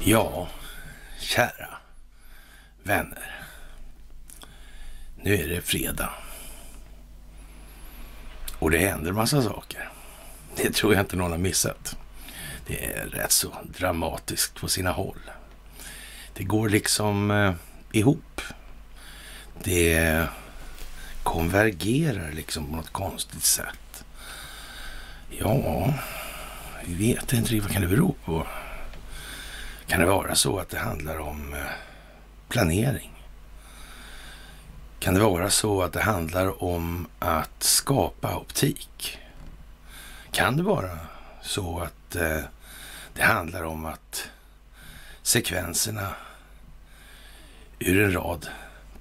Ja, kära vänner. Nu är det fredag. Och det händer massa saker. Det tror jag inte någon har missat. Det är rätt så dramatiskt på sina håll. Det går liksom eh, ihop. Det konvergerar liksom på något konstigt sätt. Ja, vi vet inte riktigt vad kan det bero på. Kan det vara så att det handlar om eh, planering? Kan det vara så att det handlar om att skapa optik? Kan det vara så att eh, det handlar om att sekvenserna ur en rad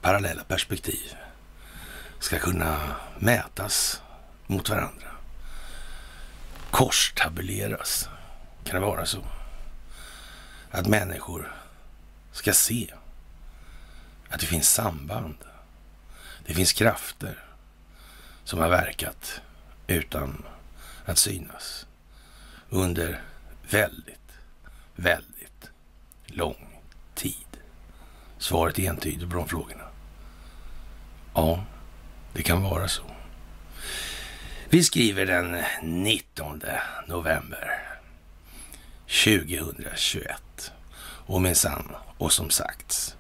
parallella perspektiv ska kunna mätas mot varandra? Korstabuleras. Kan det vara så? Att människor ska se att det finns samband. Det finns krafter som har verkat utan att synas under väldigt, väldigt lång tid. Svaret är entydigt på de frågorna. Ja, det kan vara så. Vi skriver den 19 november 2021. Och minsann, och som sagts,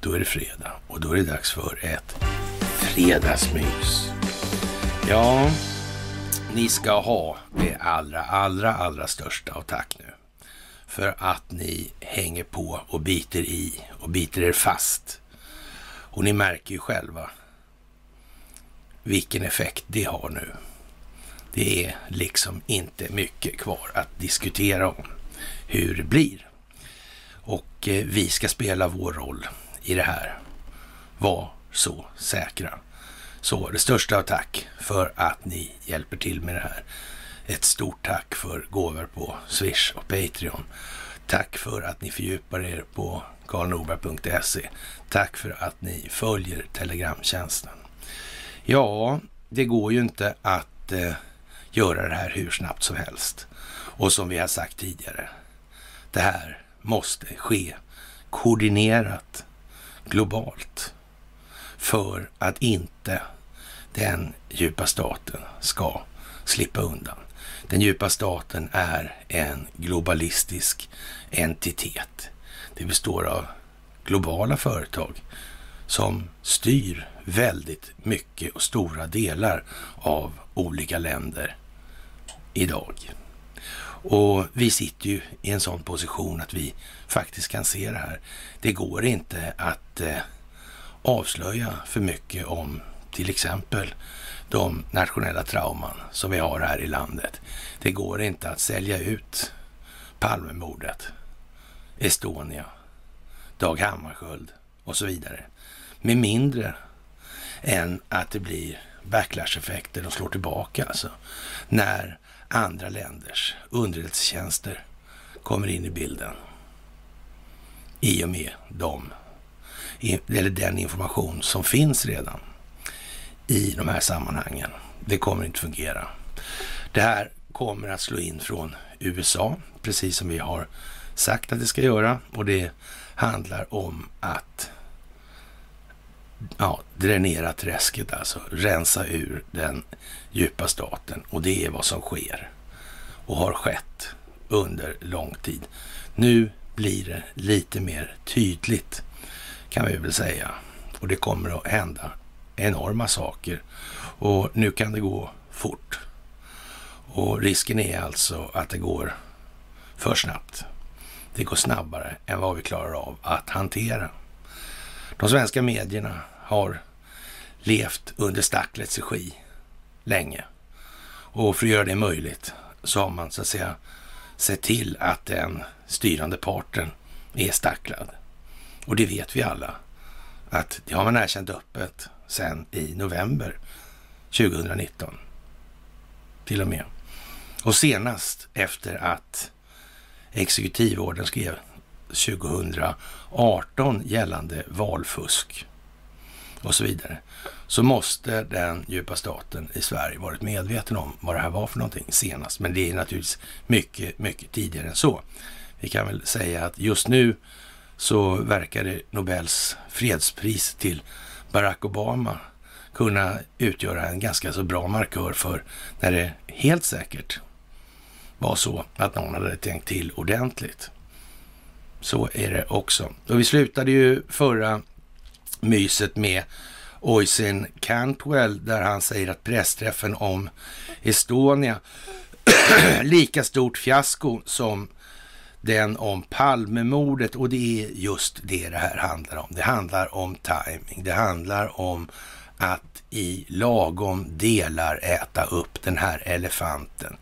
då är det fredag och då är det dags för ett fredagsmys. Ja, ni ska ha det allra, allra, allra största av tack nu. För att ni hänger på och biter i och biter er fast. Och ni märker ju själva vilken effekt det har nu. Det är liksom inte mycket kvar att diskutera om hur det blir. Och eh, vi ska spela vår roll i det här. Var så säkra. Så det största av tack för att ni hjälper till med det här. Ett stort tack för gåvor på Swish och Patreon. Tack för att ni fördjupar er på karlnorberg.se. Tack för att ni följer Telegramtjänsten. Ja, det går ju inte att eh, göra det här hur snabbt som helst. Och som vi har sagt tidigare, det här måste ske koordinerat globalt för att inte den djupa staten ska slippa undan. Den djupa staten är en globalistisk entitet. Det består av globala företag som styr väldigt mycket och stora delar av olika länder idag. Och vi sitter ju i en sån position att vi faktiskt kan se det här. Det går inte att eh, avslöja för mycket om till exempel de nationella trauman som vi har här i landet. Det går inte att sälja ut Palmemordet, Estonia, Dag Hammarskjöld och så vidare med mindre än att det blir backlash-effekter de slår tillbaka alltså. När andra länders underrättelsetjänster kommer in i bilden. I och med dem, eller den information som finns redan i de här sammanhangen. Det kommer inte fungera. Det här kommer att slå in från USA, precis som vi har sagt att det ska göra. Och det handlar om att ja, dränera träsket alltså. Rensa ur den djupa staten. Och det är vad som sker och har skett under lång tid. Nu blir det lite mer tydligt kan vi väl säga. Och det kommer att hända enorma saker. Och nu kan det gå fort. Och risken är alltså att det går för snabbt. Det går snabbare än vad vi klarar av att hantera. De svenska medierna har levt under Stacklets regi länge. Och för att göra det möjligt så har man så att säga sett till att den styrande parten är stacklad. Och det vet vi alla att det har man erkänt öppet sen i november 2019. Till och med. Och senast efter att exekutivorden skrev 2018 gällande valfusk och så vidare, så måste den djupa staten i Sverige varit medveten om vad det här var för någonting senast. Men det är naturligtvis mycket, mycket tidigare än så. Vi kan väl säga att just nu så verkar det Nobels fredspris till Barack Obama kunna utgöra en ganska så bra markör för när det helt säkert var så att någon hade tänkt till ordentligt. Så är det också. Och vi slutade ju förra myset med Oisin Cantwell där han säger att pressträffen om Estonia lika stort fiasko som den om Palmemordet och det är just det det här handlar om. Det handlar om timing. Det handlar om att i lagom delar äta upp den här elefanten.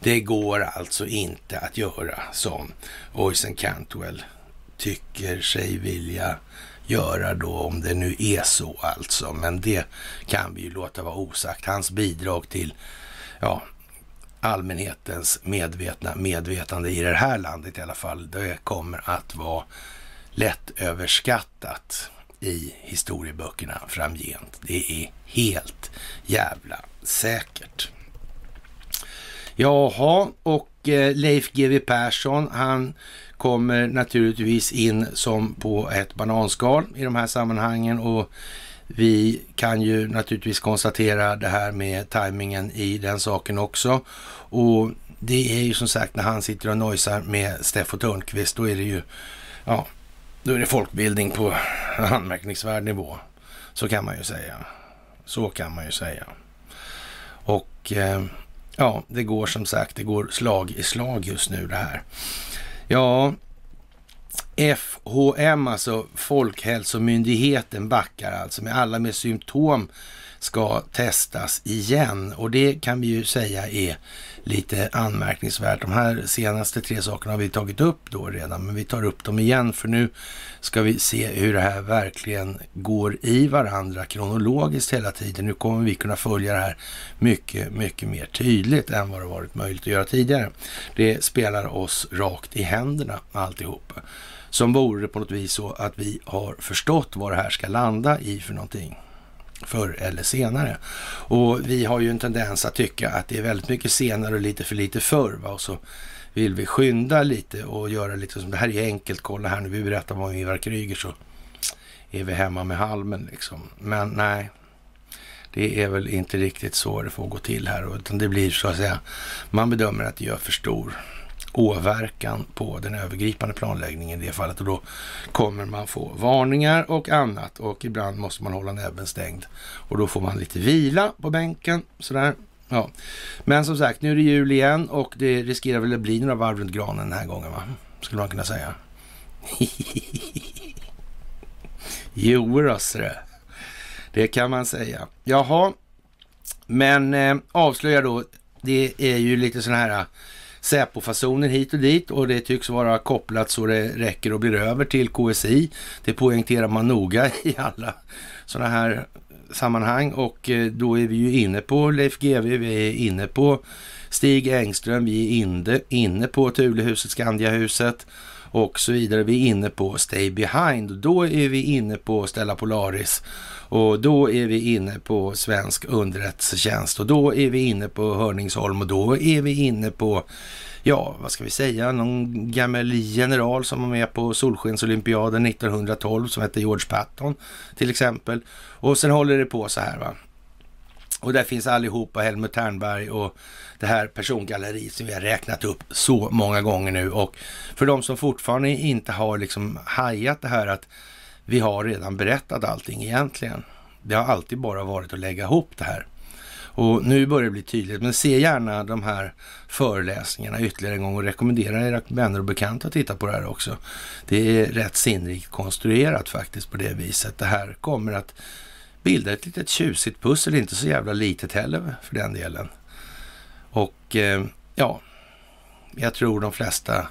Det går alltså inte att göra som Oisin Cantwell tycker sig vilja göra då, om det nu är så alltså. Men det kan vi ju låta vara osagt. Hans bidrag till ja, allmänhetens medvetna medvetande i det här landet i alla fall, det kommer att vara lätt överskattat i historieböckerna framgent. Det är helt jävla säkert. Jaha, och eh, Leif GW Persson, han kommer naturligtvis in som på ett bananskal i de här sammanhangen och vi kan ju naturligtvis konstatera det här med tajmingen i den saken också. Och det är ju som sagt när han sitter och nojsar med Steffo Törnqvist, då är det ju, ja, då är det folkbildning på anmärkningsvärd nivå. Så kan man ju säga. Så kan man ju säga. Och eh, ja, det går som sagt, det går slag i slag just nu det här. Ja, FHM, alltså Folkhälsomyndigheten, backar alltså med alla med symptom ska testas igen och det kan vi ju säga är lite anmärkningsvärt. De här senaste tre sakerna har vi tagit upp då redan, men vi tar upp dem igen för nu ska vi se hur det här verkligen går i varandra kronologiskt hela tiden. Nu kommer vi kunna följa det här mycket, mycket mer tydligt än vad det varit möjligt att göra tidigare. Det spelar oss rakt i händerna alltihop. Som vore det på något vis så att vi har förstått vad det här ska landa i för någonting förr eller senare. Och vi har ju en tendens att tycka att det är väldigt mycket senare och lite för lite förr. Va? Och så vill vi skynda lite och göra lite som det här är enkelt. Kolla här nu, vi berättar om Ivar Kryger så är vi hemma med halmen liksom. Men nej, det är väl inte riktigt så det får gå till här. Utan det blir så att säga, man bedömer att det gör för stor åverkan på den övergripande planläggningen i det fallet och då kommer man få varningar och annat och ibland måste man hålla näbben stängd och då får man lite vila på bänken sådär. Ja, men som sagt, nu är det jul igen och det riskerar väl att bli några varv runt granen den här gången, va? Skulle man kunna säga. Jodå, det. det kan man säga. Jaha, men eh, avslöja då, det är ju lite sådana här Säpo-fasoner hit och dit och det tycks vara kopplat så det räcker och blir över till KSI. Det poängterar man noga i alla sådana här sammanhang och eh, då är vi ju inne på Leif GW, vi är inne på Stig Engström, vi är inne, inne på Thulehuset, Skandiahuset och så vidare. Vi är inne på Stay Behind och då är vi inne på Stella Polaris och då är vi inne på svensk underrättelsetjänst och då är vi inne på Hörningsholm och då är vi inne på, ja, vad ska vi säga, någon gammal general som var med på Solskensolympiaden 1912 som hette George Patton till exempel. Och sen håller det på så här va. Och där finns allihopa, Helmut Ternberg och det här persongalleriet som vi har räknat upp så många gånger nu. Och för de som fortfarande inte har liksom hajat det här att vi har redan berättat allting egentligen. Det har alltid bara varit att lägga ihop det här. Och nu börjar det bli tydligt, men se gärna de här föreläsningarna ytterligare en gång och rekommendera era vänner och bekanta att titta på det här också. Det är rätt sinnrikt konstruerat faktiskt på det viset. Det här kommer att bilda ett litet tjusigt pussel, inte så jävla litet heller för den delen. Och eh, ja, jag tror de flesta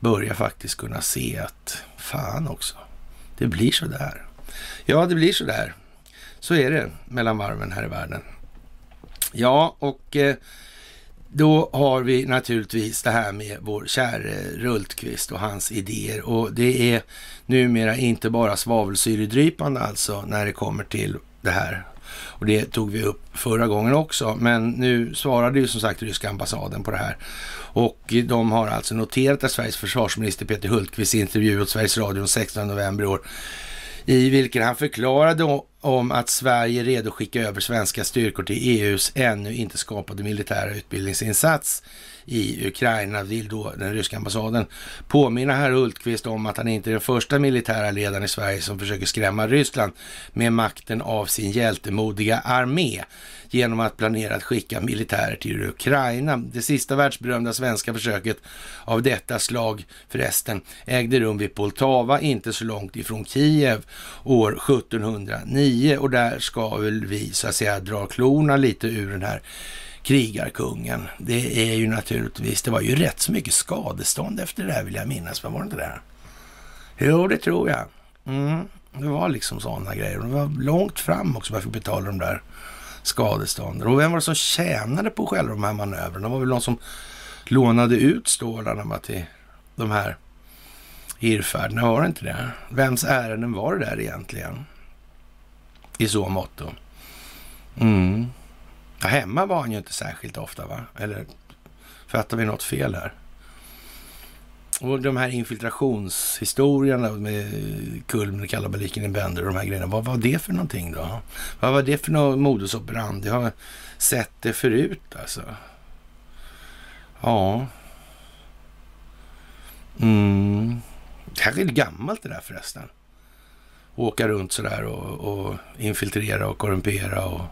börjar faktiskt kunna se att fan också, det blir så där. Ja, det blir så där. Så är det mellan varven här i världen. Ja, och eh, då har vi naturligtvis det här med vår käre Rultqvist och hans idéer. Och det är numera inte bara svavelsyredrypande alltså när det kommer till det här och det tog vi upp förra gången också, men nu svarade ju som sagt ryska ambassaden på det här. Och de har alltså noterat att Sveriges försvarsminister Peter Hultqvist intervju åt Sveriges Radio den 16 november i år i vilken han förklarade om att Sverige är redo att skicka över svenska styrkor till EUs ännu inte skapade militära utbildningsinsats i Ukraina vill då den ryska ambassaden påminna herr Hultqvist om att han inte är den första militära ledaren i Sverige som försöker skrämma Ryssland med makten av sin hjältemodiga armé genom att planera att skicka militärer till Ukraina. Det sista världsberömda svenska försöket av detta slag förresten ägde rum vid Poltava, inte så långt ifrån Kiev år 1709 och där ska väl vi så att säga dra klorna lite ur den här krigarkungen. Det är ju naturligtvis, det var ju rätt så mycket skadestånd efter det här vill jag minnas, var det inte det? Jo, det tror jag. Mm, det var liksom sådana grejer. Det var långt fram också varför betala de där skadestånden. Och vem var det som tjänade på själva de här manövrarna? Det var väl någon som lånade ut stålarna till de här irrfärderna, var det inte det? Vems ärenden var det där egentligen? I så mått då. Mm. Ja, hemma var han ju inte särskilt ofta, va? Eller fattar vi något fel här? Och de här infiltrationshistorierna med kulmen och kalabaliken i Bender och de här grejerna. Vad var det för någonting då? Vad var det för något modus operandi? Jag har sett det förut alltså. Ja. Mm. Det här är gammalt det där förresten. Åka runt sådär och, och infiltrera och korrumpera och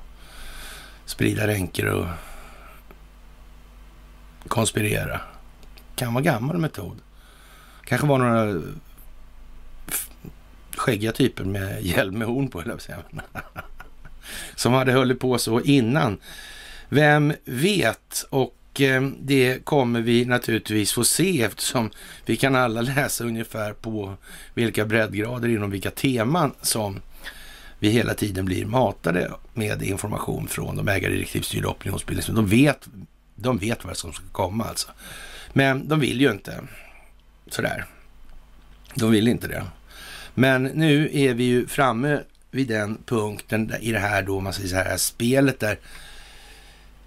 sprida ränker och konspirera. Kan vara gammal metod. Kanske var några skäggiga typer med hjälm med horn på, eller säga. Som hade hållit på så innan. Vem vet? Och eh, det kommer vi naturligtvis få se eftersom vi kan alla läsa ungefär på vilka breddgrader inom vilka teman som vi hela tiden blir matade med information från de ägardirektivstyrda opinionsbildningen. De vet, de vet vad som ska komma alltså. Men de vill ju inte sådär. De vill inte det. Men nu är vi ju framme vid den punkten i det här då, man säger så här, spelet där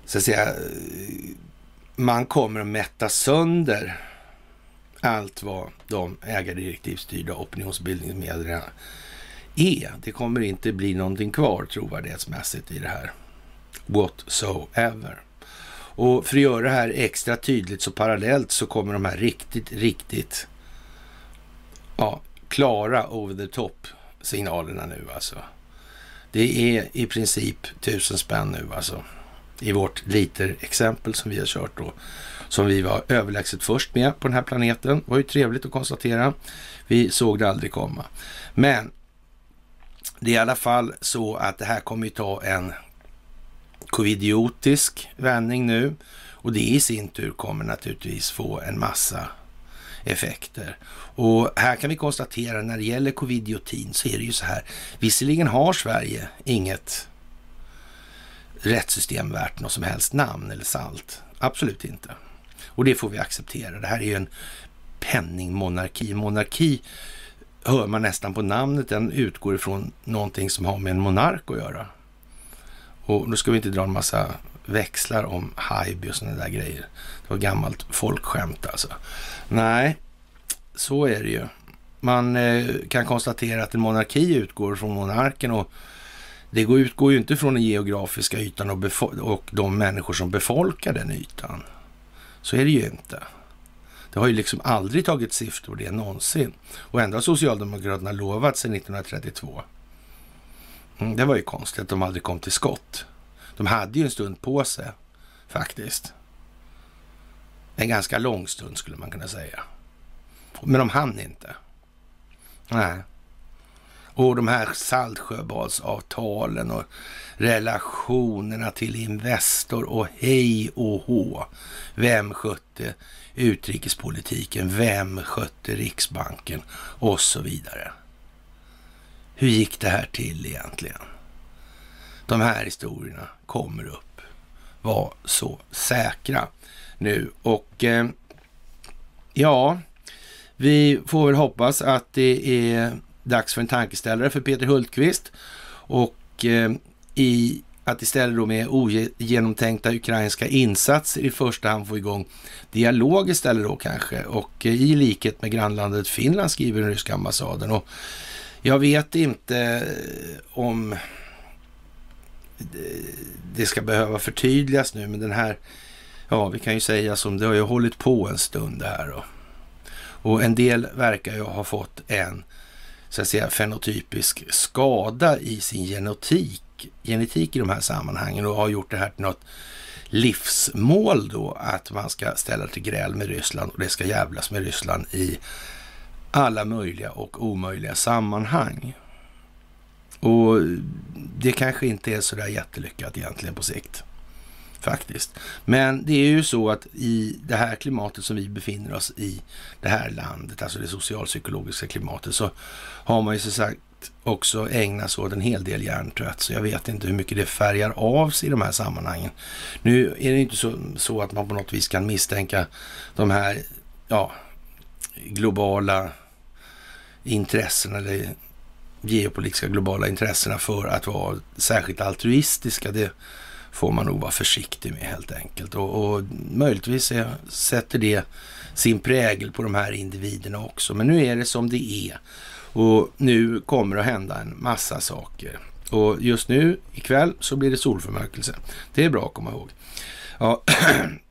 så att säga man kommer att mätta sönder allt vad de ägardirektivstyrda opinionsbildningsmedierna är. Det kommer inte bli någonting kvar trovärdighetsmässigt i det här. Whatsoever. Och för att göra det här extra tydligt så parallellt så kommer de här riktigt, riktigt ja, klara over the top signalerna nu alltså. Det är i princip tusen spänn nu alltså. I vårt liter-exempel som vi har kört då. Som vi var överlägset först med på den här planeten. Det var ju trevligt att konstatera. Vi såg det aldrig komma. Men det är i alla fall så att det här kommer ju ta en covidiotisk vändning nu och det i sin tur kommer naturligtvis få en massa effekter. Och här kan vi konstatera när det gäller covidiotin så är det ju så här. Visserligen har Sverige inget rättssystem värt något som helst namn eller salt. Absolut inte. Och det får vi acceptera. Det här är ju en penningmonarki. Monarki hör man nästan på namnet. Den utgår ifrån någonting som har med en monark att göra. Och då ska vi inte dra en massa växlar om Haijby och sådana där grejer. Det var gammalt folkskämt alltså. Nej, så är det ju. Man eh, kan konstatera att en monarki utgår från monarken och det utgår ju inte från den geografiska ytan och, och de människor som befolkar den ytan. Så är det ju inte. Det har ju liksom aldrig tagit siffror det någonsin. Och ändå har Socialdemokraterna lovat sedan 1932. Mm, det var ju konstigt att de aldrig kom till skott. De hade ju en stund på sig faktiskt. En ganska lång stund skulle man kunna säga. Men de hann inte. Nej. Och de här Saltsjöbadsavtalen och relationerna till Investor och hej och hå. Vem skötte utrikespolitiken? Vem skötte Riksbanken? Och så vidare. Hur gick det här till egentligen? De här historierna kommer upp. Var så säkra nu. Och eh, ja, vi får väl hoppas att det är dags för en tankeställare för Peter Hultqvist. Och eh, i att istället då med ogenomtänkta ukrainska insatser i första hand få igång dialog istället då kanske. Och eh, i likhet med grannlandet Finland skriver den ryska ambassaden. Och jag vet inte eh, om det ska behöva förtydligas nu, men den här, ja, vi kan ju säga som det har ju hållit på en stund här. då. och en del verkar ju ha fått en, så att säga, fenotypisk skada i sin genetik, genetik i de här sammanhangen och har gjort det här till något livsmål då, att man ska ställa till gräl med Ryssland och det ska jävlas med Ryssland i alla möjliga och omöjliga sammanhang. Och det kanske inte är så där jättelyckat egentligen på sikt. Faktiskt. Men det är ju så att i det här klimatet som vi befinner oss i, det här landet, alltså det socialpsykologiska klimatet, så har man ju så sagt också ägnas sig åt en hel del hjärntvätt. Så jag vet inte hur mycket det färgar av sig i de här sammanhangen. Nu är det inte så, så att man på något vis kan misstänka de här ja, globala intressena eller geopolitiska globala intressena för att vara särskilt altruistiska. Det får man nog vara försiktig med helt enkelt. Och, och möjligtvis är, sätter det sin prägel på de här individerna också. Men nu är det som det är. Och nu kommer det att hända en massa saker. Och just nu ikväll så blir det solförmörkelse. Det är bra att komma ihåg. Ja,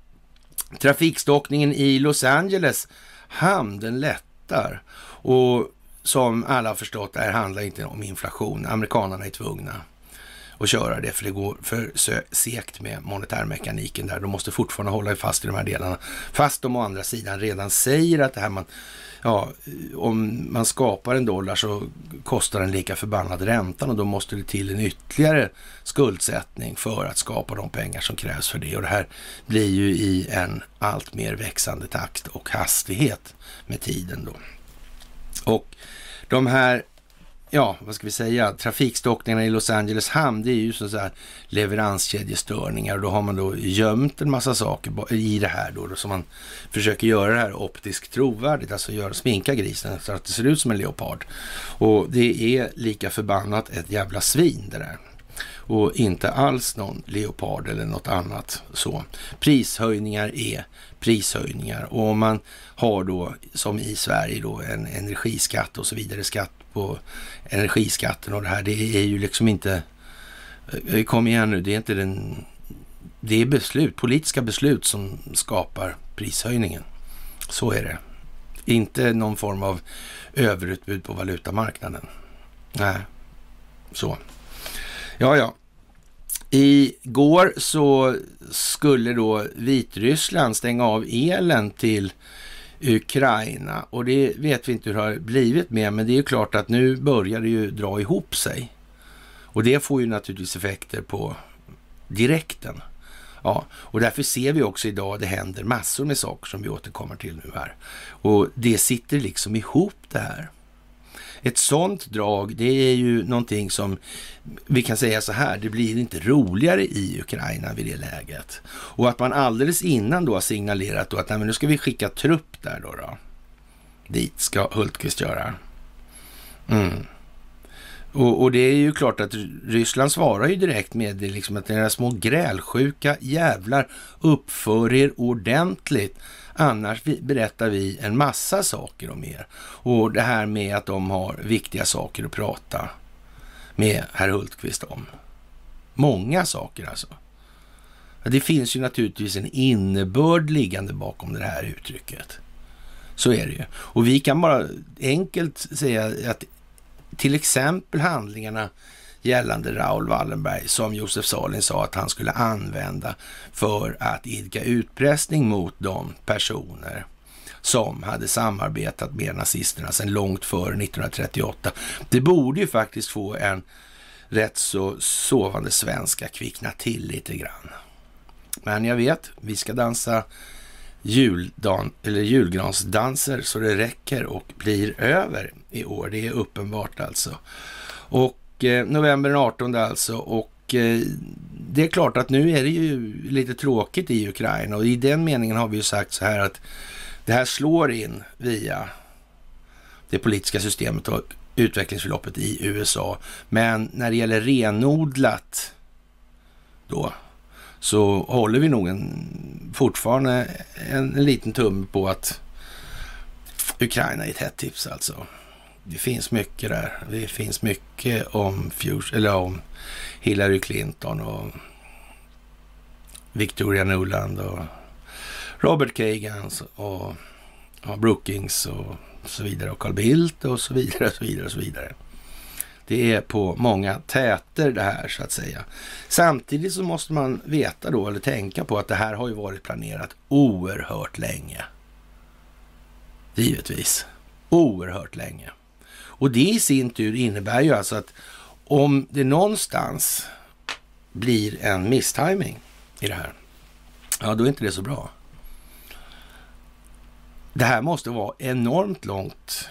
trafikstockningen i Los Angeles hamn den lättar. Och som alla har förstått, det här handlar inte om inflation. Amerikanerna är tvungna att köra det, för det går för segt med monetärmekaniken där. De måste fortfarande hålla fast i de här delarna. Fast de å andra sidan redan säger att det här man, ja, om man skapar en dollar så kostar den lika förbannad räntan och då måste det till en ytterligare skuldsättning för att skapa de pengar som krävs för det. Och det här blir ju i en allt mer växande takt och hastighet med tiden då. Och de här, ja, vad ska vi säga, trafikstockningarna i Los Angeles hamn, det är ju så här leveranskedjestörningar. Och då har man då gömt en massa saker i det här då, då som man försöker göra det här optiskt trovärdigt, alltså göra, sminka grisen så att det ser ut som en leopard. Och det är lika förbannat ett jävla svin det där. Och inte alls någon leopard eller något annat så. Prishöjningar är prishöjningar. Och om man har då som i Sverige då en energiskatt och så vidare, skatt på energiskatten och det här, det är ju liksom inte, eh, kom igen nu, det är inte den, det är beslut, politiska beslut som skapar prishöjningen. Så är det. Inte någon form av överutbud på valutamarknaden. Nej, så. Ja, ja. Igår så skulle då Vitryssland stänga av elen till Ukraina och det vet vi inte hur det har blivit med, men det är ju klart att nu börjar det ju dra ihop sig. Och det får ju naturligtvis effekter på direkten. Ja, och därför ser vi också idag att det händer massor med saker som vi återkommer till nu här. Och det sitter liksom ihop det här. Ett sånt drag, det är ju någonting som vi kan säga så här, det blir inte roligare i Ukraina vid det läget. Och att man alldeles innan då har signalerat då att nej, men nu ska vi skicka trupp där då. då. Dit ska Hultqvist göra. Mm. Och, och, det är ju klart att Ryssland svarar ju direkt med det liksom att era små grälsjuka jävlar uppför er ordentligt. Annars berättar vi en massa saker om er. Och det här med att de har viktiga saker att prata med herr Hultqvist om. Många saker alltså. Det finns ju naturligtvis en innebörd liggande bakom det här uttrycket. Så är det ju. Och vi kan bara enkelt säga att till exempel handlingarna gällande Raoul Wallenberg som Josef Salin sa att han skulle använda för att idka utpressning mot de personer som hade samarbetat med nazisterna sedan långt före 1938. Det borde ju faktiskt få en rätt så sovande svenska kvickna till lite grann. Men jag vet, vi ska dansa juldan, eller julgransdanser så det räcker och blir över i år. Det är uppenbart alltså. Och Eh, november den 18 alltså. Och eh, det är klart att nu är det ju lite tråkigt i Ukraina och i den meningen har vi ju sagt så här att det här slår in via det politiska systemet och utvecklingsförloppet i USA. Men när det gäller renodlat då så håller vi nog en, fortfarande en, en liten tumme på att Ukraina är ett hett tips alltså. Det finns mycket där. Det finns mycket om, eller om Hillary Clinton och Victoria Nuland och Robert Kagan och och Brookings och så vidare och Carl Bildt och så vidare och så vidare och så vidare. Det är på många täter det här så att säga. Samtidigt så måste man veta då eller tänka på att det här har ju varit planerat oerhört länge. Givetvis. Oerhört länge. Och det i sin tur innebär ju alltså att om det någonstans blir en misstiming i det här, ja då är inte det så bra. Det här måste vara enormt långt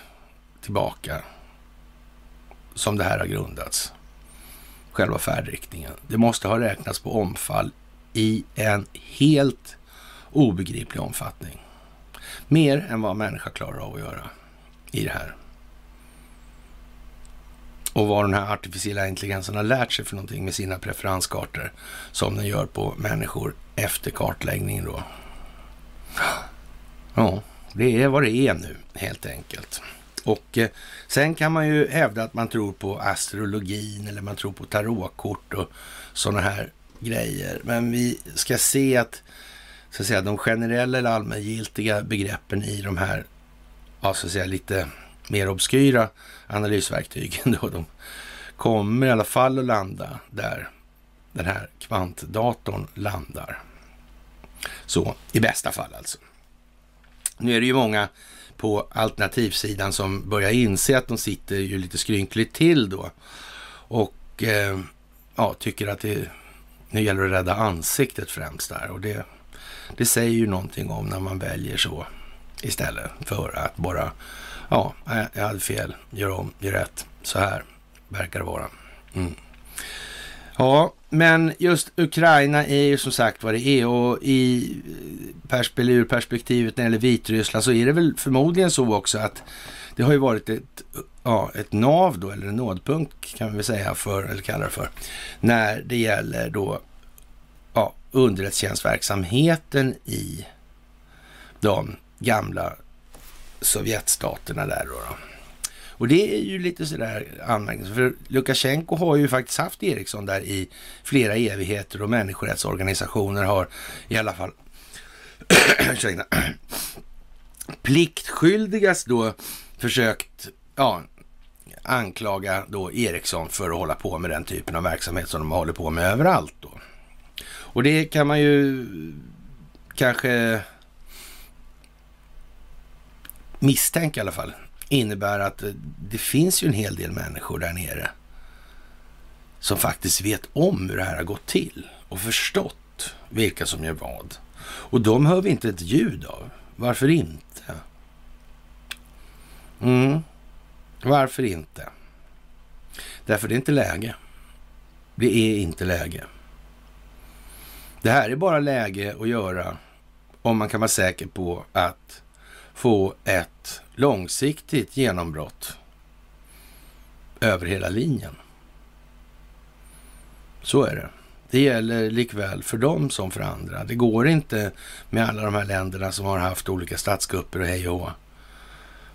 tillbaka som det här har grundats. Själva färdriktningen. Det måste ha räknats på omfall i en helt obegriplig omfattning. Mer än vad människa klarar av att göra i det här. Och vad den här artificiella intelligensen har lärt sig för någonting med sina preferenskartor som den gör på människor efter kartläggningen då. Ja, det är vad det är nu helt enkelt. Och eh, sen kan man ju hävda att man tror på astrologin eller man tror på tarotkort och sådana här grejer. Men vi ska se att, så att säga, de generella eller allmängiltiga begreppen i de här, ja, så att säga, lite mer obskyra analysverktygen då, de kommer i alla fall att landa där den här kvantdatorn landar. Så i bästa fall alltså. Nu är det ju många på alternativsidan som börjar inse att de sitter ju lite skrynkligt till då. Och eh, ja, tycker att det nu gäller att rädda ansiktet främst där. Och det, det säger ju någonting om när man väljer så istället för att bara, ja, jag hade fel, gör om, gör rätt. Så här verkar det vara. Mm. Ja, men just Ukraina är ju som sagt vad det är och i perspektiv, ur perspektivet när det gäller Vitryssland så är det väl förmodligen så också att det har ju varit ett, ja, ett nav då, eller en nådpunkt kan vi säga för, eller kalla det för, när det gäller då ja, underrättelsetjänstverksamheten i de gamla Sovjetstaterna där då. då. Och det är ju lite sådär anmärkningsvärt. För Lukasjenko har ju faktiskt haft Ericsson där i flera evigheter och människorättsorganisationer har i alla fall pliktskyldigast då försökt ja, anklaga då Ericsson för att hålla på med den typen av verksamhet som de håller på med överallt. Då. Och det kan man ju kanske misstänka i alla fall innebär att eh, det finns ju en hel del människor där nere som faktiskt vet om hur det här har gått till och förstått vilka som gör vad. Och de hör vi inte ett ljud av. Varför inte? Mm. Varför inte? Därför det är inte läge. Det är inte läge. Det här är bara läge att göra om man kan vara säker på att få ett långsiktigt genombrott över hela linjen. Så är det. Det gäller likväl för dem som för andra. Det går inte med alla de här länderna som har haft olika statskupper och hej och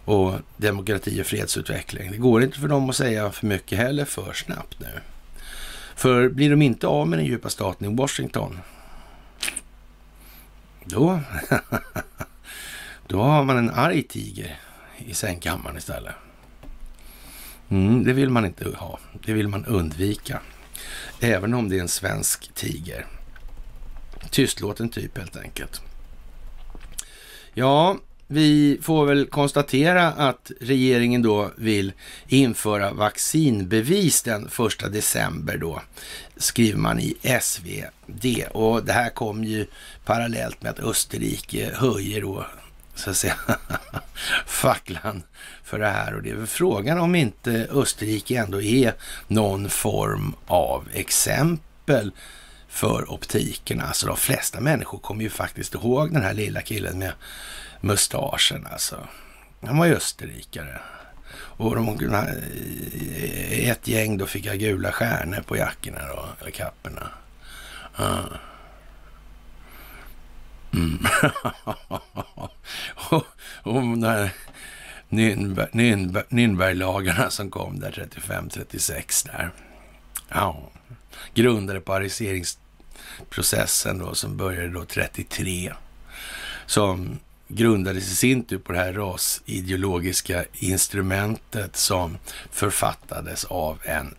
och demokrati och fredsutveckling. Det går inte för dem att säga för mycket heller för snabbt nu. För blir de inte av med den djupa staten i Washington, då Då har man en arg tiger i sängkammaren istället. Mm, det vill man inte ha. Det vill man undvika. Även om det är en svensk tiger. Tystlåten typ helt enkelt. Ja, vi får väl konstatera att regeringen då vill införa vaccinbevis den första december då, skriver man i SvD. Och det här kom ju parallellt med att Österrike höjer då så att säga, facklan för det här. Och det är väl frågan om inte Österrike ändå är någon form av exempel för optikerna. Alltså de flesta människor kommer ju faktiskt ihåg den här lilla killen med mustaschen. Alltså. Han var ju österrikare. Och de, eh, ett gäng då fick jag gula stjärnor på jackorna då, eller kapporna. Ah. Mm. och, och de Nürnberglagarna som kom där 35-36 där. Ja, grundade pariseringsprocessen då som började då 33. Som grundades i sin tur på det här rasideologiska instrumentet som författades av en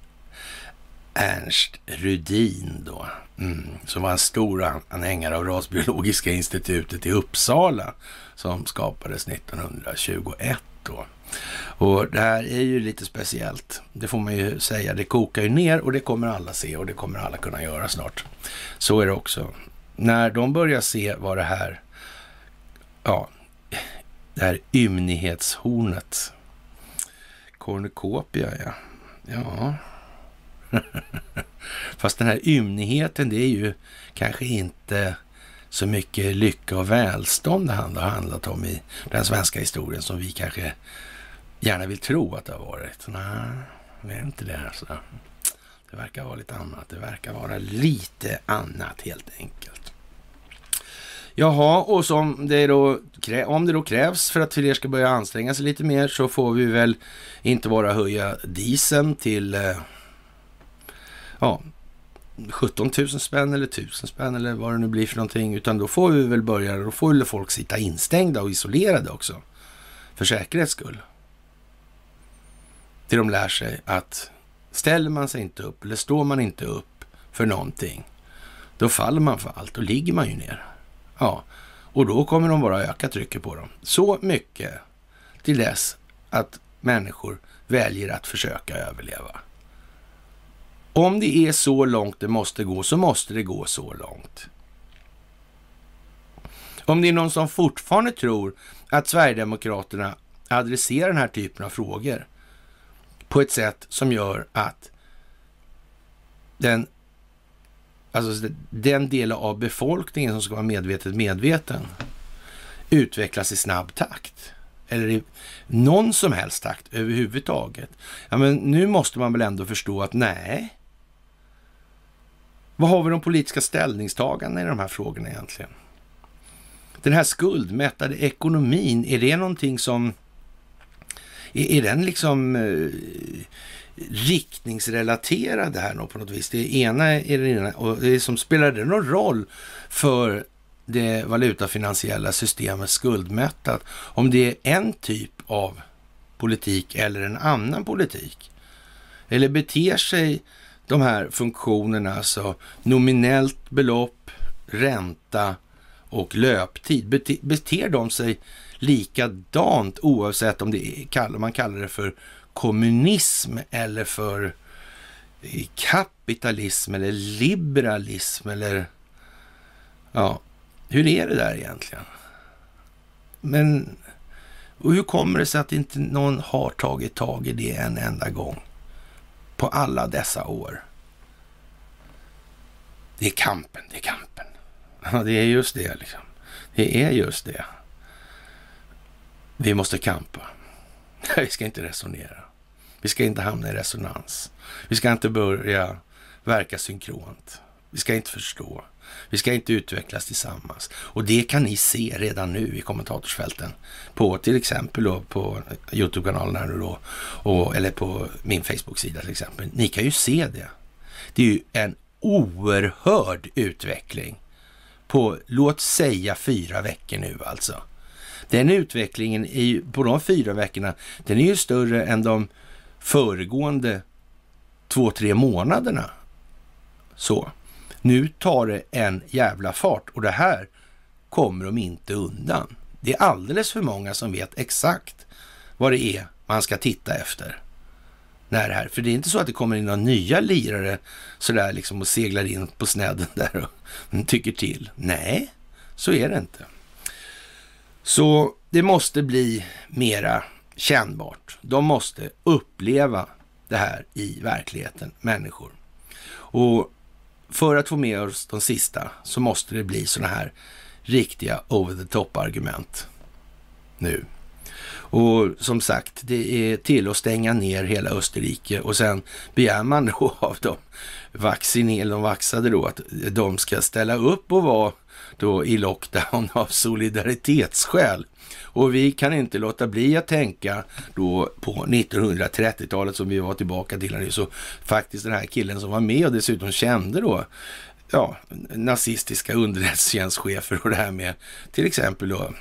Ernst Rudin då, mm, som var en stor anhängare av Rasbiologiska institutet i Uppsala som skapades 1921 då. Och det här är ju lite speciellt. Det får man ju säga. Det kokar ju ner och det kommer alla se och det kommer alla kunna göra snart. Så är det också. När de börjar se vad det här, ja, det här ymnighetshornet, cornucopia, ja. Ja. Fast den här ymnigheten, det är ju kanske inte så mycket lycka och välstånd det har handlat om i den svenska historien som vi kanske gärna vill tro att det har varit. Nej, det är inte det. Alltså. Det verkar vara lite annat. Det verkar vara lite annat helt enkelt. Jaha, och som det då, om det då krävs för att fler ska börja anstränga sig lite mer så får vi väl inte bara höja dieseln till eh, ja, 17 000 spänn eller 1000 spänn eller vad det nu blir för någonting. Utan då får vi väl börja, då får väl folk sitta instängda och isolerade också. För säkerhets skull. Till de lär sig att ställer man sig inte upp eller står man inte upp för någonting, då faller man för allt. Då ligger man ju ner. Ja, och då kommer de bara öka trycket på dem. Så mycket till dess att människor väljer att försöka överleva. Om det är så långt det måste gå, så måste det gå så långt. Om det är någon som fortfarande tror att Sverigedemokraterna adresserar den här typen av frågor på ett sätt som gör att den, alltså den del av befolkningen som ska vara medvetet medveten utvecklas i snabb takt eller i någon som helst takt överhuvudtaget. Ja, men nu måste man väl ändå förstå att nej, vad har vi de politiska ställningstagandena i de här frågorna egentligen? Den här skuldmättade ekonomin, är det någonting som... Är, är den liksom eh, riktningsrelaterad här på något vis? Det ena är det ena och det som spelar det någon roll för det valutafinansiella systemet skuldmättat om det är en typ av politik eller en annan politik? Eller beter sig de här funktionerna, alltså nominellt belopp, ränta och löptid, beter de sig likadant oavsett om det är, man kallar det för kommunism eller för eh, kapitalism eller liberalism eller ja, hur är det där egentligen? Men och hur kommer det sig att inte någon har tagit tag i det en enda gång? På alla dessa år. Det är kampen, det är kampen. Ja, det är just det liksom. Det är just det. Vi måste kampa. Vi ska inte resonera. Vi ska inte hamna i resonans. Vi ska inte börja verka synkront. Vi ska inte förstå. Vi ska inte utvecklas tillsammans. Och det kan ni se redan nu i kommentatorsfälten. På till exempel då på Youtube-kanalen här nu då. Och, eller på min Facebook-sida till exempel. Ni kan ju se det. Det är ju en oerhörd utveckling på, låt säga fyra veckor nu alltså. Den utvecklingen är ju, på de fyra veckorna, den är ju större än de föregående två, tre månaderna. Så. Nu tar det en jävla fart och det här kommer de inte undan. Det är alldeles för många som vet exakt vad det är man ska titta efter. När det här, för det är inte så att det kommer in några nya lirare sådär liksom och seglar in på snedden där och tycker till. Nej, så är det inte. Så det måste bli mera kännbart. De måste uppleva det här i verkligheten, människor. Och för att få med oss de sista så måste det bli sådana här riktiga over the top argument nu. Och som sagt, det är till att stänga ner hela Österrike och sen begär man då av de vaccinerade, de vaxade då, att de ska ställa upp och vara då i lockdown av solidaritetsskäl. Och vi kan inte låta bli att tänka då på 1930-talet som vi var tillbaka till nu. Så faktiskt den här killen som var med och dessutom kände då ja, nazistiska underrättelsetjänstchefer och det här med till exempel då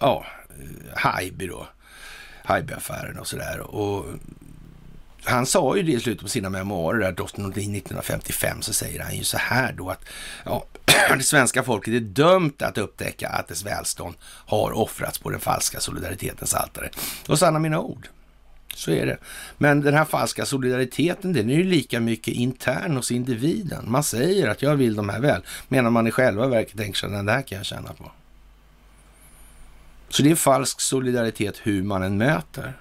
ja, eh, Haijby då, Haijby-affären och sådär. Och han sa ju det i slutet på sina memoarer, där, 1955, så säger han ju så här då att ja, det svenska folket är dömt att upptäcka att dess välstånd har offrats på den falska solidaritetens altare. Och sanna mina ord. Så är det. Men den här falska solidariteten, den är ju lika mycket intern hos individen. Man säger att jag vill de här väl, medan man i själva verket tänker sig att där här kan jag tjäna på. Så det är falsk solidaritet hur man än möter.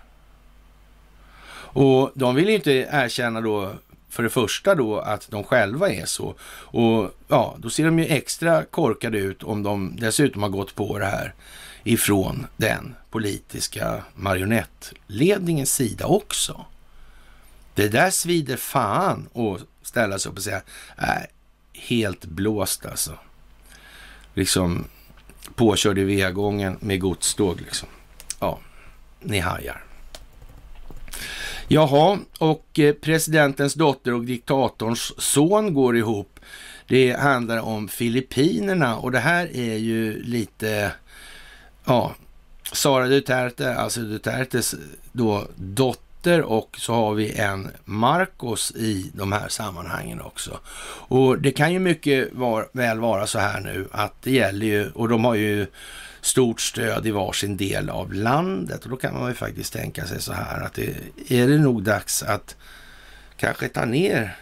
Och de vill ju inte erkänna då för det första då att de själva är så. Och ja, då ser de ju extra korkade ut om de dessutom har gått på det här ifrån den politiska marionettledningens sida också. Det där svider fan att ställa sig upp och säga, nej, helt blåst alltså. Liksom påkörd i V-gången med godståg liksom. Ja, ni hajar. Jaha, och eh, presidentens dotter och diktatorns son går ihop. Det handlar om Filippinerna och det här är ju lite, ja, Sara Duterte, alltså Dutertes då dotter och så har vi en Marcos i de här sammanhangen också. Och det kan ju mycket var, väl vara så här nu att det gäller ju, och de har ju stort stöd i varsin del av landet. Och då kan man ju faktiskt tänka sig så här att det är det nog dags att kanske ta ner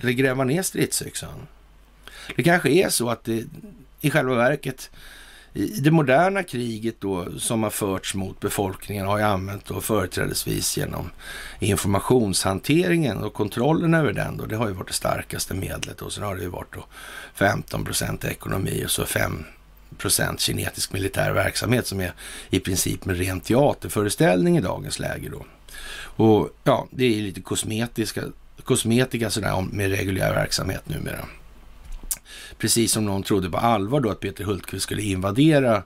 eller gräva ner stridsyxan. Det kanske är så att det i själva verket i det moderna kriget då som har förts mot befolkningen har ju använt då företrädesvis genom informationshanteringen och kontrollen över den då. Det har ju varit det starkaste medlet och sen har det ju varit då 15 procent ekonomi och så 5 procent kinetisk militär verksamhet som är i princip en ren teaterföreställning i dagens läge då. Och ja, det är lite kosmetiska, kosmetika sådär med reguljär verksamhet numera. Precis som någon trodde på allvar då att Peter Hultqvist skulle invadera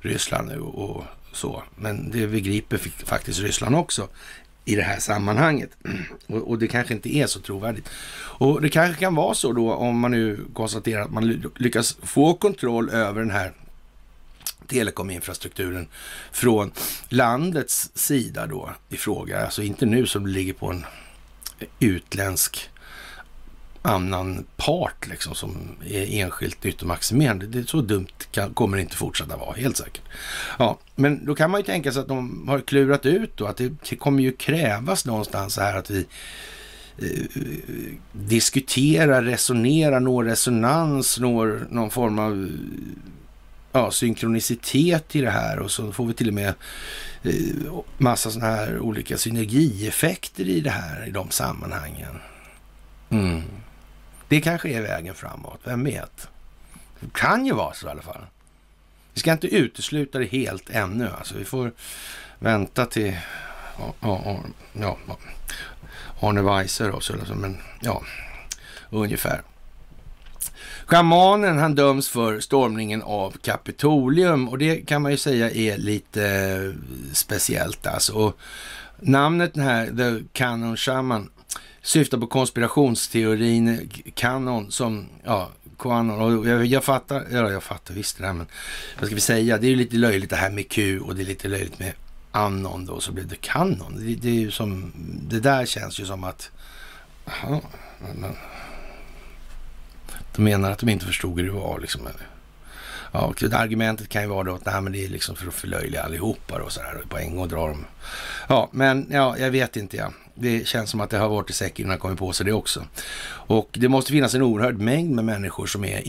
Ryssland nu och så. Men det begriper faktiskt Ryssland också i det här sammanhanget. Och, och, det kanske inte är så trovärdigt. Och det kanske kan vara så då om man nu konstaterar att man lyckas få kontroll över den här telekominfrastrukturen från landets sida då i fråga. Alltså inte nu som det ligger på en utländsk annan part liksom som är enskilt nyttomaximerande. Det är så dumt kan, kommer det inte fortsätta vara, helt säkert. Ja, men då kan man ju tänka sig att de har klurat ut då att det kommer ju krävas någonstans här att vi diskutera, diskuterar, resonerar, når resonans, når någon form av ja, synkronicitet i det här och så får vi till och med eh, massa sådana här olika synergieffekter i det här i de sammanhangen. Mm. Det kanske är vägen framåt, vem vet? Det kan ju vara så i alla fall. Vi ska inte utesluta det helt ännu. Alltså, vi får vänta till ja, ja, Arne Weise och så, men ja, ungefär. Schamanen han döms för stormningen av Kapitolium och det kan man ju säga är lite eh, speciellt alltså. Och namnet den här, The Canon Shaman, syftar på konspirationsteorin kanon som, ja, kanon. Och jag, jag fattar, ja, jag fattar visst det här, men vad ska vi säga? Det är ju lite löjligt det här med Q och det är lite löjligt med Anon då, så blev det kanon. Det, det är ju som, det där känns ju som att, aha, men, de menar att de inte förstod hur det var liksom. Ja, argumentet kan ju vara då att nej, men det är liksom för att förlöjliga allihopa och sådär på en gång drar de. Ja, men ja, jag vet inte ja. Det känns som att det har varit i säck innan kommit på sig det också. Och det måste finnas en oerhörd mängd med människor som är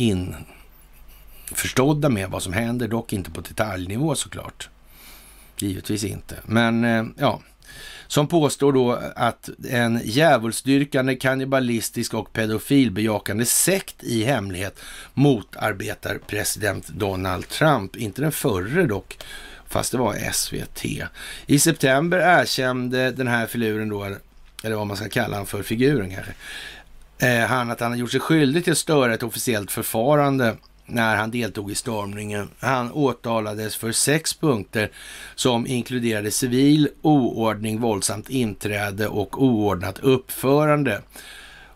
införstådda med vad som händer, dock inte på detaljnivå såklart. Givetvis inte. Men eh, ja, som påstår då att en djävulsdyrkande, kannibalistisk och pedofilbejakande sekt i hemlighet motarbetar president Donald Trump. Inte den förre dock. Fast det var SVT. I september erkände den här filuren då, eller vad man ska kalla han för, figuren kanske, eh, han att han har gjort sig skyldig till att störa ett officiellt förfarande när han deltog i stormningen. Han åtalades för sex punkter som inkluderade civil oordning, våldsamt inträde och oordnat uppförande.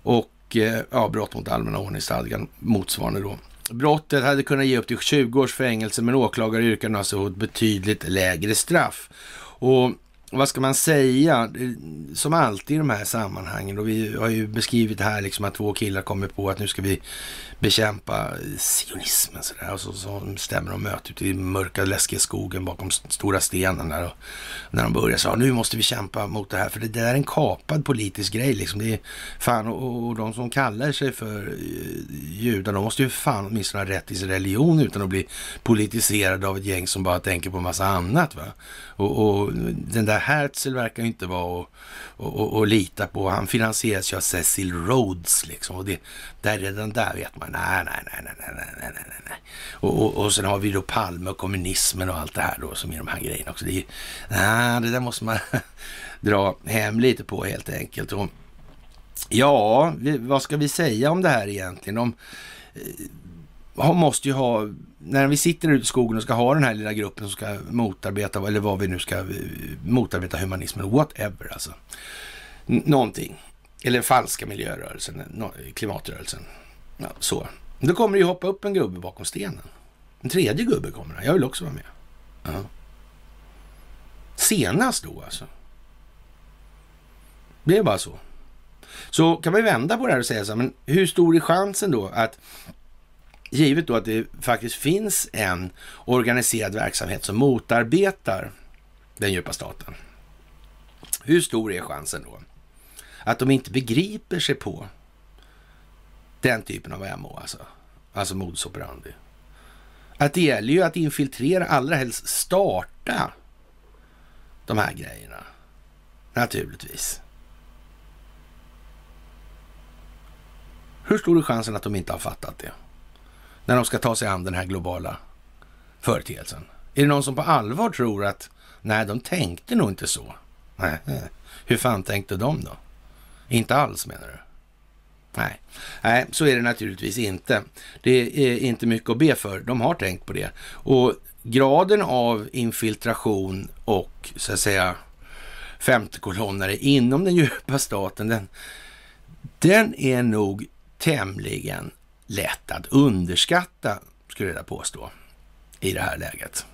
Och eh, ja, brott mot allmänna ordningsstadgan motsvarande då. Brottet hade kunnat ge upp till 20 års fängelse, men åklagare yrkade alltså ett betydligt lägre straff. Och vad ska man säga, som alltid i de här sammanhangen, och vi har ju beskrivit här liksom att två killar kommer på att nu ska vi bekämpa sionismen sådär. Och så, så stämmer de möte ute i mörka läskiga skogen bakom stora stenen där. Och när de börjar så, nu måste vi kämpa mot det här, för det där är en kapad politisk grej liksom. Det är fan, och, och de som kallar sig för eh, judar, de måste ju fan åtminstone ha rätt till sin religion utan att bli politiserade av ett gäng som bara tänker på en massa annat. Va? Och, och den där Herzl verkar ju inte vara att lita på. Han finansieras ju av Cecil Rhodes liksom. Och det, där, redan där vet man, nej, nej, nej, nej, nej, nej, nej, nej. Och, och, och sen har vi då Palme och kommunismen och allt det här då som är de här grejerna också. Det, är, nej, det där måste man dra hem lite på helt enkelt. Och, ja, vad ska vi säga om det här egentligen? De eh, måste ju ha när vi sitter ute i skogen och ska ha den här lilla gruppen som ska motarbeta, eller vad vi nu ska eh, motarbeta humanismen, whatever alltså. N någonting. Eller falska miljörörelsen, eh, klimatrörelsen. Ja, så. Då kommer det ju hoppa upp en gubbe bakom stenen. En tredje gubbe kommer det. Jag vill också vara med. Ja. Senast då alltså. Det är bara så. Så kan man ju vända på det här och säga så här, men hur stor är chansen då att givet då att det faktiskt finns en organiserad verksamhet som motarbetar den djupa staten. Hur stor är chansen då att de inte begriper sig på den typen av MO, alltså, alltså modus operandi? Att det gäller ju att infiltrera, allra helst starta de här grejerna. Naturligtvis. Hur stor är chansen att de inte har fattat det? när de ska ta sig an den här globala företeelsen? Är det någon som på allvar tror att nej, de tänkte nog inte så? Nej, hur fan tänkte de då? Inte alls menar du? Nej. Nej, så är det naturligtvis inte. Det är inte mycket att be för. De har tänkt på det. Och graden av infiltration och så att säga femtekolonnare inom den djupa staten, den, den är nog tämligen lätt att underskatta, skulle jag påstå, i det här läget.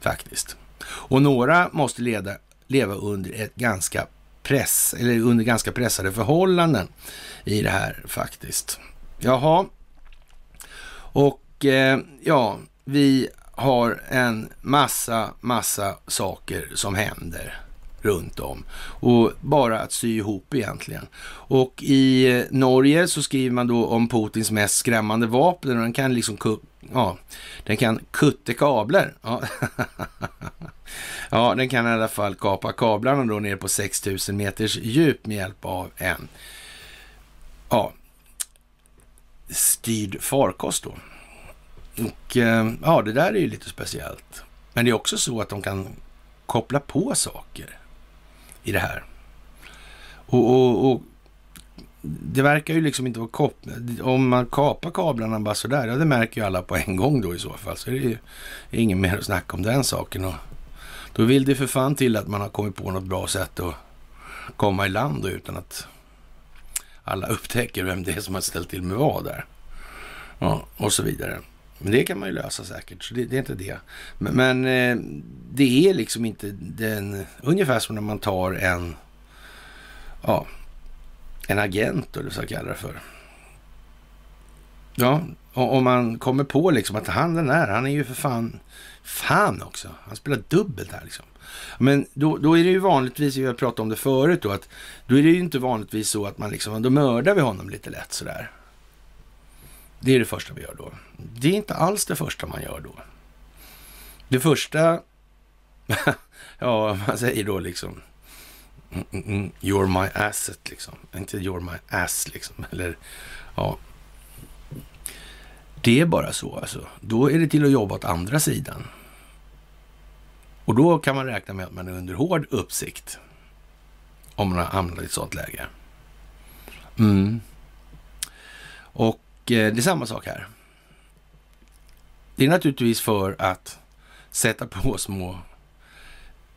Faktiskt. Och några måste leda, leva under ett ganska press, eller under ganska pressade förhållanden i det här faktiskt. Jaha. Och eh, ja, vi har en massa, massa saker som händer runt om. Och bara att sy ihop egentligen. Och i eh, Norge så skriver man då om Putins mest skrämmande vapen. Och den kan liksom ja, den kan kutta kablar. Ja. ja, den kan i alla fall kapa kablarna då ner på 6000 meters djup med hjälp av en ja, styrd farkost då. Och eh, ja, det där är ju lite speciellt. Men det är också så att de kan koppla på saker i det här. Och, och, och det verkar ju liksom inte vara kopplat. Om man kapar kablarna bara sådär, ja det märker ju alla på en gång då i så fall. Så det är ju ingen mer att snacka om den saken. Och då vill det för fan till att man har kommit på något bra sätt att komma i land då, utan att alla upptäcker vem det är som har ställt till med vad där. Ja, och så vidare. Men det kan man ju lösa säkert, så det, det är inte det. Men, men eh, det är liksom inte den, ungefär som när man tar en, ja, en agent eller vad jag kallar det för. Ja, om man kommer på liksom att han den där, han är ju för fan, fan också. Han spelar dubbelt här liksom. Men då, då är det ju vanligtvis, vi har pratat om det förut då, att då är det ju inte vanligtvis så att man liksom, då mördar vi honom lite lätt sådär. Det är det första vi gör då. Det är inte alls det första man gör då. Det första, ja, man säger då liksom, mm, mm, mm, you're my asset liksom. Inte you're my ass liksom. Eller, ja. Det är bara så alltså. Då är det till att jobba åt andra sidan. Och då kan man räkna med att man är under hård uppsikt om man har hamnat i ett sådant läge. Mm. Och Eh, det är samma sak här. Det är naturligtvis för att sätta på små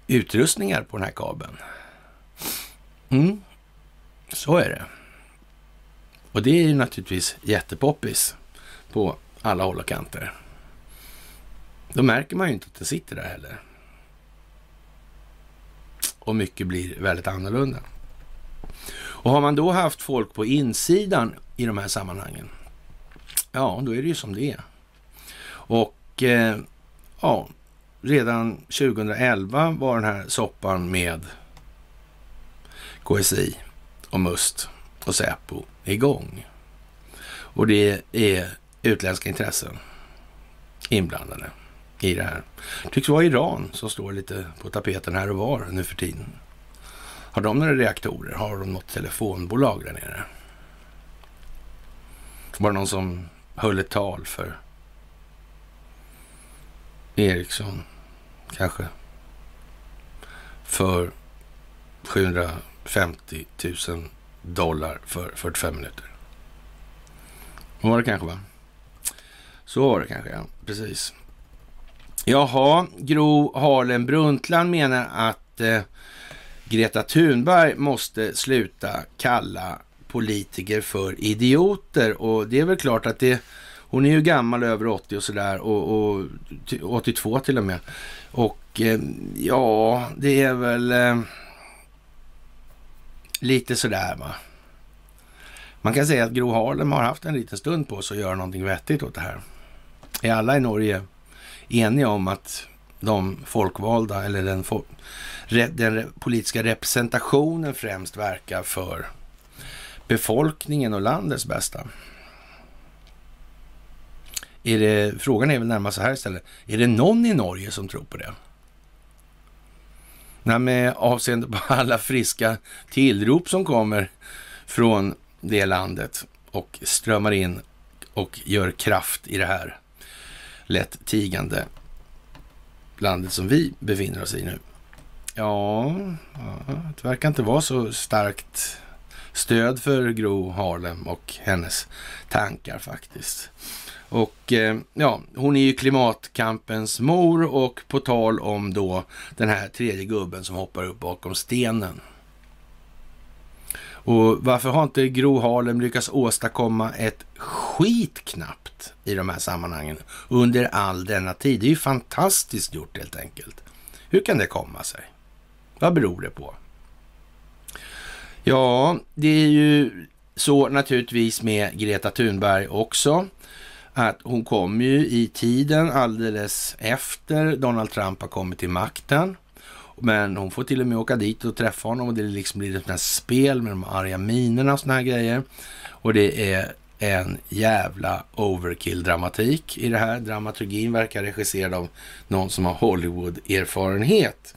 utrustningar på den här kabeln. Mm. Så är det. Och det är ju naturligtvis jättepoppis på alla håll och kanter. Då märker man ju inte att det sitter där heller. Och mycket blir väldigt annorlunda. Och har man då haft folk på insidan i de här sammanhangen, ja, då är det ju som det är. Och eh, ja, redan 2011 var den här soppan med KSI och MUST och Säpo igång. Och det är utländska intressen inblandade i det här. Det tycks vara Iran som står lite på tapeten här och var nu för tiden. Har de några reaktorer? Har de något telefonbolag där nere? Var det någon som höll ett tal för Ericsson kanske? För 750 000 dollar för 45 minuter. Var det kanske va? Så var det kanske, ja. Precis. Jaha, Gro Harlem Brundtland menar att eh, Greta Thunberg måste sluta kalla politiker för idioter och det är väl klart att det hon är ju gammal, över 80 och sådär och, och 82 till och med. Och eh, ja, det är väl eh, lite sådär va. Man kan säga att Gro Harlem har haft en liten stund på sig att göra någonting vettigt åt det här. Är alla i Norge eniga om att de folkvalda eller den, den politiska representationen främst verkar för befolkningen och landets bästa? Är det, frågan är väl närmast så här istället. Är det någon i Norge som tror på det? Nej, med avseende på alla friska tillrop som kommer från det landet och strömmar in och gör kraft i det här lätt tigande landet som vi befinner oss i nu. Ja, det verkar inte vara så starkt stöd för Gro Harlem och hennes tankar faktiskt. Och eh, ja, hon är ju klimatkampens mor och på tal om då den här tredje gubben som hoppar upp bakom stenen. Och varför har inte Gro Harlem lyckats åstadkomma ett skit knappt i de här sammanhangen under all denna tid? Det är ju fantastiskt gjort helt enkelt. Hur kan det komma sig? Vad beror det på? Ja, det är ju så naturligtvis med Greta Thunberg också att hon kom ju i tiden alldeles efter Donald Trump har kommit till makten. Men hon får till och med åka dit och träffa honom och det liksom blir ett sånt här spel med de arga minerna och såna här grejer. Och det är en jävla overkill-dramatik i det här. Dramaturgin verkar regisserad av någon som har Hollywood-erfarenhet,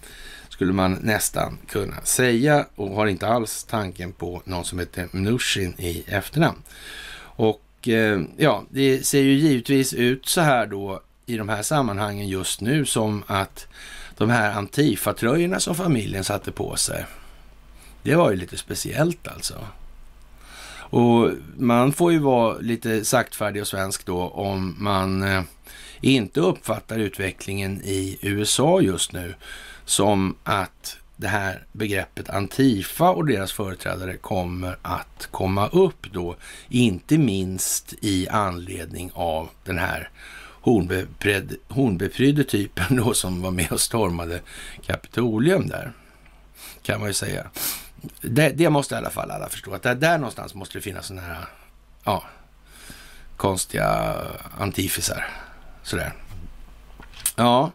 skulle man nästan kunna säga och har inte alls tanken på någon som heter Mnuchin i efternamn. Och eh, ja, det ser ju givetvis ut så här då i de här sammanhangen just nu som att de här Antifa-tröjorna som familjen satte på sig, det var ju lite speciellt alltså. Och man får ju vara lite saktfärdig och svensk då om man eh, inte uppfattar utvecklingen i USA just nu som att det här begreppet Antifa och deras företrädare kommer att komma upp då, inte minst i anledning av den här hornbeprydde typen då som var med och stormade Kapitolium där, kan man ju säga. Det, det måste i alla fall alla förstå, att där, där någonstans måste det finnas sådana här, ja, konstiga antifisar. Sådär. Ja,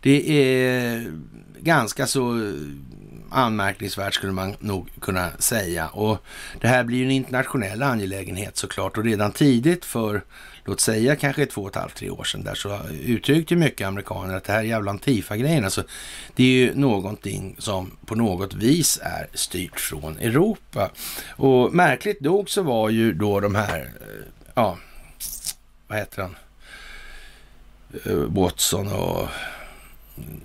det är ganska så eh, anmärkningsvärt skulle man nog kunna säga. Och det här blir ju en internationell angelägenhet såklart och redan tidigt för låt säga kanske två och ett halvt, tre år sedan där så uttryckte mycket amerikaner att det här jävla Antifa-grejen, alltså det är ju någonting som på något vis är styrt från Europa. Och märkligt nog så var ju då de här, eh, ja, vad heter han, eh, Watson och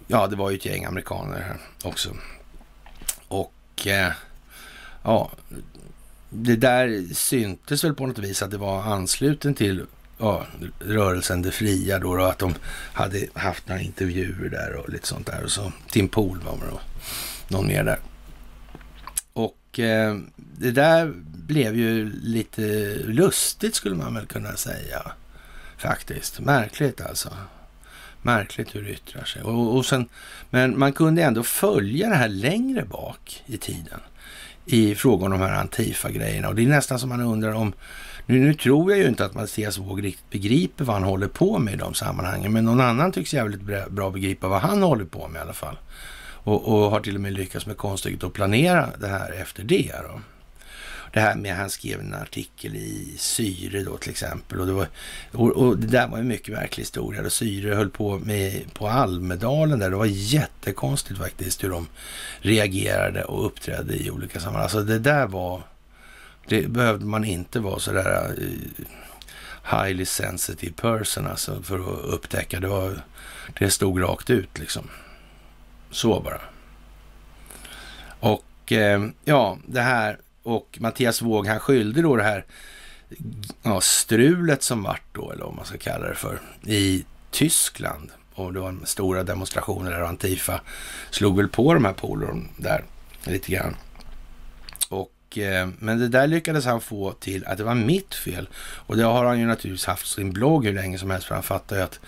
ja, det var ju ett gäng amerikaner här också. Och eh, ja, det där syntes väl på något vis att det var ansluten till ja, rörelsen Det Fria då, då, att de hade haft några intervjuer där och lite sånt där. Och så Tim Pool var det och någon mer där. Och eh, det där blev ju lite lustigt skulle man väl kunna säga. Faktiskt. Märkligt alltså. Märkligt hur det yttrar sig. Och, och sen, men man kunde ändå följa det här längre bak i tiden i fråga om de här Antifa-grejerna. Och det är nästan som man undrar om... Nu, nu tror jag ju inte att Mattias Våg riktigt begriper vad han håller på med i de sammanhangen, men någon annan tycks jävligt bra begripa vad han håller på med i alla fall. Och, och har till och med lyckats med konststycket att planera det här efter det. Då det här med att han skrev en artikel i Syre då till exempel. Och det, var, och, och det där var ju mycket verklig historia. Och Syre höll på med på Almedalen där. Det var jättekonstigt faktiskt hur de reagerade och uppträdde i olika sammanhang. Alltså det där var, det behövde man inte vara sådär eh, highly sensitive person alltså för att upptäcka. Det, var, det stod rakt ut liksom. Så bara. Och eh, ja, det här och Mattias Våg, han skyllde då det här ja, strulet som vart då, eller vad man ska kalla det för, i Tyskland. Och det var stora demonstrationer där och Antifa slog väl på de här polon där lite grann. Och, eh, men det där lyckades han få till att det var mitt fel. Och det har han ju naturligtvis haft sin blogg hur länge som helst, för han fattar ju att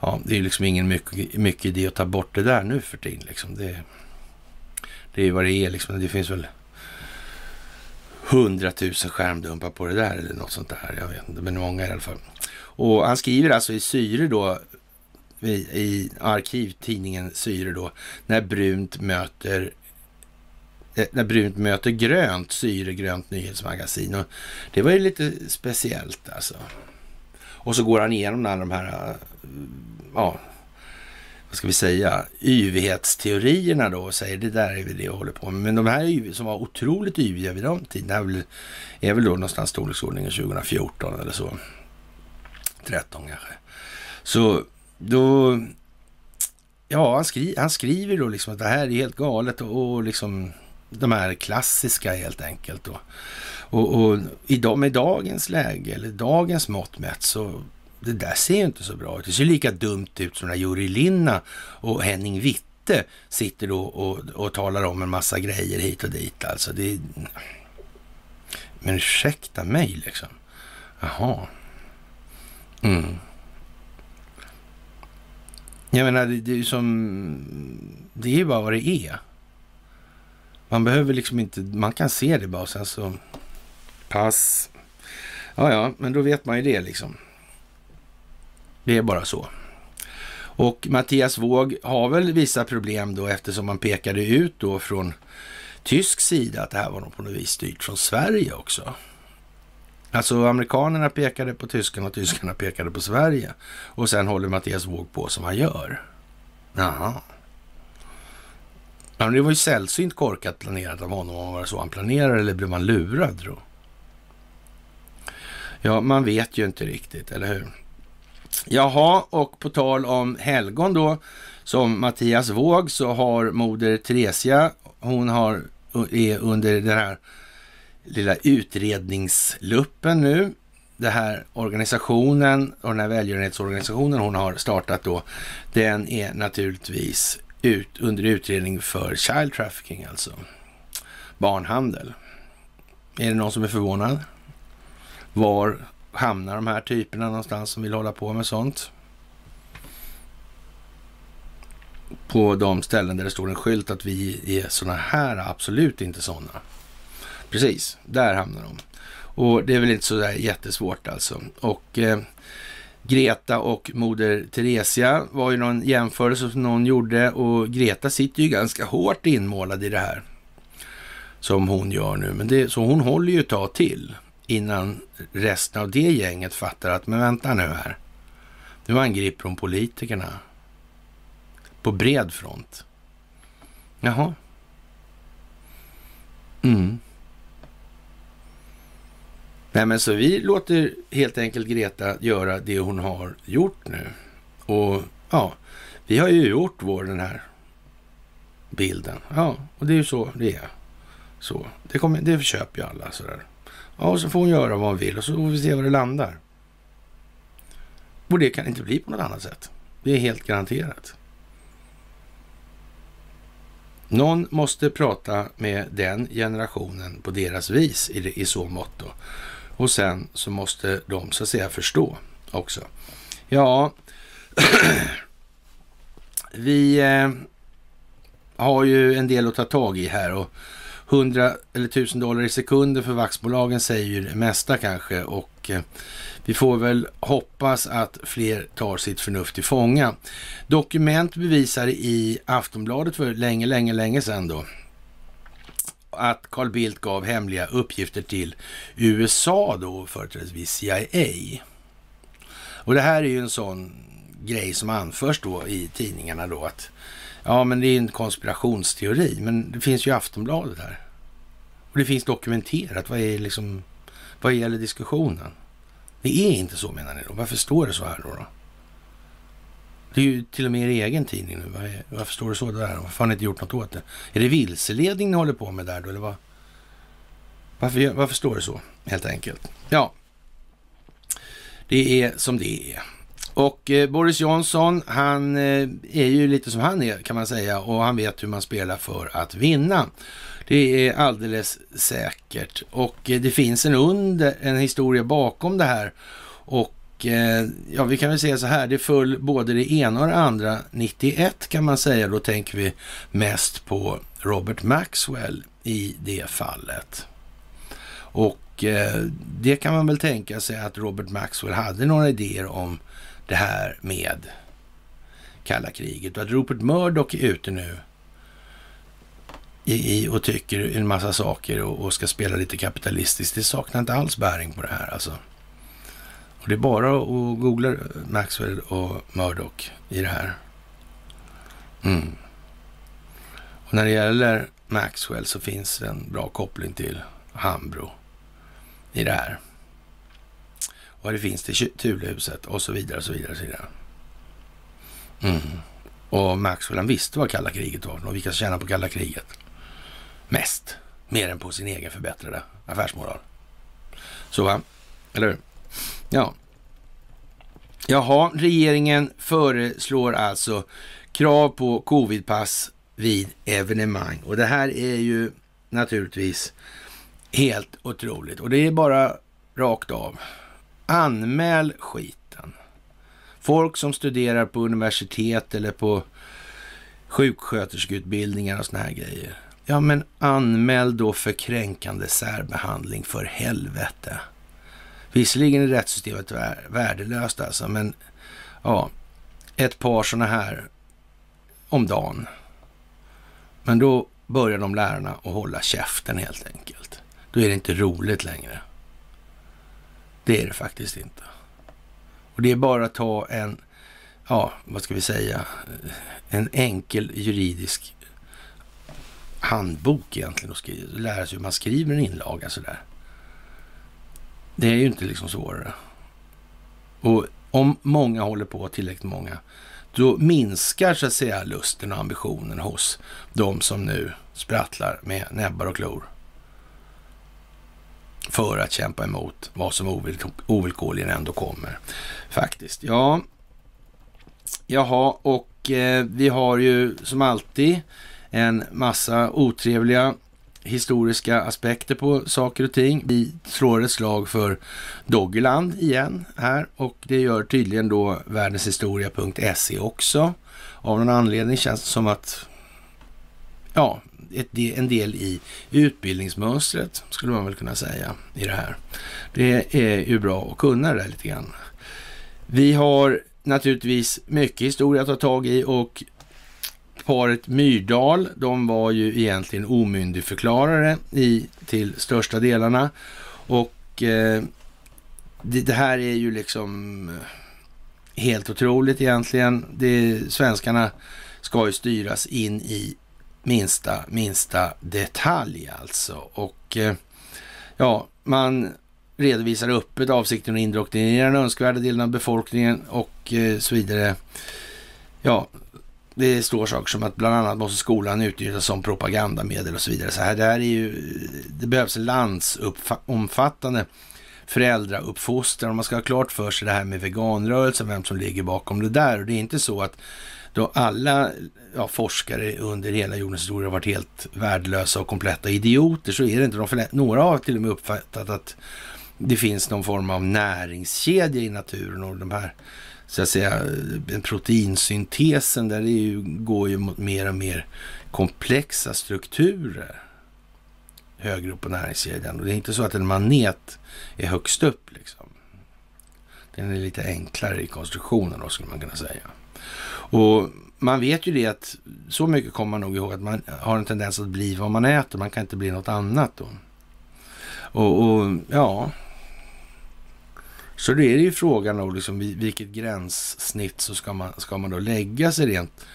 ja, det är liksom ingen mycket, mycket idé att ta bort det där nu för tiden. Liksom. Det, det är ju vad det är liksom. Det finns väl hundratusen skärmdumpar på det där eller något sånt där. Jag vet inte, men många i alla fall. Och han skriver alltså i Syre då, i, i arkivtidningen Syre då, när brunt möter eh, när brunt möter grönt, Syre grönt nyhetsmagasin. Och det var ju lite speciellt alltså. Och så går han igenom alla de här, eh, ja, vad ska vi säga, yvighetsteorierna då och säger det där är väl det jag håller på med. Men de här som var otroligt yviga vid den tiden, är väl, är väl då någonstans storleksordningen 2014 eller så. 13 kanske. Så då, ja, han, skri, han skriver då liksom att det här är helt galet och, och liksom de här klassiska helt enkelt. Då. Och, och i, med dagens läge, eller dagens mått mätt, så det där ser ju inte så bra ut. Det ser lika dumt ut som när Juri Linna och Henning Witte sitter då och, och talar om en massa grejer hit och dit. Alltså det... Men ursäkta mig liksom. Jaha. Mm. Jag menar, det, det är ju som... Det är ju bara vad det är. Man behöver liksom inte... Man kan se det bara och sen så... Pass. Ja, ja, men då vet man ju det liksom. Det är bara så. Och Mattias Våg har väl vissa problem då eftersom man pekade ut då från tysk sida att det här var nog på något vis styrt från Sverige också. Alltså amerikanerna pekade på tyskarna och tyskarna pekade på Sverige. Och sen håller Mattias Våg på som han gör. Jaha. Men det var ju sällsynt korkat planerat av honom om det var så han planerade eller blev man lurad då? Ja, man vet ju inte riktigt, eller hur? Jaha, och på tal om helgon då, som Mattias Våg, så har moder Teresia, hon har, är under den här lilla utredningsluppen nu. Den här organisationen och den här välgörenhetsorganisationen hon har startat då, den är naturligtvis ut, under utredning för child trafficking, alltså barnhandel. Är det någon som är förvånad? Var hamnar de här typerna någonstans som vill hålla på med sånt. På de ställen där det står en skylt att vi är sådana här, absolut inte sådana. Precis, där hamnar de. Och det är väl inte så där jättesvårt alltså. Och eh, Greta och moder Teresia var ju någon jämförelse som någon gjorde och Greta sitter ju ganska hårt inmålad i det här som hon gör nu. Men det, så hon håller ju ett tag till innan resten av det gänget fattar att, men vänta nu här. Nu angriper de politikerna på bred front. Jaha. Mm. Nej, men så vi låter helt enkelt Greta göra det hon har gjort nu. Och ja, Vi har ju gjort vår den här bilden. Ja, och det är ju så det är. Så, det, kommer, det köper ju alla sådär. Ja, och så får hon göra vad hon vill och så får vi se var det landar. Och det kan inte bli på något annat sätt. Det är helt garanterat. Någon måste prata med den generationen på deras vis i, i så mått då. Och sen så måste de så att säga förstå också. Ja, vi eh, har ju en del att ta tag i här och 100 eller 1000 dollar i sekunden för vaxbolagen säger ju det mesta kanske och eh, vi får väl hoppas att fler tar sitt förnuft till fånga. Dokument bevisar i Aftonbladet för länge, länge, länge sedan då att Carl Bildt gav hemliga uppgifter till USA då, företrädesvis CIA. Och det här är ju en sån grej som anförs då i tidningarna då att ja, men det är en konspirationsteori, men det finns ju Aftonbladet här. Och det finns dokumenterat. Vad är liksom, vad gäller diskussionen? Det är inte så menar ni då? Varför står det så här då? då? Det är ju till och med er egen tidning nu. Varför står det så där? Varför har ni inte gjort något åt det? Är det vilseledning ni håller på med där då, eller vad? Varför, varför står det så, helt enkelt? Ja, det är som det är. Och eh, Boris Johnson, han eh, är ju lite som han är kan man säga och han vet hur man spelar för att vinna. Det är alldeles säkert och eh, det finns en under, en historia bakom det här och eh, ja, vi kan väl säga så här, det föll både det ena och det andra 91 kan man säga. Då tänker vi mest på Robert Maxwell i det fallet. Och eh, det kan man väl tänka sig att Robert Maxwell hade några idéer om det här med kalla kriget och att Rupert Murdoch är ute nu i, i och tycker en massa saker och, och, ska spela lite kapitalistiskt. Det saknar inte alls bäring på det här alltså. Och det är bara att googla Maxwell och Murdoch i det här. Mm. Och när det gäller Maxwell så finns det en bra koppling till Hambro i det här. Vad det finns till Thulehuset och så vidare och så vidare. Och så vidare. Mm. Och Maxwell han visste vad kalla kriget var och vilka som tjänar på kalla kriget. Mest. Mer än på sin egen förbättrade affärsmoral. Så va? Eller hur? Ja. Jaha, regeringen föreslår alltså krav på covidpass vid evenemang. Och det här är ju naturligtvis helt otroligt. Och det är bara rakt av. Anmäl skiten. Folk som studerar på universitet eller på sjuksköterskeutbildningar och såna här grejer. Ja, men anmäl då för kränkande särbehandling för helvete. Visserligen är rättssystemet värdelöst alltså, men ja, ett par sådana här om dagen. Men då börjar de lärarna att hålla käften helt enkelt. Då är det inte roligt längre. Det är det faktiskt inte. Och det är bara att ta en, ja, vad ska vi säga, en enkel juridisk handbok egentligen och skriva, lära sig hur man skriver en inlaga sådär. Det är ju inte liksom svårare. Och om många håller på, tillräckligt många, då minskar så att säga lusten och ambitionen hos de som nu sprattlar med näbbar och klor för att kämpa emot vad som ovillkorligen ändå kommer. Faktiskt. Ja, jaha, och eh, vi har ju som alltid en massa otrevliga historiska aspekter på saker och ting. Vi slår ett slag för Doggerland igen här och det gör tydligen då världenshistoria.se också. Av någon anledning känns det som att ja, ett, en del i utbildningsmönstret skulle man väl kunna säga i det här. Det är ju bra att kunna det där lite grann. Vi har naturligtvis mycket historia att ta tag i och paret Myrdal, de var ju egentligen omyndigförklarare i, till största delarna. Och eh, det, det, här är ju liksom eh, helt otroligt egentligen. Det, svenskarna ska ju styras in i minsta, minsta detalj alltså. Och eh, ja, man redovisar öppet avsikten att indoktrinera den önskvärda delen av befolkningen och eh, så vidare. Ja, det står saker som att bland annat måste skolan utnyttjas som propagandamedel och så vidare. Så här, det, här är ju, det behövs landsomfattande föräldrauppfostran. Man ska ha klart för sig det här med veganrörelsen, vem som ligger bakom det där. Och det är inte så att då alla ja, forskare under hela jordens historia har varit helt värdelösa och kompletta idioter, så är det inte. De, några har till och med uppfattat att det finns någon form av näringskedja i naturen och de här så att säga, proteinsyntesen där det ju, går ju mot mer och mer komplexa strukturer högre upp på näringskedjan. Och det är inte så att en manet är högst upp liksom. Den är lite enklare i konstruktionen då skulle man kunna säga. Och man vet ju det att så mycket kommer man nog ihåg att man har en tendens att bli vad man äter. Man kan inte bli något annat då. Och, och ja, så det är det ju frågan om liksom, vilket gränssnitt så ska man, ska man då lägga sig rent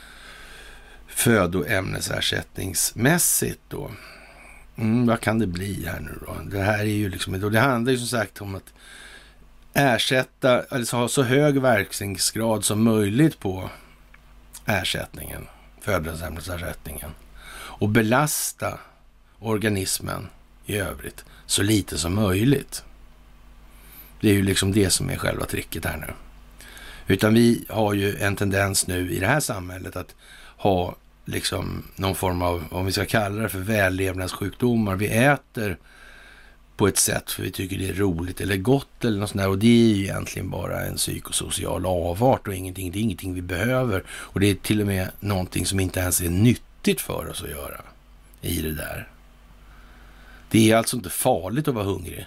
födoämnesersättningsmässigt då. Mm, vad kan det bli här nu då? Det här är ju liksom, det handlar ju som sagt om att ersätta, alltså ha så hög verkningsgrad som möjligt på ersättningen, födoämnesersättningen och belasta organismen i övrigt så lite som möjligt. Det är ju liksom det som är själva tricket här nu. Utan vi har ju en tendens nu i det här samhället att ha liksom någon form av, om vi ska kalla det för vällevnadssjukdomar. Vi äter på ett sätt för vi tycker det är roligt eller gott eller något sånt där. Och det är ju egentligen bara en psykosocial avart och ingenting. Det är ingenting vi behöver. Och det är till och med någonting som inte ens är nyttigt för oss att göra i det där. Det är alltså inte farligt att vara hungrig.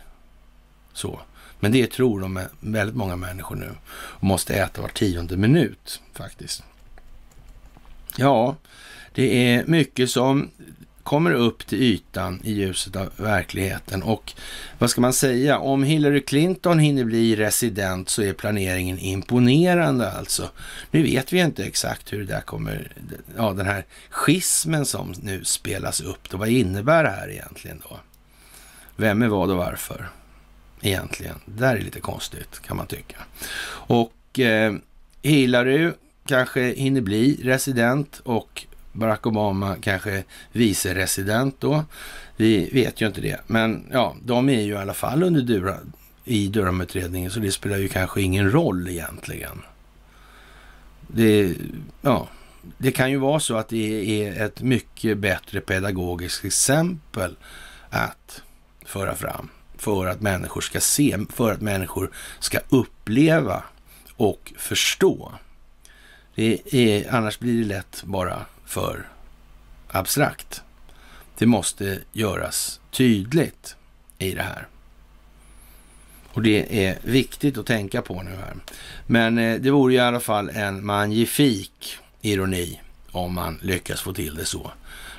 Så. Men det tror de väldigt många människor nu och måste äta var tionde minut faktiskt. Ja, det är mycket som kommer upp till ytan i ljuset av verkligheten. Och vad ska man säga? Om Hillary Clinton hinner bli resident så är planeringen imponerande alltså. Nu vet vi inte exakt hur det där kommer, ja den här schismen som nu spelas upp då, vad innebär det här egentligen då? Vem är vad och varför? egentligen. Det där är lite konstigt kan man tycka. Och eh, Hillary kanske hinner bli resident och Barack Obama kanske vice resident då. Vi vet ju inte det, men ja, de är ju i alla fall under Dura, i Durhamutredningen, så det spelar ju kanske ingen roll egentligen. Det, ja, det kan ju vara så att det är ett mycket bättre pedagogiskt exempel att föra fram för att människor ska se, för att människor ska uppleva och förstå. Det är, annars blir det lätt bara för abstrakt. Det måste göras tydligt i det här. Och det är viktigt att tänka på nu här. Men eh, det vore i alla fall en magnifik ironi om man lyckas få till det så.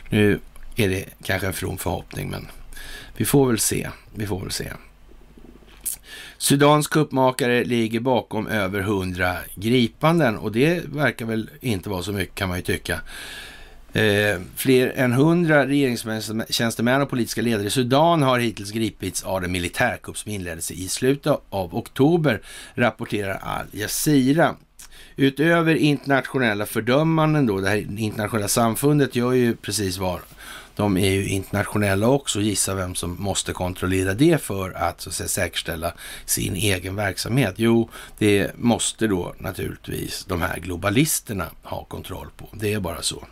Nu är det kanske en from förhoppning, men vi får väl se. Vi får väl se. Sudans kuppmakare ligger bakom över hundra gripanden och det verkar väl inte vara så mycket kan man ju tycka. Eh, fler än hundra regeringstjänstemän och politiska ledare i Sudan har hittills gripits av den militärkupp som inleddes i slutet av oktober, rapporterar Al Jazeera. Utöver internationella fördömanden då, det här internationella samfundet gör ju precis vad de är ju internationella också. Gissa vem som måste kontrollera det för att, så att säga, säkerställa sin egen verksamhet. Jo, det måste då naturligtvis de här globalisterna ha kontroll på. Det är bara så.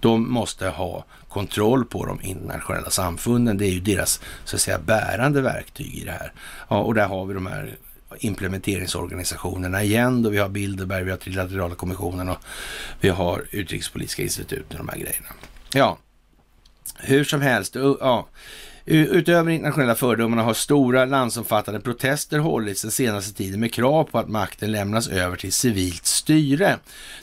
De måste ha kontroll på de internationella samfunden. Det är ju deras så att säga bärande verktyg i det här. Ja, och där har vi de här implementeringsorganisationerna igen. Då vi har Bilderberg, vi har Trilaterala kommissionen och vi har Utrikespolitiska institutet och de här grejerna. Ja, hur som helst, ja. Utöver internationella fördomarna har stora landsomfattande protester hållits den senaste tiden med krav på att makten lämnas över till civilt styre.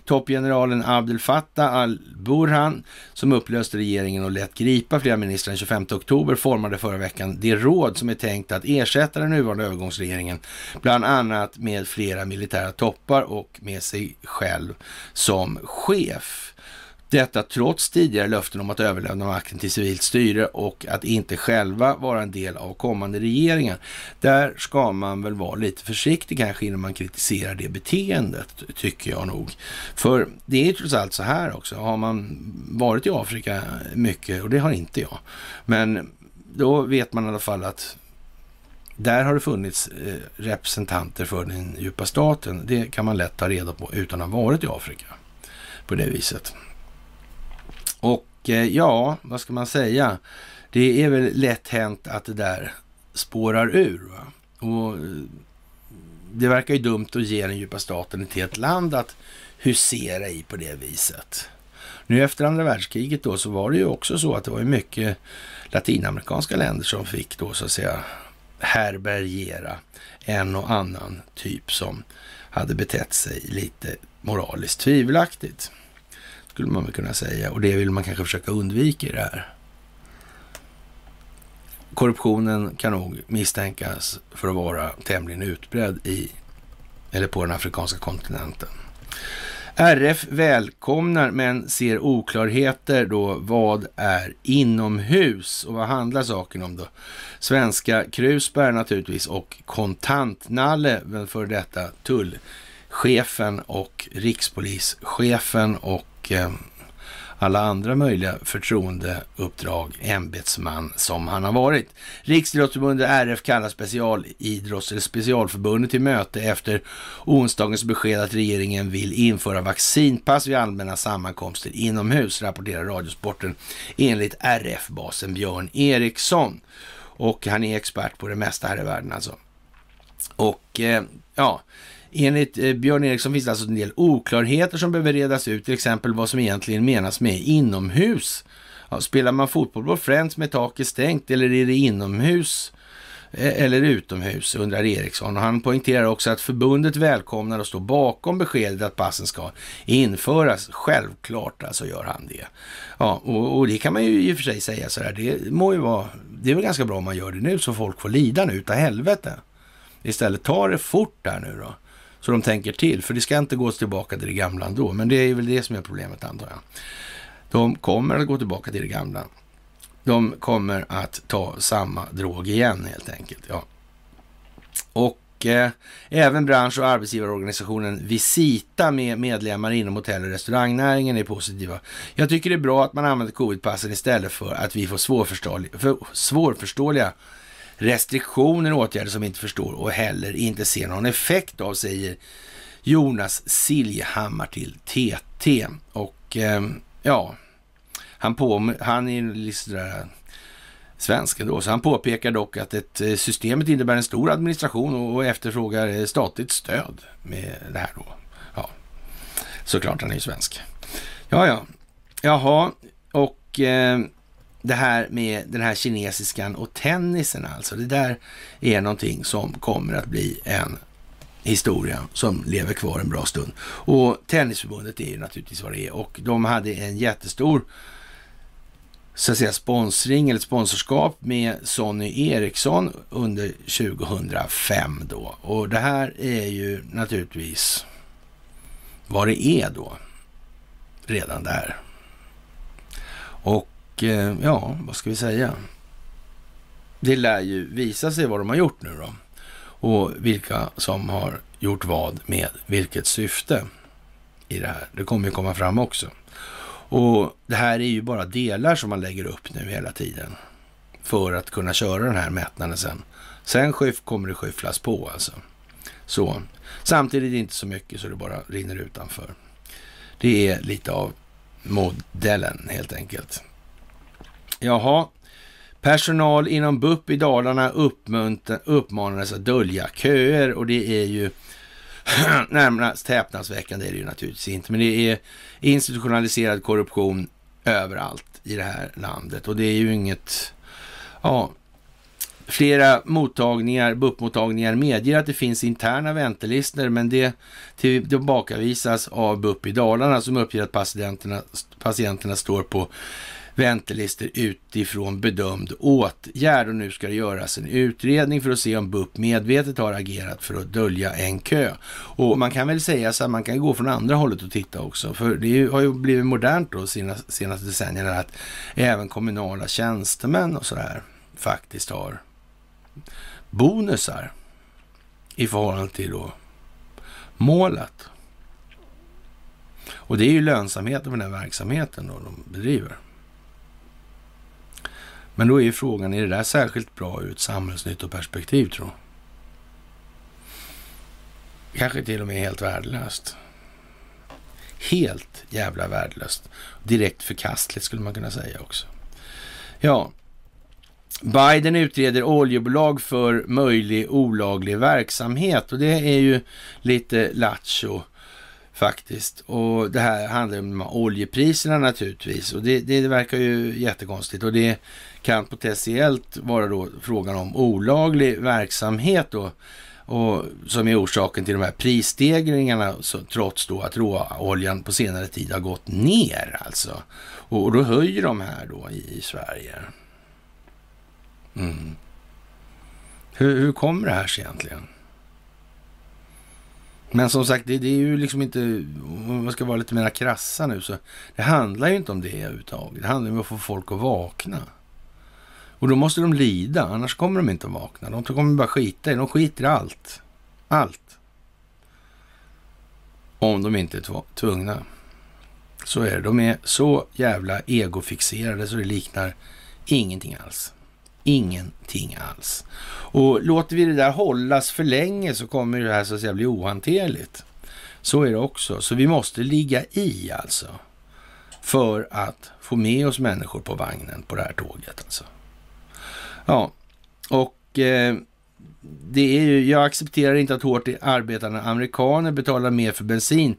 Toppgeneralen Abdel Fattah al-Burhan, som upplöste regeringen och lät gripa flera ministrar den 25 oktober, formade förra veckan det råd som är tänkt att ersätta den nuvarande övergångsregeringen, bland annat med flera militära toppar och med sig själv som chef. Detta trots tidigare löften om att överlämna makten till civilt styre och att inte själva vara en del av kommande regeringar. Där ska man väl vara lite försiktig kanske innan man kritiserar det beteendet, tycker jag nog. För det är ju trots allt så här också, har man varit i Afrika mycket, och det har inte jag, men då vet man i alla fall att där har det funnits eh, representanter för den djupa staten. Det kan man lätt ta reda på utan att ha varit i Afrika på det viset. Och eh, ja, vad ska man säga? Det är väl lätt hänt att det där spårar ur. Va? Och eh, det verkar ju dumt att ge den djupa staten ett helt land att husera i på det viset. Nu efter andra världskriget då så var det ju också så att det var ju mycket latinamerikanska länder som fick då så att säga härbärgera en och annan typ som hade betett sig lite moraliskt tvivelaktigt. Skulle man väl kunna säga. Och det vill man kanske försöka undvika i det här. Korruptionen kan nog misstänkas för att vara tämligen utbredd i, eller på den afrikanska kontinenten. RF välkomnar men ser oklarheter då vad är inomhus och vad handlar saken om då? Svenska krusbär naturligtvis och Kontantnalle, för detta tullchefen och rikspolischefen och och eh, alla andra möjliga förtroendeuppdrag, ämbetsman som han har varit. Riksidrottsförbundet RF kallar specialidrotts eller specialförbundet till möte efter onsdagens besked att regeringen vill införa vaccinpass vid allmänna sammankomster inomhus, rapporterar Radiosporten enligt RF-basen Björn Eriksson. Och han är expert på det mesta här i världen alltså. Och eh, ja, Enligt eh, Björn Eriksson finns det alltså en del oklarheter som behöver redas ut, till exempel vad som egentligen menas med inomhus. Ja, spelar man fotboll på Friends med taket stängt eller är det inomhus eh, eller utomhus, undrar Eriksson. Och han poängterar också att förbundet välkomnar och står bakom beskedet att passen ska införas. Självklart alltså gör han det. Ja, och, och det kan man ju i och för sig säga så här, det må ju vara, det är väl ganska bra om man gör det nu så folk får lida nu utav helvete. Istället ta det fort där nu då. Så de tänker till, för det ska inte gå tillbaka till det gamla ändå. Men det är väl det som är problemet antar jag. De kommer att gå tillbaka till det gamla. De kommer att ta samma drog igen helt enkelt. Ja. Och eh, även bransch och arbetsgivarorganisationen Visita med medlemmar inom hotell och restaurangnäringen är positiva. Jag tycker det är bra att man använder covidpassen istället för att vi får svårförståeliga, för svårförståeliga restriktioner och åtgärder som vi inte förstår och heller inte ser någon effekt av, säger Jonas Siljehammar till TT. Och eh, ja, han, på, han är liksom där svenska då, så han påpekar dock att ett, eh, systemet innebär en stor administration och, och efterfrågar eh, statligt stöd med det här då. Ja, såklart han är ju svensk. Ja, ja. Jaha, och eh, det här med den här kinesiskan och tennisen alltså. Det där är någonting som kommer att bli en historia som lever kvar en bra stund. Och Tennisförbundet är ju naturligtvis vad det är och de hade en jättestor så att säga sponsring eller sponsorskap med Sonny Eriksson under 2005 då. Och det här är ju naturligtvis vad det är då redan där. Och Eh, ja, vad ska vi säga? Det lär ju visa sig vad de har gjort nu då. Och vilka som har gjort vad med vilket syfte i det här. Det kommer ju komma fram också. Och det här är ju bara delar som man lägger upp nu hela tiden. För att kunna köra den här mätnaden sen. Sen kommer det skyfflas på alltså. Så. Samtidigt inte så mycket så det bara rinner utanför. Det är lite av modellen helt enkelt. Jaha, personal inom BUP i Dalarna uppmanades att dölja köer och det är ju närmast häpnadsväckande är det ju naturligtvis inte, men det är institutionaliserad korruption överallt i det här landet och det är ju inget, ja, Flera mottagningar, BUP-mottagningar medger att det finns interna väntelistor, men det tillbakavisas av BUP i Dalarna som uppger att patienterna, patienterna står på väntelistor utifrån bedömd åtgärd och nu ska det göras en utredning för att se om BUP medvetet har agerat för att dölja en kö. Och man kan väl säga så att man kan gå från andra hållet och titta också, för det har ju blivit modernt då senaste, senaste decennierna att även kommunala tjänstemän och sådär faktiskt har bonusar i förhållande till då målet. Och det är ju lönsamheten för den här verksamheten då de bedriver. Men då är ju frågan, är det där särskilt bra ur ett samhällsnyttoperspektiv tro? Kanske till och med helt värdelöst. Helt jävla värdelöst. Direkt förkastligt skulle man kunna säga också. Ja, Biden utreder oljebolag för möjlig olaglig verksamhet och det är ju lite lattjo faktiskt. Och det här handlar om oljepriserna naturligtvis och det, det verkar ju jättekonstigt och det kan potentiellt vara då frågan om olaglig verksamhet då och som är orsaken till de här prisstegringarna så, trots då att råoljan på senare tid har gått ner alltså. Och, och då höjer de här då i, i Sverige. Mm. Hur, hur kommer det här sig egentligen? Men som sagt, det, det, är ju liksom inte, om man ska vara lite mer krassa nu, så det handlar ju inte om det överhuvudtaget. Det handlar om att få folk att vakna. Och då måste de lida, annars kommer de inte att vakna. De kommer bara skita i De skiter i allt. Allt. Om de inte är tvungna. Så är det. De är så jävla egofixerade så det liknar ingenting alls. Ingenting alls. Och låter vi det där hållas för länge så kommer det här så att säga bli ohanterligt. Så är det också. Så vi måste ligga i alltså. För att få med oss människor på vagnen på det här tåget alltså. Ja, och eh, det är ju, jag accepterar inte att hårt arbetande amerikaner betalar mer för bensin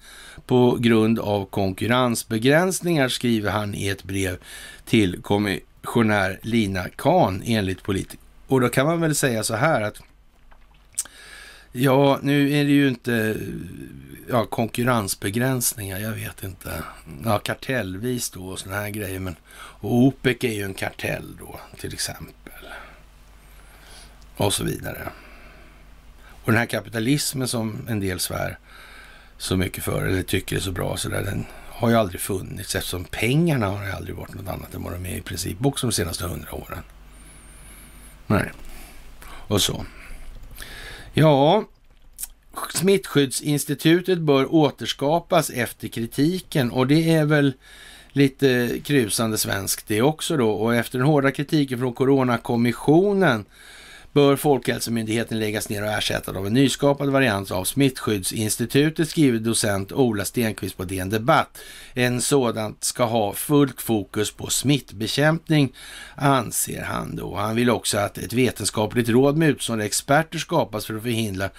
på grund av konkurrensbegränsningar, skriver han i ett brev till kommissionär Lina Kahn enligt politiker. Och då kan man väl säga så här att Ja, nu är det ju inte ja, konkurrensbegränsningar, jag vet inte. Ja, kartellvis då och sådana här grejer. Men, och OPEC är ju en kartell då, till exempel och så vidare. Och den här kapitalismen som en del svär så mycket för, eller tycker är så bra, så där, den har ju aldrig funnits eftersom pengarna har ju aldrig varit något annat än vad de är i princip också de senaste hundra åren. Nej, och så. Ja, Smittskyddsinstitutet bör återskapas efter kritiken och det är väl lite krusande svenskt det också då. Och efter den hårda kritiken från Coronakommissionen bör Folkhälsomyndigheten läggas ner och ersättas av en nyskapad variant av Smittskyddsinstitutet, skriver docent Ola Stenqvist på DN Debatt. En sådant ska ha fullt fokus på smittbekämpning, anser han då. Han vill också att ett vetenskapligt råd med utstående experter skapas för att förhindra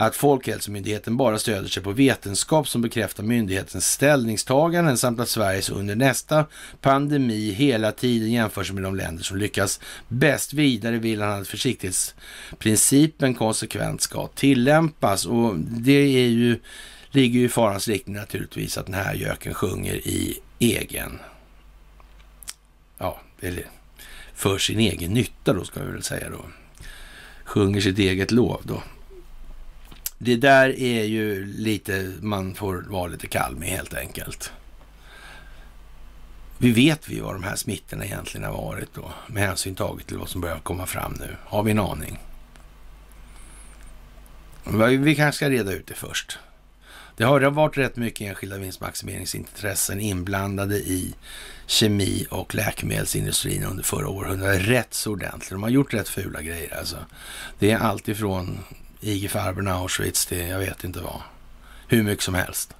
att Folkhälsomyndigheten bara stöder sig på vetenskap som bekräftar myndighetens ställningstaganden samt att Sverige under nästa pandemi hela tiden jämförs med de länder som lyckas bäst. Vidare vill han att försiktighetsprincipen konsekvent ska tillämpas och det är ju, ligger ju i farans riktning naturligtvis att den här göken sjunger i egen, ja, eller för sin egen nytta då ska vi väl säga då. Sjunger sitt eget lov då det där är ju lite, man får vara lite kall med helt enkelt. Vi vet vi vad de här smittorna egentligen har varit då, med hänsyn taget till vad som börjar komma fram nu. Har vi en aning? Vi kanske ska reda ut det först. Det har varit rätt mycket enskilda vinstmaximeringsintressen inblandade i kemi och läkemedelsindustrin under förra århundradet. Rätt så ordentligt. De har gjort rätt fula grejer alltså. Det är allt ifrån IG Farben, Auschwitz, det jag vet inte vad. Hur mycket som helst.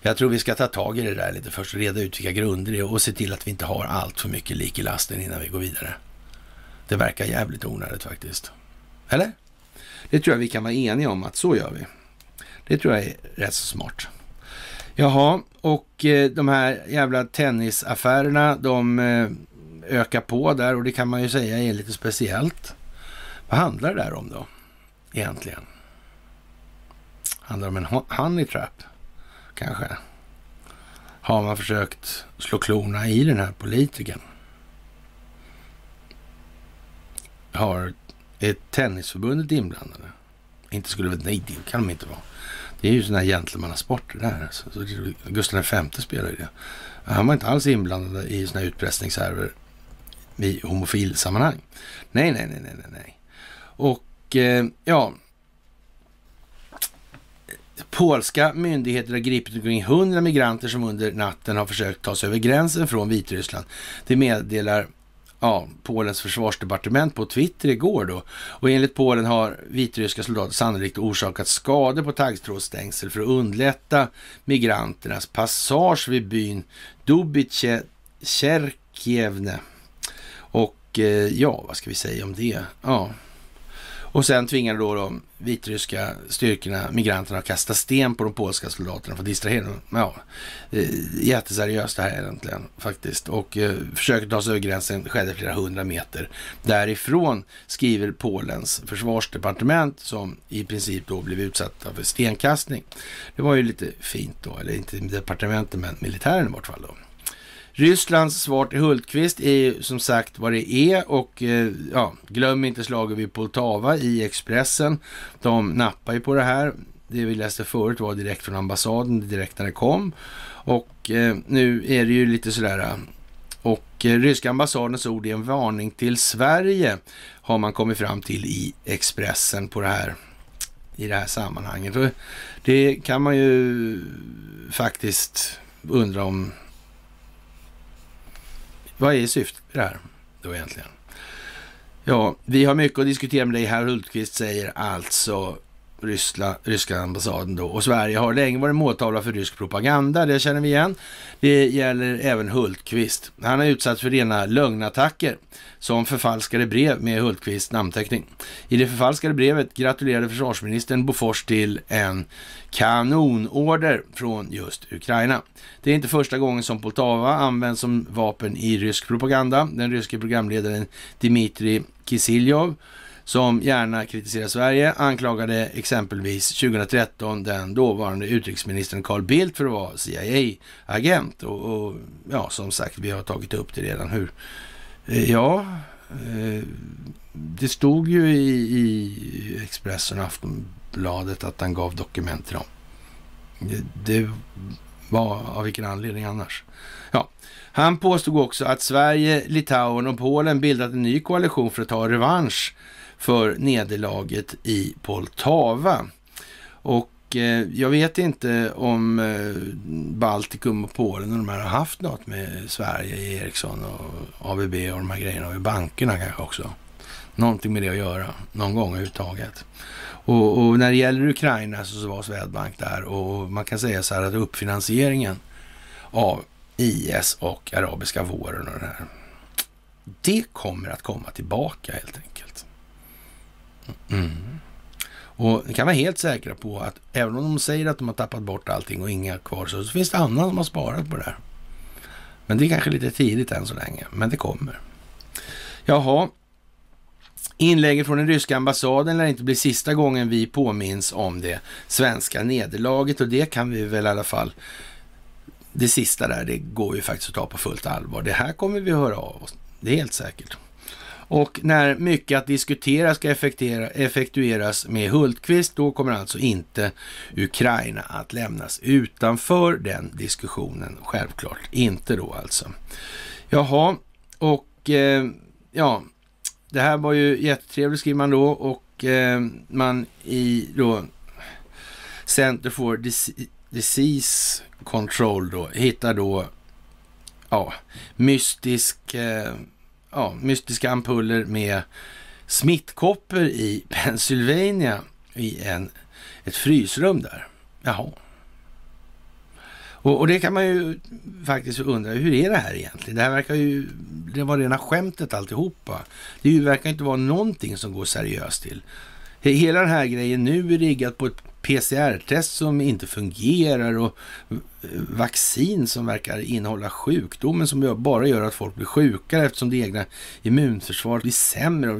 Jag tror vi ska ta tag i det där lite först och reda ut vilka grunder det är och se till att vi inte har allt för mycket lik i lasten innan vi går vidare. Det verkar jävligt onödigt faktiskt. Eller? Det tror jag vi kan vara eniga om att så gör vi. Det tror jag är rätt så smart. Jaha, och eh, de här jävla tennisaffärerna, de eh, ökar på där och det kan man ju säga är lite speciellt. Vad handlar det där om då? Egentligen? Handlar det om en honey trap? Kanske? har man försökt slå klorna i den här politikern. Har, är tennisförbundet inblandade? Inte skulle väl, nej det kan de inte vara. Det är ju sådana här gentlemannasporter där. Alltså. Så Gustav V spelar ju det. Han var inte alls inblandad i sådana här utpressningshärvor i homofilsammanhang. Nej, nej, nej, nej, nej. Och Eh, ja, Polska myndigheter har gripit omkring 100 migranter som under natten har försökt ta sig över gränsen från Vitryssland. Det meddelar ja, Polens försvarsdepartement på Twitter igår då. Och enligt Polen har vitryska soldater sannolikt orsakat skador på taggtrådsstängsel för att underlätta migranternas passage vid byn Dubice Cherkievne. Och eh, ja, vad ska vi säga om det? Ja, och sen tvingade då de vitryska styrkorna migranterna att kasta sten på de polska soldaterna för att distrahera dem. Ja, eh, jätteseriöst det här egentligen faktiskt. Och eh, försöket ta sig över gränsen skedde flera hundra meter därifrån, skriver Polens försvarsdepartement som i princip då blev utsatta för stenkastning. Det var ju lite fint då, eller inte departementet men militären i vart fall då. Rysslands svar till Hultqvist är ju som sagt vad det är och eh, ja, glöm inte slaget vid Poltava i Expressen. De nappar ju på det här. Det vi läste förut var direkt från ambassaden, direkt när det kom. Och eh, nu är det ju lite sådär eh, och eh, ryska ambassadens ord är en varning till Sverige har man kommit fram till i Expressen på det här i det här sammanhanget. Och det kan man ju faktiskt undra om vad är syftet med det här då egentligen? Ja, vi har mycket att diskutera med dig herr Hultqvist säger alltså Ryssla, ryska ambassaden då. Och Sverige har länge varit måltavla för rysk propaganda, det känner vi igen. Det gäller även Hultqvist. Han har utsatts för rena lögnattacker som förfalskade brev med Hultqvists namnteckning. I det förfalskade brevet gratulerade försvarsministern Bofors till en kanonorder från just Ukraina. Det är inte första gången som Poltava används som vapen i rysk propaganda. Den ryske programledaren Dmitrij Kisiljov som gärna kritiserar Sverige, anklagade exempelvis 2013 den dåvarande utrikesministern Carl Bildt för att vara CIA-agent. Och, och, ja, som sagt, vi har tagit upp det redan. Hur? Eh, ja, eh, det stod ju i, i Expressen och Aftonbladet att han gav dokument till dem. Det, eh, det var av vilken anledning annars? Ja, han påstod också att Sverige, Litauen och Polen bildat en ny koalition för att ta revansch för nederlaget i Poltava. Och eh, jag vet inte om eh, Baltikum och Polen och de här har haft något med Sverige, Ericsson och ABB och de här grejerna och bankerna kanske också. Någonting med det att göra någon gång överhuvudtaget. Och, och när det gäller Ukraina så var Swedbank där och man kan säga så här att uppfinansieringen av IS och arabiska våren och det här. Det kommer att komma tillbaka helt enkelt. Mm. Och ni kan vara helt säkra på att även om de säger att de har tappat bort allting och inga kvar så, så finns det andra som har sparat på det här. Men det är kanske lite tidigt än så länge, men det kommer. Jaha, Inlägget från den ryska ambassaden lär inte bli sista gången vi påminns om det svenska nederlaget och det kan vi väl i alla fall. Det sista där, det går ju faktiskt att ta på fullt allvar. Det här kommer vi att höra av oss. Det är helt säkert. Och när mycket att diskutera ska effektueras med Hultqvist, då kommer alltså inte Ukraina att lämnas utanför den diskussionen. Självklart inte då alltså. Jaha, och eh, ja, det här var ju jättetrevligt skriver man då och eh, man i då Center for Disease Control då hittar då ja, mystisk eh, ja, mystiska ampuller med smittkoppor i Pennsylvania i en, ett frysrum där. Jaha. Och, och, det kan man ju faktiskt undra, hur är det här egentligen? Det här verkar ju, det var rena skämtet alltihopa. Det verkar inte vara någonting som går seriöst till. Hela den här grejen nu är riggat på ett PCR-test som inte fungerar och vaccin som verkar innehålla sjukdomen som bara gör att folk blir sjukare eftersom det egna immunförsvaret blir sämre.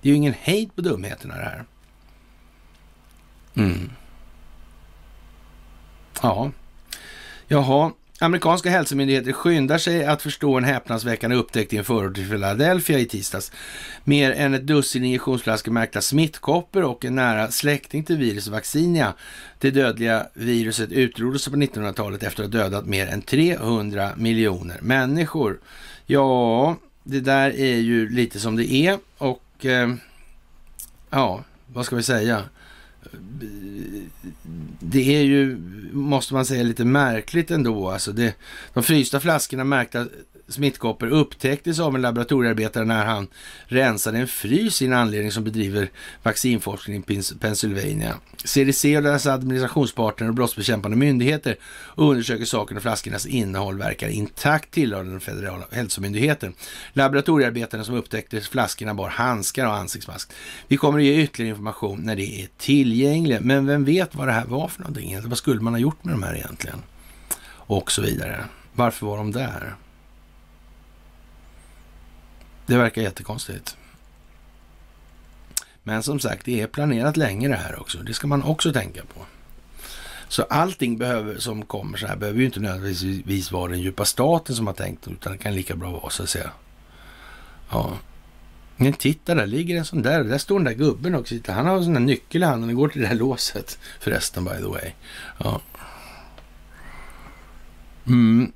Det är ju ingen hejd på dumheterna det här. Mm. Ja, jaha. Amerikanska hälsomyndigheter skyndar sig att förstå en häpnadsväckande upptäckt i en förort till Philadelphia i tisdags. Mer än ett dussin injektionsflaskor märkta smittkoppor och en nära släkting till viruset vaccinia. Det dödliga viruset utrotades på 1900-talet efter att ha dödat mer än 300 miljoner människor. Ja, det där är ju lite som det är och eh, ja, vad ska vi säga? Det är ju, måste man säga, lite märkligt ändå. Alltså det, de frysta flaskorna märkta smittkoppor upptäcktes av en laboratoriearbetare när han rensade en frys i en anledning som bedriver vaccinforskning i Pennsylvania. CDC och deras administrationspartner och brottsbekämpande myndigheter undersöker saken och flaskornas innehåll verkar intakt tillhörande den federala hälsomyndigheten. Laboratoriearbetarna som upptäckte flaskorna bar handskar och ansiktsmask. Vi kommer att ge ytterligare information när det är tillgängligt. Men vem vet vad det här var för någonting? Vad skulle man ha gjort med de här egentligen? Och så vidare. Varför var de där? Det verkar jättekonstigt. Men som sagt, det är planerat länge det här också. Det ska man också tänka på. Så allting behöver, som kommer så här behöver ju inte nödvändigtvis vara den djupa staten som har tänkt, utan det kan lika bra vara så att säga. Ja. Men titta, där ligger en sån där. Där står den där gubben också. Han har en sån där nyckel i handen och går till det här låset förresten, by the way. Ja. Mm.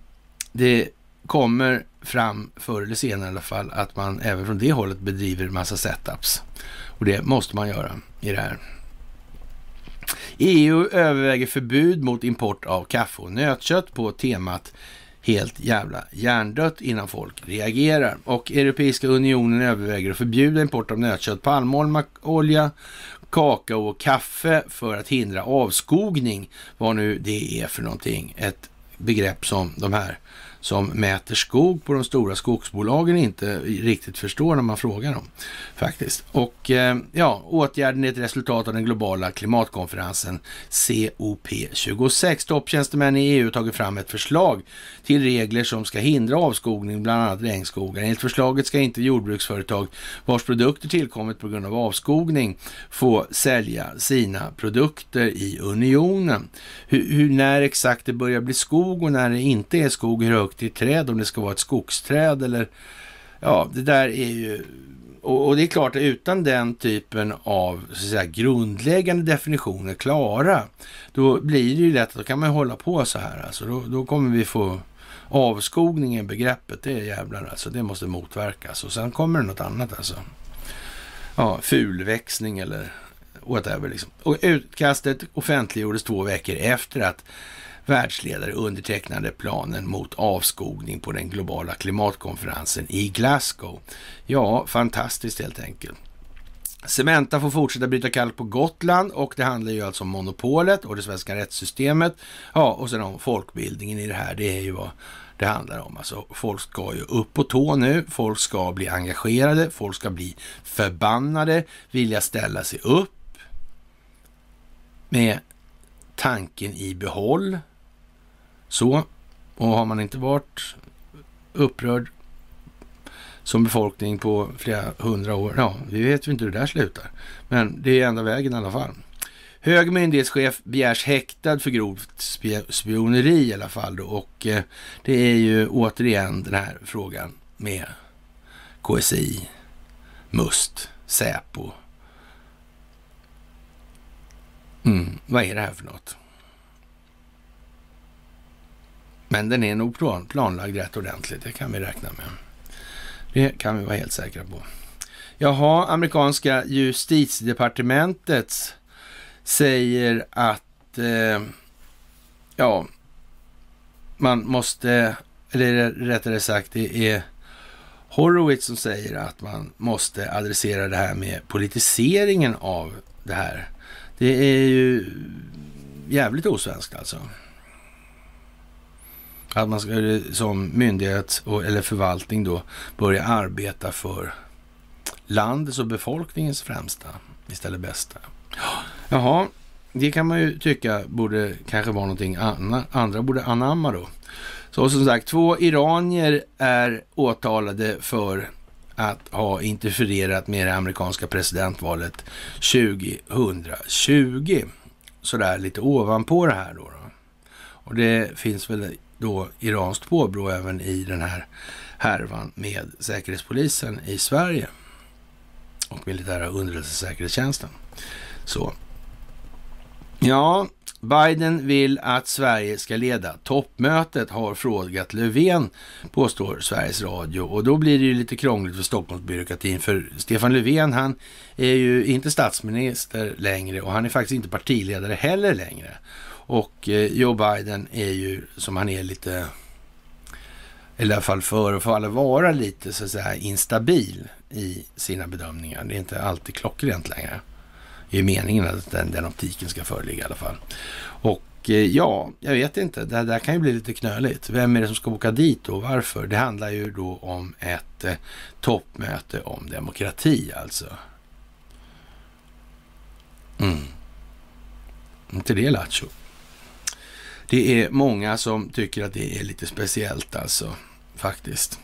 Det kommer fram förr eller senare i alla fall att man även från det hållet bedriver massa setups. Och det måste man göra i det här. EU överväger förbud mot import av kaffe och nötkött på temat helt jävla hjärndött innan folk reagerar. Och Europeiska unionen överväger att förbjuda import av nötkött, palmolja, kakao och kaffe för att hindra avskogning, vad nu det är för någonting. Ett begrepp som de här som mäter skog på de stora skogsbolagen inte riktigt förstår när man frågar dem faktiskt. Och eh, ja, åtgärden är ett resultat av den globala klimatkonferensen COP26. Topptjänstemän i EU har tagit fram ett förslag till regler som ska hindra avskogning, bland annat regnskogar. Enligt förslaget ska inte jordbruksföretag vars produkter tillkommit på grund av avskogning få sälja sina produkter i unionen. Hur, hur när exakt det börjar bli skog och när det inte är skog, hur högt i träd, om det ska vara ett skogsträd eller ja, det där är ju och, och, det är klart att utan den typen av så att säga, grundläggande definitioner klara, då blir det ju lätt att då kan man hålla på så här. Alltså, då, då kommer vi få avskogningen, begreppet, det är jävlar alltså, det måste motverkas. Och sen kommer det något annat alltså. Ja, fulväxning eller whatever liksom. Och utkastet offentliggjordes två veckor efter att världsledare undertecknade planen mot avskogning på den globala klimatkonferensen i Glasgow. Ja, fantastiskt helt enkelt. Cementa får fortsätta bryta kalk på Gotland och det handlar ju alltså om monopolet och det svenska rättssystemet. Ja, och sen om folkbildningen i det här. Det är ju vad det handlar om. Alltså, folk ska ju upp på tå nu. Folk ska bli engagerade. Folk ska bli förbannade, vilja ställa sig upp med tanken i behåll. Så, och har man inte varit upprörd som befolkning på flera hundra år, ja, vi vet ju inte hur det där slutar. Men det är enda vägen i alla fall. Hög myndighetschef begärs häktad för grovt spioneri i alla fall då. Och eh, det är ju återigen den här frågan med KSI, MUST, Säpo. Mm, vad är det här för något? Men den är nog planlagd rätt ordentligt, det kan vi räkna med. Det kan vi vara helt säkra på. Jaha, amerikanska justitiedepartementet säger att eh, ja, man måste, eller rättare sagt, det är Horowitz som säger att man måste adressera det här med politiseringen av det här. Det är ju jävligt osvenskt alltså. Att man ska eh, som myndighet eller förvaltning då börja arbeta för landets och befolkningens främsta istället bästa. Jaha, det kan man ju tycka borde kanske vara någonting anna, Andra borde anamma då. Så som sagt, två iranier är åtalade för att ha interfererat med det amerikanska presidentvalet 2020. Sådär lite ovanpå det här då. då. Och det finns väl då iranskt påbrå även i den här härvan med Säkerhetspolisen i Sverige och militära underrättelsesäkerhetstjänsten. Så. Ja, Biden vill att Sverige ska leda toppmötet, har frågat Löfven, påstår Sveriges Radio. Och då blir det ju lite krångligt för Stockholmsbyråkratin, för Stefan Löfven, han är ju inte statsminister längre och han är faktiskt inte partiledare heller längre. Och eh, Joe Biden är ju, som han är lite, eller i alla fall förefaller vara lite så att säga instabil i sina bedömningar. Det är inte alltid klockrent längre Det är meningen att den, den optiken ska föreligga i alla fall. Och eh, ja, jag vet inte. Det där kan ju bli lite knöligt. Vem är det som ska åka dit och varför? Det handlar ju då om ett eh, toppmöte om demokrati alltså. Mm. Inte det Lattjo? Det är många som tycker att det är lite speciellt alltså, faktiskt.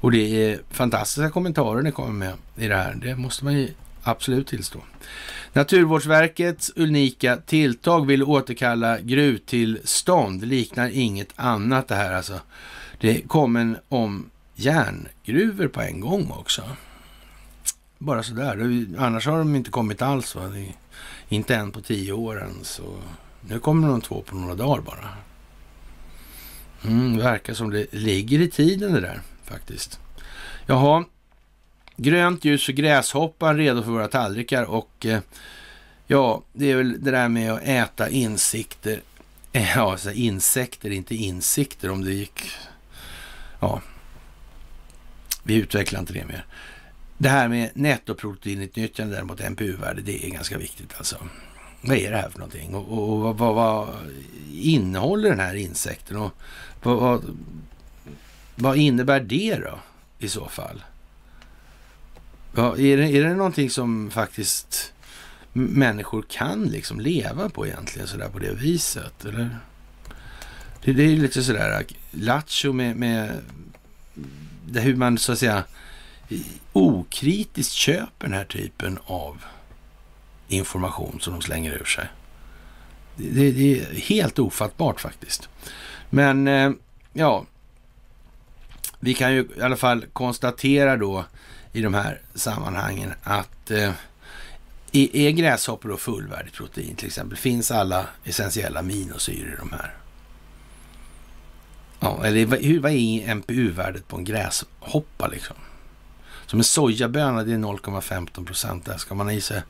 Och det är fantastiska kommentarer ni kommer med i det här. Det måste man ju absolut tillstå. Naturvårdsverkets unika tilltag vill återkalla gruvtillstånd. Liknar inget annat det här alltså. Det kom en om järngruvor på en gång också. Bara sådär. Annars har de inte kommit alls. Va? Inte en på tio år ens. Nu kommer de två på några dagar bara. Mm, verkar som det ligger i tiden det där faktiskt. Jaha, grönt ljus för gräshoppan redo för våra tallrikar och eh, ja, det är väl det där med att äta insikter. Ja, alltså insekter, inte insikter om det gick. Ja, vi utvecklar inte det mer. Det här med nettoproteinutnyttjande däremot, NPU-värde, det är ganska viktigt alltså. Vad är det här för någonting? Och, och, och vad, vad, innehåller den här insekten? Och vad, vad, vad innebär det då i så fall? Ja, är, det, är det någonting som faktiskt människor kan liksom leva på egentligen sådär på det viset? Eller? Det, det är lite sådär lattjo med, med det, hur man så att säga okritiskt köper den här typen av information som de slänger ur sig. Det, det, är helt ofattbart faktiskt. Men eh, ja, vi kan ju i alla fall konstatera då i de här sammanhangen att eh, är gräshoppor då fullvärdigt protein till exempel? Finns alla essentiella aminosyror i de här? Ja, eller hur, vad är MPU-värdet på en gräshoppa liksom? Som en sojaböna, det är 0,15 procent. Där ska man ha i sig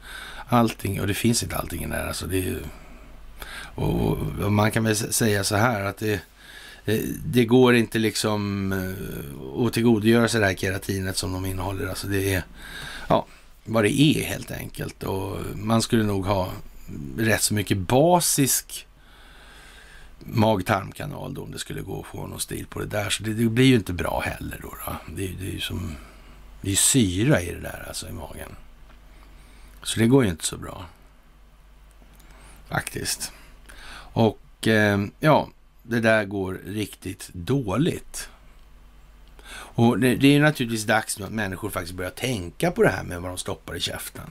allting, och det finns inte allting i där. Alltså det är, och, och man kan väl säga så här att det, eh, det går inte liksom eh, att tillgodogöra sig det här keratinet som de innehåller. Alltså det är ja, vad det är helt enkelt. Och man skulle nog ha rätt så mycket basisk mag-tarmkanal då om det skulle gå att få någon stil på det där. Så det, det blir ju inte bra heller då. då. Det, det, är ju som, det är syra i det där alltså i magen. Så det går ju inte så bra. Faktiskt. Och eh, ja, det där går riktigt dåligt. Och det, det är naturligtvis dags nu att människor faktiskt börjar tänka på det här med vad de stoppar i käften.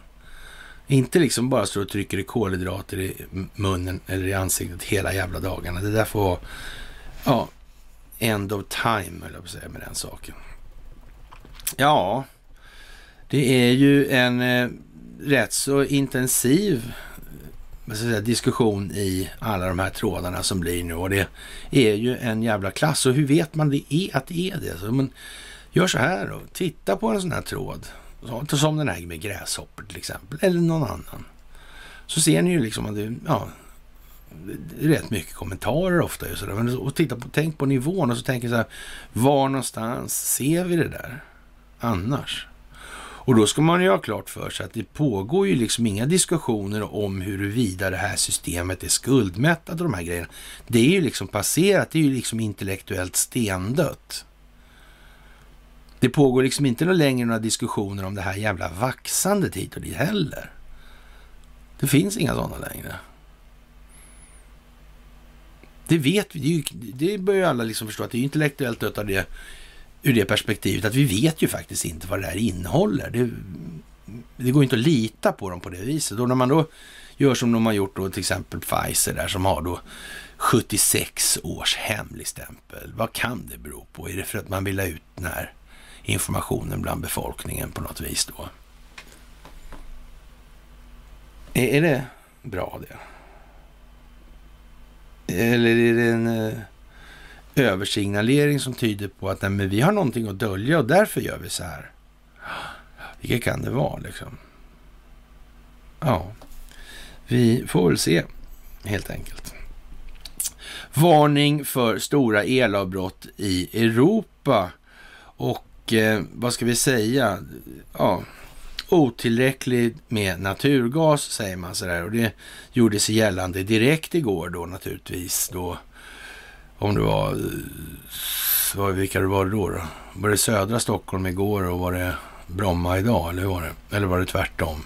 Inte liksom bara stå och trycker i kolhydrater i munnen eller i ansiktet hela jävla dagarna. Det där får vara, ja, end of time, höll jag på att säga, med den saken. Ja, det är ju en eh, rätt så intensiv säga, diskussion i alla de här trådarna som blir nu och det är ju en jävla klass. Och hur vet man det är, att det är det? Så men, gör så här då, titta på en sån här tråd, som den här med gräshoppor till exempel, eller någon annan. Så ser ni ju liksom att det, ja, det är rätt mycket kommentarer ofta. Och, så där. Men, och titta på, tänk på nivån och så tänker så här, var någonstans ser vi det där annars? Och då ska man ju ha klart för sig att det pågår ju liksom inga diskussioner om huruvida det här systemet är skuldmättat och de här grejerna. Det är ju liksom passerat, det är ju liksom intellektuellt stendött. Det pågår liksom inte längre några diskussioner om det här jävla vaxandet hit och dit heller. Det finns inga sådana längre. Det vet vi, det, bör ju alla liksom förstå att det är intellektuellt dött av det ur det perspektivet att vi vet ju faktiskt inte vad det här innehåller. Det, det går inte att lita på dem på det viset. Och när man då gör som de har gjort då till exempel Pfizer där som har då 76 års hemligstämpel. Vad kan det bero på? Är det för att man vill ha ut den här informationen bland befolkningen på något vis då? Är, det bra det? Eller är det en eh, översignalering som tyder på att nej, men vi har någonting att dölja och därför gör vi så här? Vilket kan det vara liksom? Ja, vi får väl se helt enkelt. Varning för stora elavbrott i Europa och eh, vad ska vi säga? Ja, otillräckligt med naturgas säger man sådär och det gjorde sig gällande direkt igår då naturligtvis då om det var, eh, var vilka det var då, då? Var det södra Stockholm igår och var det Bromma idag eller var det? Eller var det tvärtom?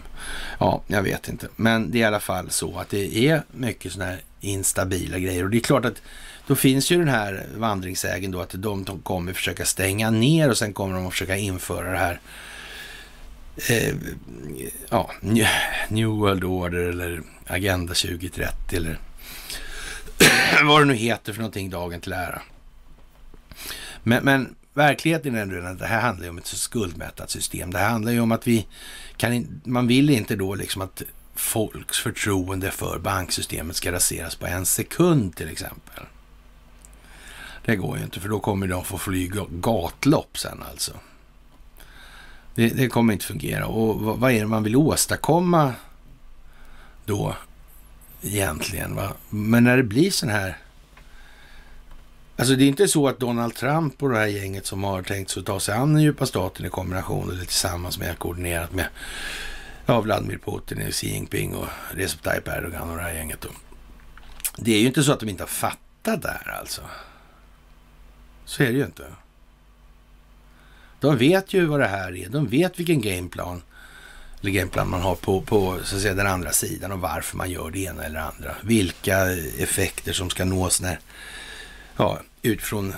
Ja, jag vet inte. Men det är i alla fall så att det är mycket sådana här instabila grejer och det är klart att då finns ju den här vandringssägen då att de, de kommer försöka stänga ner och sen kommer de att försöka införa det här eh, ja, New World Order eller Agenda 2030 eller vad det nu heter för någonting dagen till ära. Men, men verkligheten är ändå att det här handlar ju om ett skuldmättat system. Det här handlar ju om att vi kan, man vill inte då liksom att folks förtroende för banksystemet ska raseras på en sekund till exempel. Det går ju inte, för då kommer de få flyga gatlopp sen alltså. Det, det kommer inte fungera. Och vad, vad, är det man vill åstadkomma då egentligen? Va? Men när det blir sån här... Alltså det är inte så att Donald Trump och det här gänget som har tänkt sig att ta sig an den djupa staten i kombination eller tillsammans med koordinerat med ja, Vladimir Putin, Xi Jinping och Recep Tayyip Erdogan och det här gänget. Då. Det är ju inte så att de inte har fattat det här alltså. Så är det ju inte. De vet ju vad det här är. De vet vilken gameplan, eller gameplan man har på, på så att säga, den andra sidan och varför man gör det ena eller andra. Vilka effekter som ska nås när, ja, utifrån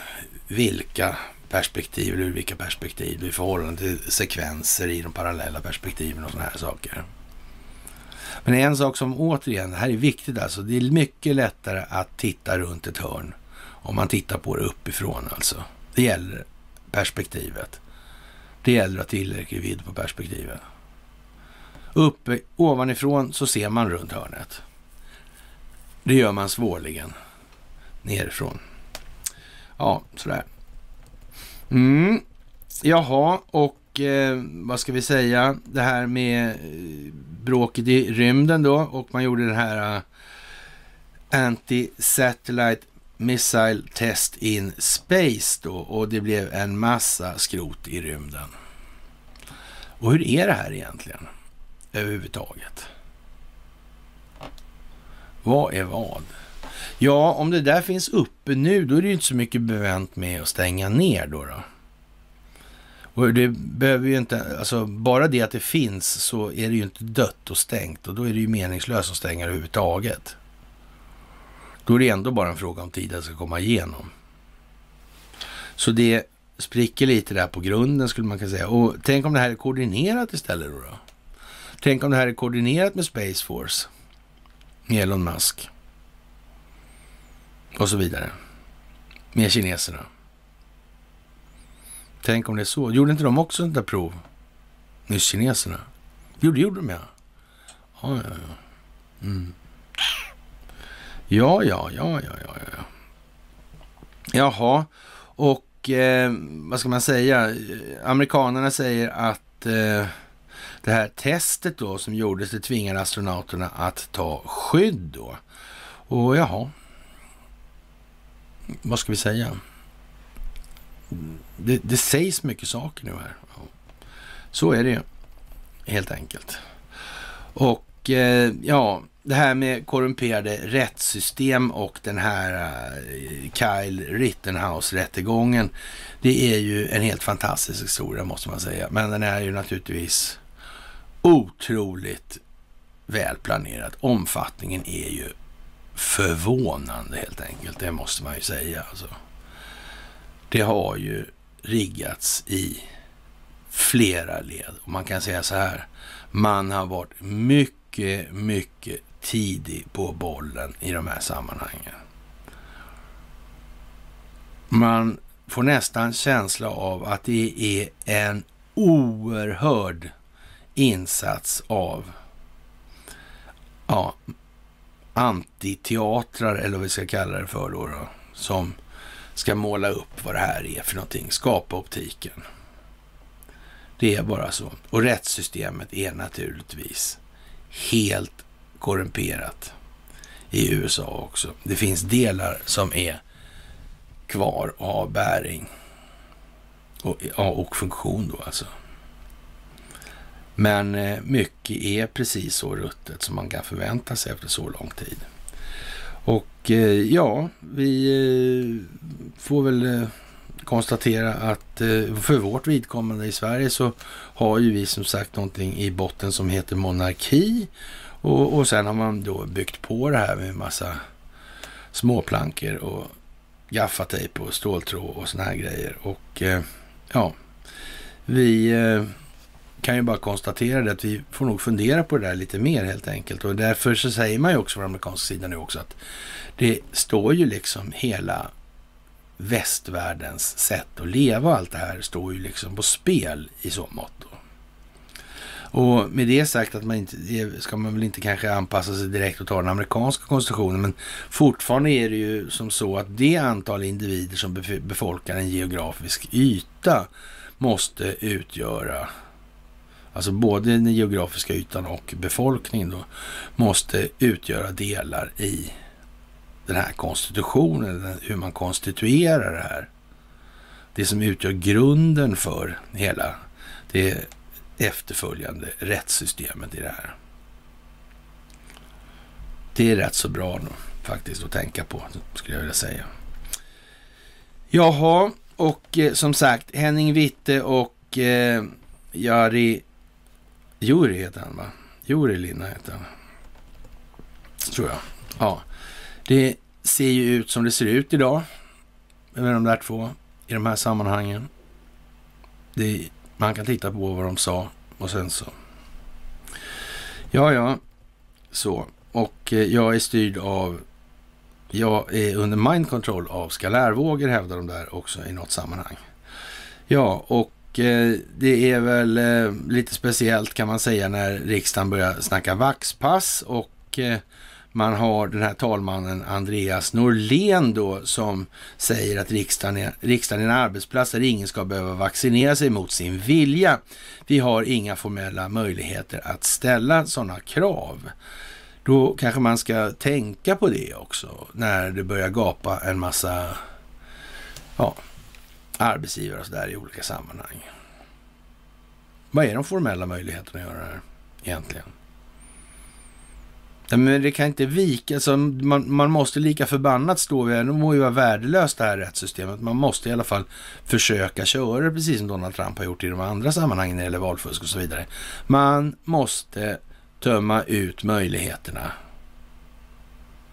vilka perspektiv eller ur vilka perspektiv i förhållande till sekvenser i de parallella perspektiven och sådana här saker. Men en sak som återigen, det här är viktigt alltså, det är mycket lättare att titta runt ett hörn om man tittar på det uppifrån alltså. Det gäller perspektivet. Det gäller att tillräcklig vidd på perspektivet. Uppe ovanifrån så ser man runt hörnet. Det gör man svårligen nerifrån. Ja, sådär. Mm. Jaha, och eh, vad ska vi säga? Det här med eh, bråket i rymden då och man gjorde den här uh, Anti-Satellite Missile Test in Space då och det blev en massa skrot i rymden. Och hur är det här egentligen överhuvudtaget? Vad är vad? Ja, om det där finns uppe nu, då är det ju inte så mycket bevänt med att stänga ner då. då. Och det behöver ju inte, alltså bara det att det finns så är det ju inte dött och stängt och då är det ju meningslöst att stänga det överhuvudtaget. Då är det ändå bara en fråga om tid att det ska komma igenom. Så det spricker lite där på grunden skulle man kunna säga. Och tänk om det här är koordinerat istället då? då? Tänk om det här är koordinerat med Space Force, med Elon Musk och så vidare. Med kineserna. Tänk om det är så. Gjorde inte de också ett där prov? Nyss kineserna. Jo, det gjorde de ja. Ja, ja, ja. Mm. Ja, ja, ja, ja, ja, ja. Jaha, och eh, vad ska man säga? Amerikanerna säger att eh, det här testet då som gjordes, det tvingade astronauterna att ta skydd då. Och jaha, vad ska vi säga? Det, det sägs mycket saker nu här. Så är det ju, helt enkelt. Och eh, ja, det här med korrumperade rättssystem och den här eh, Kyle Rittenhouse-rättegången. Det är ju en helt fantastisk historia måste man säga. Men den är ju naturligtvis otroligt välplanerat. Omfattningen är ju förvånande helt enkelt. Det måste man ju säga. Alltså. Det har ju riggats i flera led. Och man kan säga så här. Man har varit mycket, mycket tidig på bollen i de här sammanhangen. Man får nästan känsla av att det är en oerhörd insats av ja, antiteatrar, eller vad vi ska kalla det för då, då, som ska måla upp vad det här är för någonting, skapa optiken. Det är bara så. Och rättssystemet är naturligtvis helt korrumperat i USA också. Det finns delar som är kvar av bäring och, och funktion då alltså. Men eh, mycket är precis så ruttet som man kan förvänta sig efter så lång tid. Och eh, ja, vi eh, får väl konstatera att för vårt vidkommande i Sverige så har ju vi som sagt någonting i botten som heter monarki. Och, och sen har man då byggt på det här med massa småplankor och gaffatejp och ståltråd och såna här grejer. Och ja, vi kan ju bara konstatera det att vi får nog fundera på det där lite mer helt enkelt. Och därför så säger man ju också från amerikansk sida nu också att det står ju liksom hela västvärldens sätt att leva och allt det här står ju liksom på spel i så mått. Och med det sagt att man inte, ska man väl inte kanske anpassa sig direkt och ta den amerikanska konstitutionen, men fortfarande är det ju som så att det antal individer som befolkar en geografisk yta måste utgöra alltså både den geografiska ytan och befolkningen då, måste utgöra delar i den här konstitutionen, hur man konstituerar det här. Det som utgör grunden för hela det efterföljande rättssystemet i det här. Det är rätt så bra då, faktiskt att tänka på, skulle jag vilja säga. Jaha, och eh, som sagt, Henning Witte och eh, Jari Juri heter han va? Juri Linna heter han. Tror jag. Ja. Det ser ju ut som det ser ut idag. Med de där två i de här sammanhangen. Det, man kan titta på vad de sa och sen så. Ja, ja. Så. Och eh, jag är styrd av jag är under mind control av skalärvågor hävdar de där också i något sammanhang. Ja, och Eh, det är väl eh, lite speciellt kan man säga när riksdagen börjar snacka vaxpass och eh, man har den här talmannen Andreas Norlén då som säger att riksdagen är, riksdagen är en arbetsplats där ingen ska behöva vaccinera sig mot sin vilja. Vi har inga formella möjligheter att ställa sådana krav. Då kanske man ska tänka på det också när det börjar gapa en massa ja, arbetsgivare och sådär i olika sammanhang. Vad är de formella möjligheterna att göra det här egentligen? Ja, men det kan inte vika, alltså, man, man måste lika förbannat stå vid, det må ju vara värdelöst det här rättssystemet. Man måste i alla fall försöka köra det precis som Donald Trump har gjort i de andra sammanhangen när det gäller valfusk och så vidare. Man måste tömma ut möjligheterna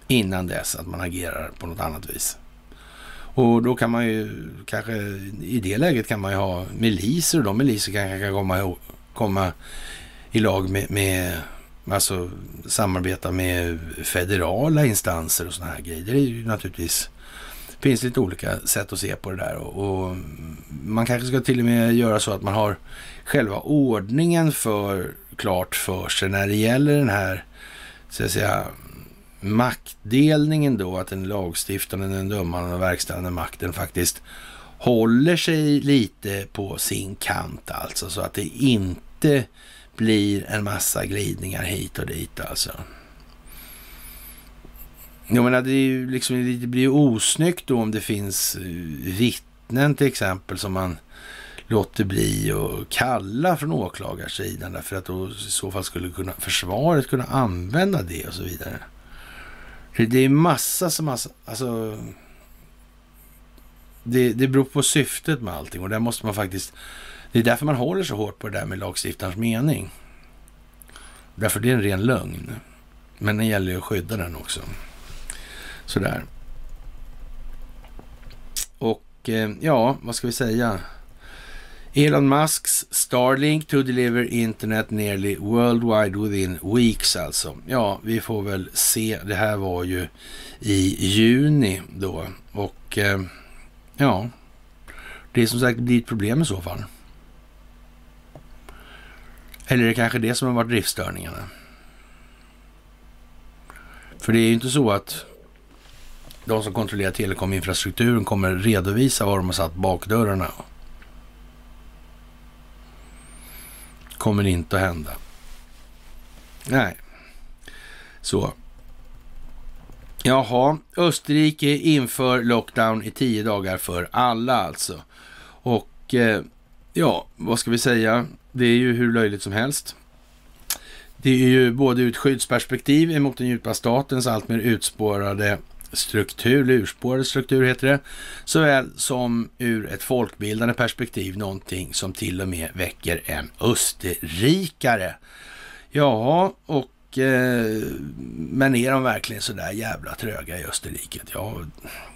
innan dess att man agerar på något annat vis. Och då kan man ju kanske, i det läget kan man ju ha miliser och de miliser kanske kan komma, komma i lag med, med alltså samarbeta med federala instanser och sådana här grejer. Det är ju naturligtvis, finns lite olika sätt att se på det där och, och man kanske ska till och med göra så att man har själva ordningen för klart för sig när det gäller den här, så att säga, maktdelningen då, att den lagstiftande, den dömande och verkställande makten faktiskt håller sig lite på sin kant alltså, så att det inte blir en massa glidningar hit och dit alltså. Jag menar, det, är ju liksom, det blir ju osnyggt då om det finns eh, vittnen till exempel som man låter bli att kalla från åklagarsidan därför att då i så fall skulle kunna, försvaret kunna använda det och så vidare. Det är massa som... Alltså, alltså, det, det beror på syftet med allting och där måste man faktiskt... Det är därför man håller så hårt på det där med lagstiftarens mening. Därför det är en ren lögn. Men det gäller ju att skydda den också. Sådär. Och eh, ja, vad ska vi säga? Elon Musks Starlink to deliver internet nearly worldwide within weeks alltså. Ja, vi får väl se. Det här var ju i juni då och eh, Ja, det är som sagt blir ett problem i så fall. Eller är det kanske det som har varit driftstörningarna? För det är ju inte så att de som kontrollerar telekominfrastrukturen kommer redovisa var de har satt bakdörrarna. Kommer inte att hända. Nej, så. Jaha, Österrike inför lockdown i tio dagar för alla alltså. Och eh, ja, vad ska vi säga? Det är ju hur löjligt som helst. Det är ju både ur ett skyddsperspektiv emot den djupa statens alltmer utspårade struktur, urspårad struktur heter det, såväl som ur ett folkbildande perspektiv, någonting som till och med väcker en österrikare. Ja, och Eh, men är de verkligen så där jävla tröga i Österrike? Ja,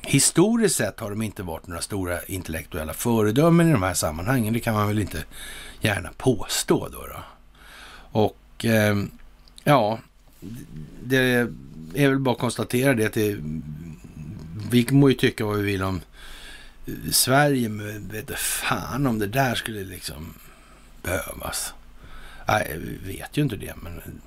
historiskt sett har de inte varit några stora intellektuella föredömen i de här sammanhangen. Det kan man väl inte gärna påstå då. då. Och eh, ja, det är väl bara att konstatera det att det, vi må ju tycka vad vi vill om Sverige, men vet fan om det där skulle liksom behövas. Nej, vi vet ju inte det, men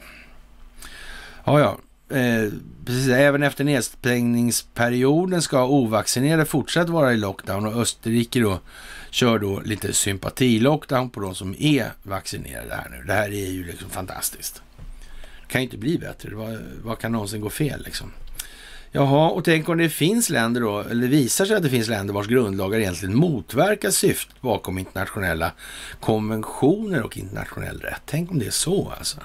Ja, ja. Eh, precis, även efter nedstängningsperioden ska ovaccinerade fortsatt vara i lockdown och Österrike då kör då lite sympatilockdown på de som är vaccinerade här nu. Det här är ju liksom fantastiskt. Det kan ju inte bli bättre. Vad, vad kan någonsin gå fel liksom? Jaha, och tänk om det finns länder då, eller visar sig att det finns länder vars grundlagar egentligen motverkar syftet bakom internationella konventioner och internationell rätt. Tänk om det är så alltså.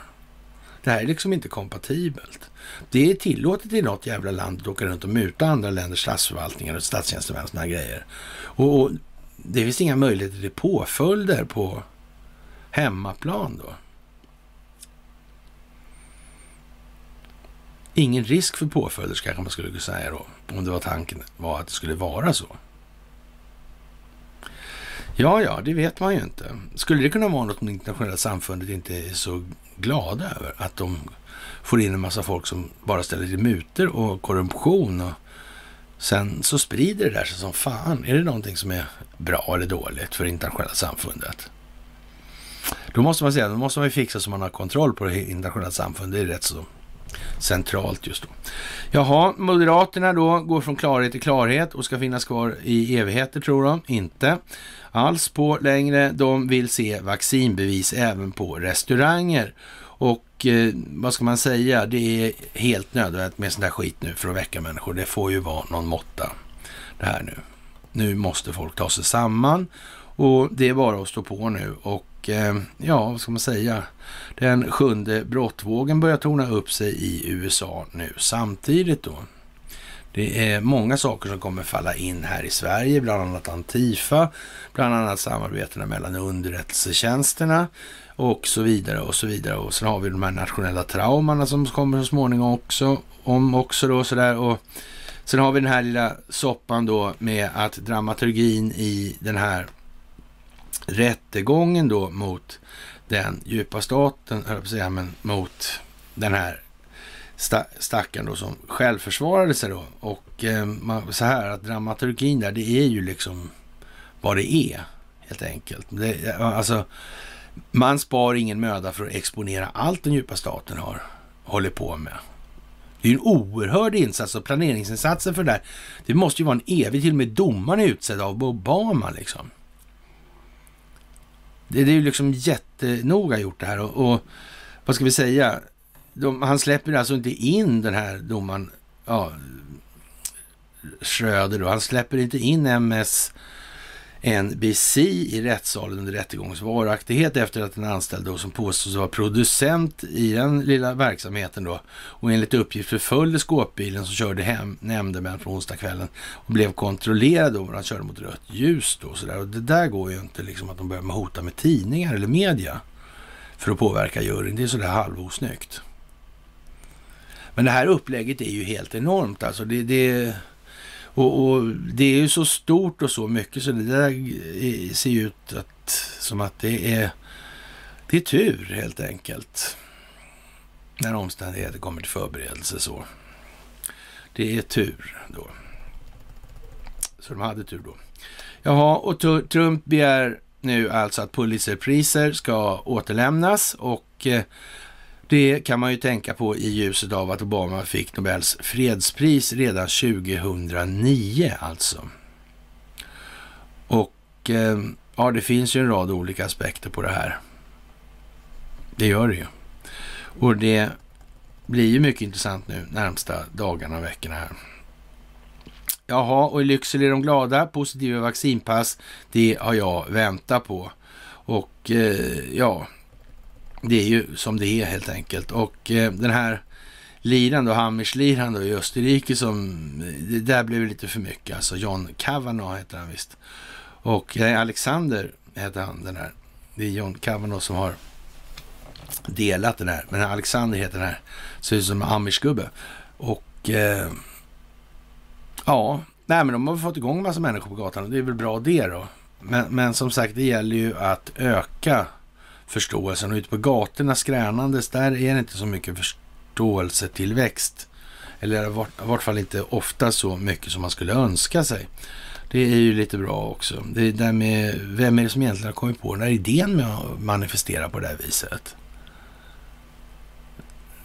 Det här är liksom inte kompatibelt. Det är tillåtet i något jävla land att åka runt och muta andra länders statsförvaltningar och statstjänstemän och sådana grejer. Och, och, det finns inga möjligheter till påföljder på hemmaplan då. Ingen risk för påföljder kanske man skulle kunna säga då, om det var tanken var att det skulle vara så. Ja, ja, det vet man ju inte. Skulle det kunna vara något som internationella samfundet inte är så glada över? Att de får in en massa folk som bara ställer till muter och korruption och sen så sprider det där sig som fan. Är det någonting som är bra eller dåligt för det internationella samfundet? Då måste man säga, då måste man ju fixa så man har kontroll på det internationella samfundet. Det är rätt så centralt just då. Jaha, Moderaterna då går från klarhet till klarhet och ska finnas kvar i evigheter tror de. Inte alls på längre. De vill se vaccinbevis även på restauranger. Och eh, vad ska man säga, det är helt nödvändigt med sån där skit nu för att väcka människor. Det får ju vara någon måtta det här nu. Nu måste folk ta sig samman och det är bara att stå på nu. Och eh, ja, vad ska man säga? Den sjunde brottvågen börjar torna upp sig i USA nu samtidigt då. Det är många saker som kommer falla in här i Sverige, bland annat Antifa, bland annat samarbetena mellan underrättelsetjänsterna och så vidare och så vidare. Och sen har vi de här nationella traumorna som kommer så småningom också, om också då sådär. Och sen har vi den här lilla soppan då med att dramaturgin i den här rättegången då mot den djupa staten, höll jag på att säga, men mot den här stackaren då som självförsvarade sig då. Och eh, så här att dramaturgin där, det är ju liksom vad det är helt enkelt. Det, alltså, man spar ingen möda för att exponera allt den djupa staten har hållit på med. Det är en oerhörd insats och planeringsinsatsen för det där. Det måste ju vara en evig, till och med domaren är utsedd av Obama liksom. Det, det är ju liksom jättenoga gjort det här och, och vad ska vi säga? de, han släpper alltså inte in den här domaren, ja, Schröder då. Han släpper inte in MS NBC i rättssalen under rättegångens varaktighet efter att en anställd då som påstås vara producent i den lilla verksamheten då och enligt uppgift förföljde skåpbilen som körde hem nämndemän på onsdagskvällen och blev kontrollerad då när han körde mot rött ljus då och sådär. Och det där går ju inte liksom att de börjar med hota med tidningar eller media för att påverka juryn. Det är sådär halvosnyggt. Men det här upplägget är ju helt enormt alltså. Det, det, och, och, det är ju så stort och så mycket så det där eh, ser ju ut att, som att det är, det är tur helt enkelt. När omständigheter kommer till förberedelse så. Det är tur då. Så de hade tur då. Jaha, och Trump begär nu alltså att Pulitzerpriser ska återlämnas och eh, det kan man ju tänka på i ljuset av att Obama fick Nobels fredspris redan 2009 alltså. Och eh, ja, det finns ju en rad olika aspekter på det här. Det gör det ju. Och det blir ju mycket intressant nu närmsta dagarna och veckorna här. Jaha, och i Lycksele är de glada. Positiva vaccinpass, det har jag väntat på. Och eh, ja, det är ju som det är helt enkelt. Och eh, den här liran då, Hammersliran då i Österrike som, eh, det där blev lite för mycket. Alltså John Kavanaugh heter han visst. Och eh, Alexander heter han den här. Det är John Kavanaugh som har delat den här. Men Alexander heter den här. Ser ut som en amish-gubbe. Och eh, ja, nej men de har fått igång en massa människor på gatan och det är väl bra det då. Men, men som sagt, det gäller ju att öka förståelsen. Och ute på gatorna skränandes, där är det inte så mycket förståelsetillväxt. Eller i vart fall inte ofta så mycket som man skulle önska sig. Det är ju lite bra också. Det är där med, vem är det som egentligen har kommit på den här idén med att manifestera på det här viset?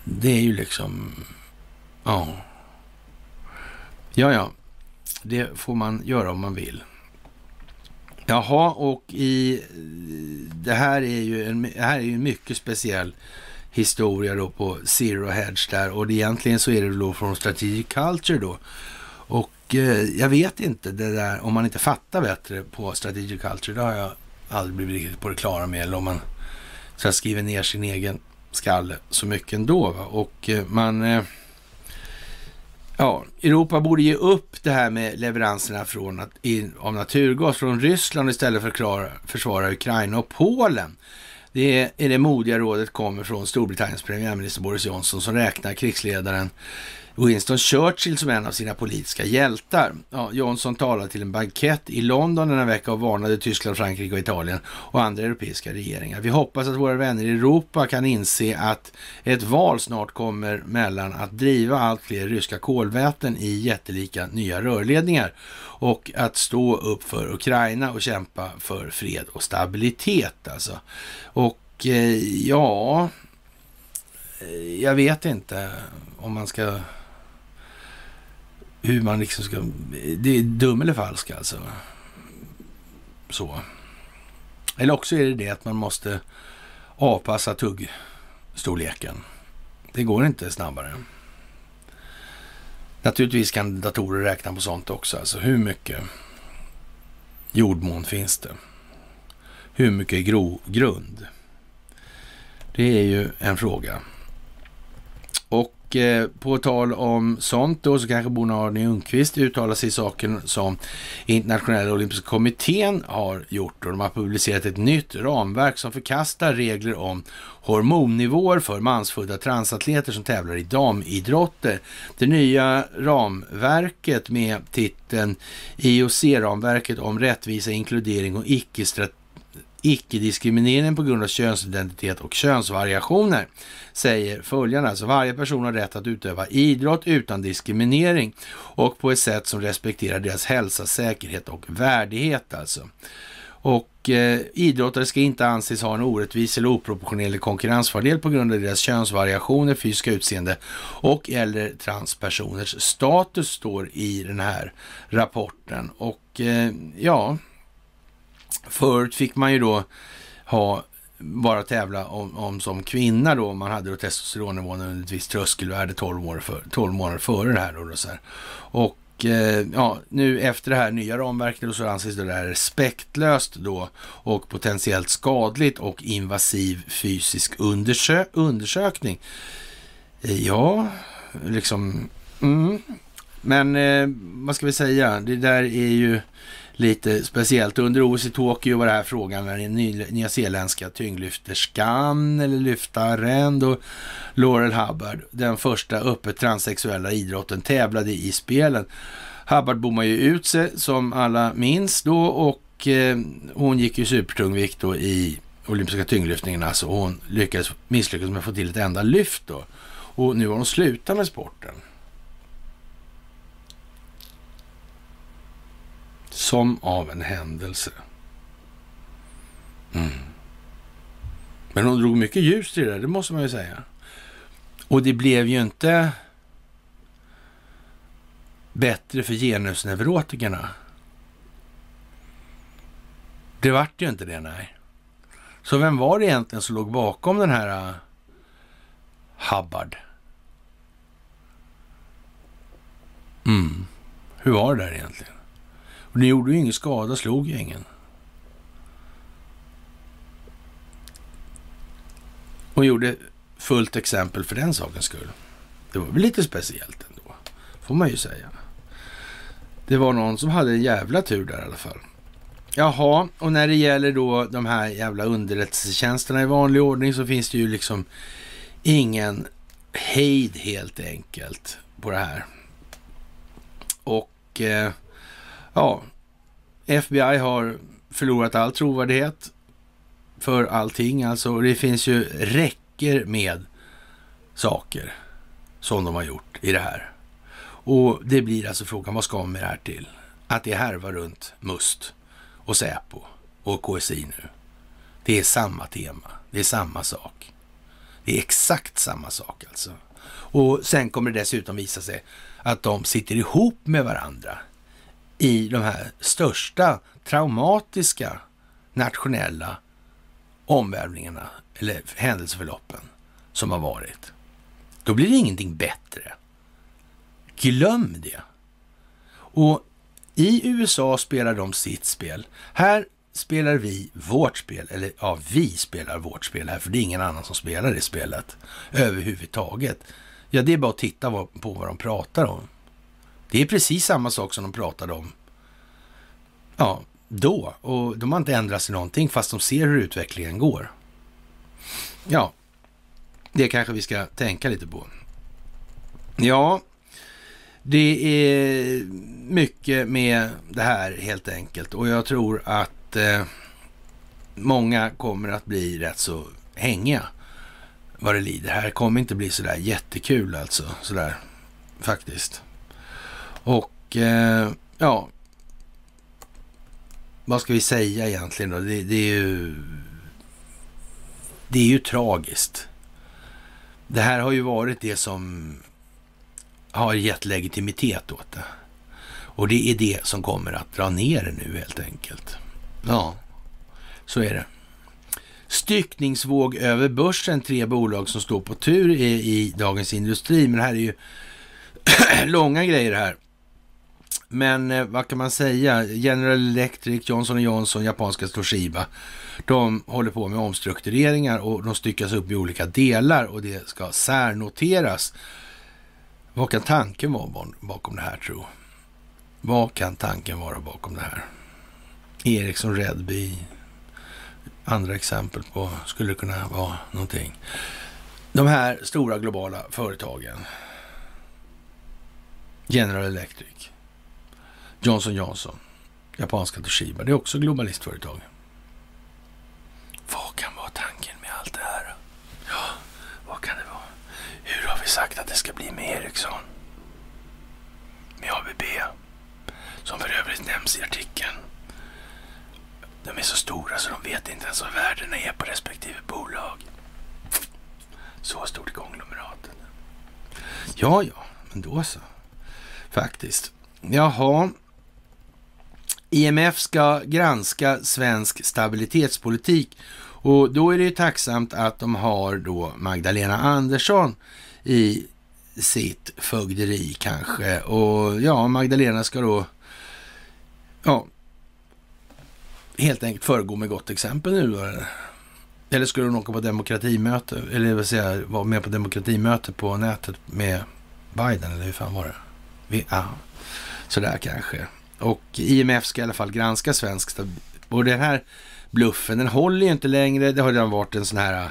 Det är ju liksom, ja. Ja, ja. Det får man göra om man vill. Jaha, och i eh, det här är ju en, det här är ju en mycket speciell historia då på Zero Hedge där och det, egentligen så är det då från Strategic Culture då. Och eh, jag vet inte det där om man inte fattar bättre på Strategic Culture, det har jag aldrig blivit riktigt på det klara med eller om man så skriver ner sin egen skalle så mycket ändå. Va? Och eh, man eh, Ja, Europa borde ge upp det här med leveranserna från, av naturgas från Ryssland istället för att klara, försvara Ukraina och Polen. Det är det modiga rådet kommer från Storbritanniens premiärminister Boris Johnson som räknar krigsledaren Winston Churchill som en av sina politiska hjältar. Ja, Johnson talade till en bankett i London denna vecka och varnade Tyskland, Frankrike och Italien och andra europeiska regeringar. Vi hoppas att våra vänner i Europa kan inse att ett val snart kommer mellan att driva allt fler ryska kolväten i jättelika nya rörledningar och att stå upp för Ukraina och kämpa för fred och stabilitet alltså. Och eh, ja, eh, jag vet inte om man ska hur man liksom ska... Det är dum eller falsk alltså. Så. Eller också är det det att man måste avpassa tuggstorleken. Det går inte snabbare. Naturligtvis kan datorer räkna på sånt också. Alltså hur mycket jordmån finns det? Hur mycket grogrund? Det är ju en fråga. Och eh, på tal om sånt då så kanske Bona Arne Ljungqvist uttalar sig i saken som internationella olympiska kommittén har gjort och de har publicerat ett nytt ramverk som förkastar regler om hormonnivåer för mansfödda transatleter som tävlar i damidrotter. Det nya ramverket med titeln IOC-ramverket om rättvisa, inkludering och icke icke-diskriminering på grund av könsidentitet och könsvariationer säger följande. Alltså varje person har rätt att utöva idrott utan diskriminering och på ett sätt som respekterar deras hälsa, säkerhet och värdighet alltså. Och eh, idrottare ska inte anses ha en orättvis eller oproportionerlig konkurrensfördel på grund av deras könsvariationer, fysiska utseende och eller transpersoners status står i den här rapporten. Och eh, ja, Förut fick man ju då ha bara tävla om, om som kvinna då, om man hade då testosteronnivån under ett visst tröskelvärde 12, månader, för, 12 månader före det här. Då, då så här. Och eh, ja, nu efter det här nya ramverket så anses det här respektlöst då och potentiellt skadligt och invasiv fysisk undersö undersökning. Ja, liksom, mm. men eh, vad ska vi säga, det där är ju lite speciellt. Under OS i Tokyo var det här frågan när den nyzeeländska tyngdlyfterskan eller lyftaren då Laurel Hubbard, den första öppet transsexuella idrotten, tävlade i spelen. Hubbard bommade ju ut sig som alla minns då och eh, hon gick ju supertungvikt då i olympiska tyngdlyftningen. Alltså hon lyckades, misslyckades med att få till ett enda lyft då. Och nu har hon slutat med sporten. Som av en händelse. Mm. Men hon drog mycket ljus till det där, det måste man ju säga. Och det blev ju inte bättre för genusneurotikerna. Det vart ju inte det, nej. Så vem var det egentligen som låg bakom den här uh, Hubbard? Mm. Hur var det där egentligen? Och det gjorde ju ingen skada, slog ju ingen. Och gjorde fullt exempel för den sakens skull. Det var väl lite speciellt ändå, får man ju säga. Det var någon som hade en jävla tur där i alla fall. Jaha, och när det gäller då de här jävla underrättelsetjänsterna i vanlig ordning så finns det ju liksom ingen hejd helt enkelt på det här. Och eh, ja, FBI har förlorat all trovärdighet för allting. Alltså, det finns ju räcker med saker som de har gjort i det här. Och det blir alltså frågan, vad ska man med det här till? Att det härvar runt MUST och Säpo och KSI nu. Det är samma tema, det är samma sak. Det är exakt samma sak alltså. Och sen kommer det dessutom visa sig att de sitter ihop med varandra i de här största traumatiska nationella omvälvningarna eller händelseförloppen som har varit. Då blir det ingenting bättre. Glöm det. Och i USA spelar de sitt spel. Här spelar vi vårt spel, eller ja, vi spelar vårt spel här, för det är ingen annan som spelar det spelet överhuvudtaget. Ja, det är bara att titta på vad de pratar om. Det är precis samma sak som de pratade om ja, då. Och de har inte ändrat sig någonting fast de ser hur utvecklingen går. Ja, det kanske vi ska tänka lite på. Ja, det är mycket med det här helt enkelt och jag tror att eh, många kommer att bli rätt så hängiga vad det lider. Det här kommer inte bli sådär jättekul alltså, sådär faktiskt. Och eh, ja, vad ska vi säga egentligen då? Det, det, är ju... Det är ju tragiskt. Det här har ju varit det som har gett legitimitet åt det. Och det är det som kommer att dra ner det nu helt enkelt. Ja, så är det. Styckningsvåg över börsen, tre bolag som står på tur i, i Dagens Industri. Men det här är ju långa grejer här. Men eh, vad kan man säga? General Electric, Johnson Johnson, japanska Toshiba. De håller på med omstruktureringar och de styckas upp i olika delar och det ska särnoteras. Vad kan tanken vara bakom det här tro? Vad kan tanken vara bakom det här? Ericsson Redby, andra exempel på skulle det kunna vara någonting. De här stora globala företagen. General Electric, Johnson Johnson, japanska Toshiba. Det är också globalistföretag. Vad kan vara tanken med allt det här? Ja, vad kan det vara? Hur har vi sagt att det ska bli med Ericsson? Med ABB? Som för övrigt nämns i artikeln. De är så stora så de vet inte ens vad värdena är på respektive bolag. Så stort konglomeratet. Ja, ja, men då så. Faktiskt. Jaha, IMF ska granska svensk stabilitetspolitik och då är det ju tacksamt att de har då Magdalena Andersson i sitt fögderi kanske. Och ja, Magdalena ska då ja, helt enkelt föregå med gott exempel nu då. Eller skulle hon åka på demokratimöte, eller vad säga, vara med på demokratimöte på nätet med Biden, eller hur fan var det? Vi, ja, sådär kanske. Och IMF ska i alla fall granska svensk Och den här bluffen, den håller ju inte längre. Det har redan varit en sån här eh,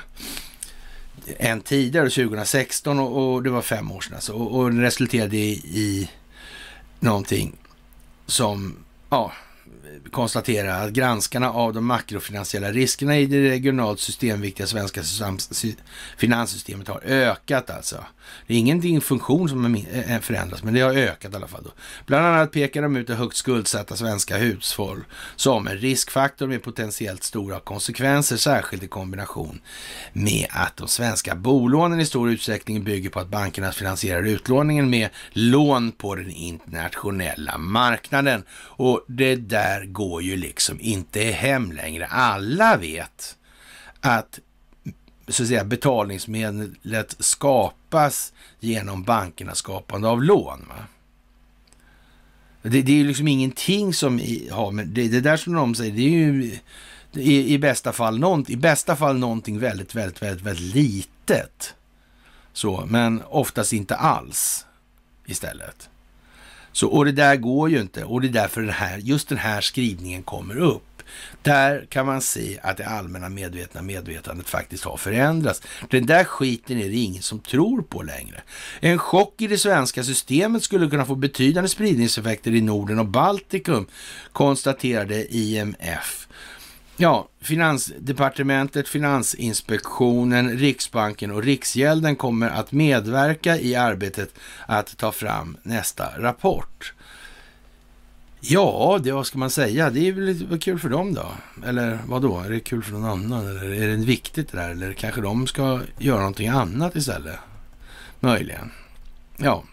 en tidigare, 2016 och, och det var fem år sedan alltså. Och, och den resulterade i, i någonting som, ja, konstaterar att granskarna av de makrofinansiella riskerna i det regionalt systemviktiga svenska finanssystemet har ökat alltså. Det är ingenting funktion som eh, eh, förändras, men det har ökat i alla fall. Då. Bland annat pekar de ut det högt skuldsatta svenska hushåll som en riskfaktor med potentiellt stora konsekvenser, särskilt i kombination med att de svenska bolånen i stor utsträckning bygger på att bankerna finansierar utlåningen med lån på den internationella marknaden. Och det där går ju liksom inte hem längre. Alla vet att så att säga, betalningsmedlet skapas genom bankernas skapande av lån. Va? Det, det är ju liksom ingenting som har med det, det där som de säger, det är ju i, i, bästa fall något, i bästa fall någonting väldigt, väldigt, väldigt, väldigt litet. Så, men oftast inte alls istället. Så, och det där går ju inte och det är därför den här, just den här skrivningen kommer upp. Där kan man se att det allmänna medvetna medvetandet faktiskt har förändrats. Den där skiten är det ingen som tror på längre. En chock i det svenska systemet skulle kunna få betydande spridningseffekter i Norden och Baltikum, konstaterade IMF. Ja, Finansdepartementet, Finansinspektionen, Riksbanken och Riksgälden kommer att medverka i arbetet att ta fram nästa rapport. Ja, det, vad ska man säga? Det är väl kul för dem då? Eller vad då? Är det kul för någon annan? Eller är det viktigt det där? Eller kanske de ska göra någonting annat istället? Möjligen. Ja.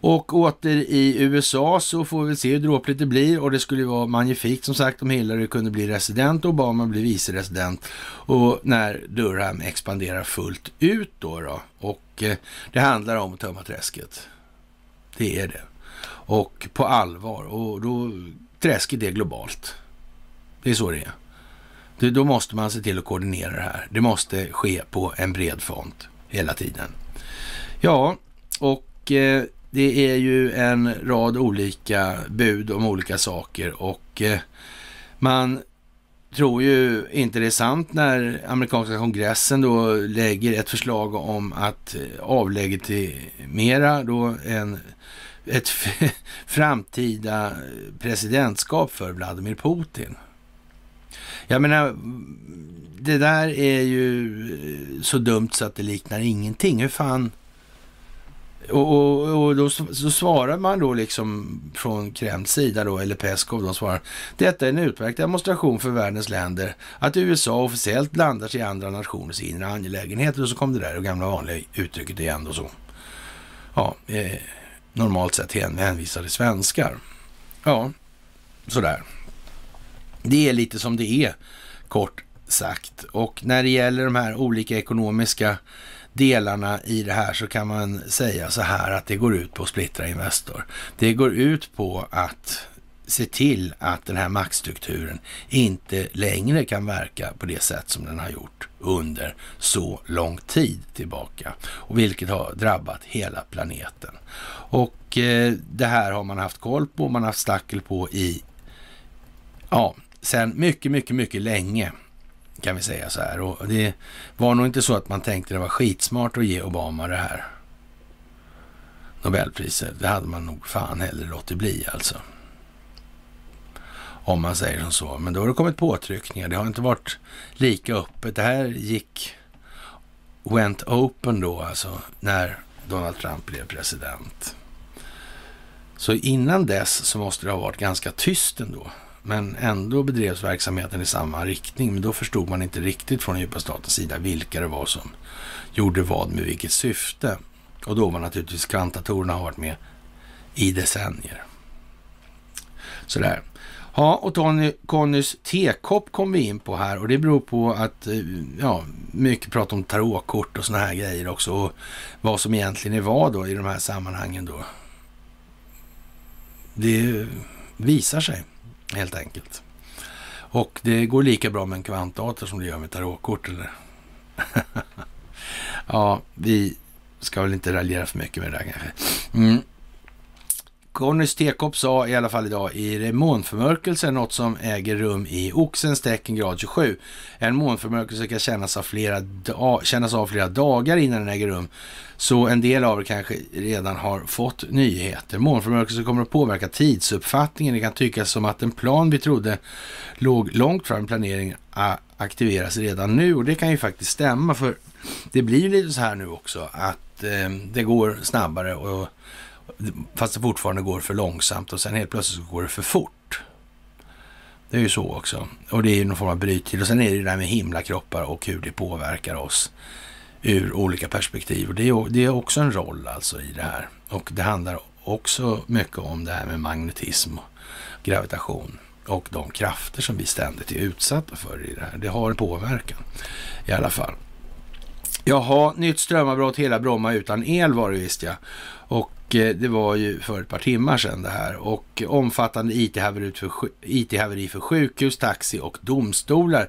Och åter i USA så får vi se hur dråpligt det blir och det skulle vara magnifikt som sagt om Hillary kunde bli resident och Obama blir viceresident och när Durham expanderar fullt ut då. då. Och eh, det handlar om att tömma träsket. Det är det och på allvar. Och då, träsket är globalt. Det är så det är. Det, då måste man se till att koordinera det här. Det måste ske på en bred front hela tiden. Ja, och eh, det är ju en rad olika bud om olika saker och eh, man tror ju inte det är sant när amerikanska kongressen då lägger ett förslag om att eh, avlegitimera då en ett framtida presidentskap för Vladimir Putin. Jag menar, det där är ju eh, så dumt så att det liknar ingenting. Hur fan... Och, och, och då så svarar man då liksom från Kremls sida då, eller Peskov, de svarar detta är en utmärkt demonstration för världens länder att USA officiellt blandar sig i andra nationers inre angelägenheter och så kom det där och gamla vanliga uttrycket igen och så. Ja, eh, normalt sett hänvisade svenskar. Ja, sådär. Det är lite som det är, kort sagt. Och när det gäller de här olika ekonomiska delarna i det här så kan man säga så här att det går ut på att splittra Investor. Det går ut på att se till att den här maktstrukturen inte längre kan verka på det sätt som den har gjort under så lång tid tillbaka. Och vilket har drabbat hela planeten. Och eh, det här har man haft koll på, man har haft stackel på i, ja, sen mycket, mycket, mycket länge kan vi säga så här. Och det var nog inte så att man tänkte det var skitsmart att ge Obama det här Nobelpriset. Det hade man nog fan hellre låtit bli alltså. Om man säger som så. Men då har det kommit påtryckningar. Det har inte varit lika öppet. Det här gick went open då alltså när Donald Trump blev president. Så innan dess så måste det ha varit ganska tyst ändå. Men ändå bedrevs verksamheten i samma riktning. Men då förstod man inte riktigt från den djupa statens sida vilka det var som gjorde vad med vilket syfte. Och då var naturligtvis kvantatorerna har varit med i decennier. Sådär. Ja, och Tony Connys tekopp kom vi in på här och det beror på att, eh, ja, mycket prat om tarotkort och sådana här grejer också och vad som egentligen är vad då i de här sammanhangen då. Det visar sig helt enkelt. Och det går lika bra med en kvantdator som det gör med tarotkort eller? ja, vi ska väl inte raljera för mycket med det där kanske. Mm. Conny Stekop sa i alla fall idag i det månförmörkelse, något som äger rum i Oxens tecken grad 27. En månförmörkelse kan kännas av, flera kännas av flera dagar innan den äger rum. Så en del av er kanske redan har fått nyheter. Månförmörkelse kommer att påverka tidsuppfattningen. Det kan tyckas som att en plan vi trodde låg långt fram i planeringen aktiveras redan nu och det kan ju faktiskt stämma för det blir lite så här nu också att eh, det går snabbare och fast det fortfarande går för långsamt och sen helt plötsligt så går det för fort. Det är ju så också. Och det är ju någon form av bryttid. Och sen är det ju det här med himlakroppar och hur det påverkar oss ur olika perspektiv. Och det är, det är också en roll alltså i det här. Och det handlar också mycket om det här med magnetism och gravitation och de krafter som vi ständigt är utsatta för i det här. Det har en påverkan i alla fall. Jaha, nytt strömavbrott hela Bromma utan el var det visst ja. Och Eh, det var ju för ett par timmar sedan det här. Och omfattande IT-haveri för, IT för sjukhus, taxi och domstolar.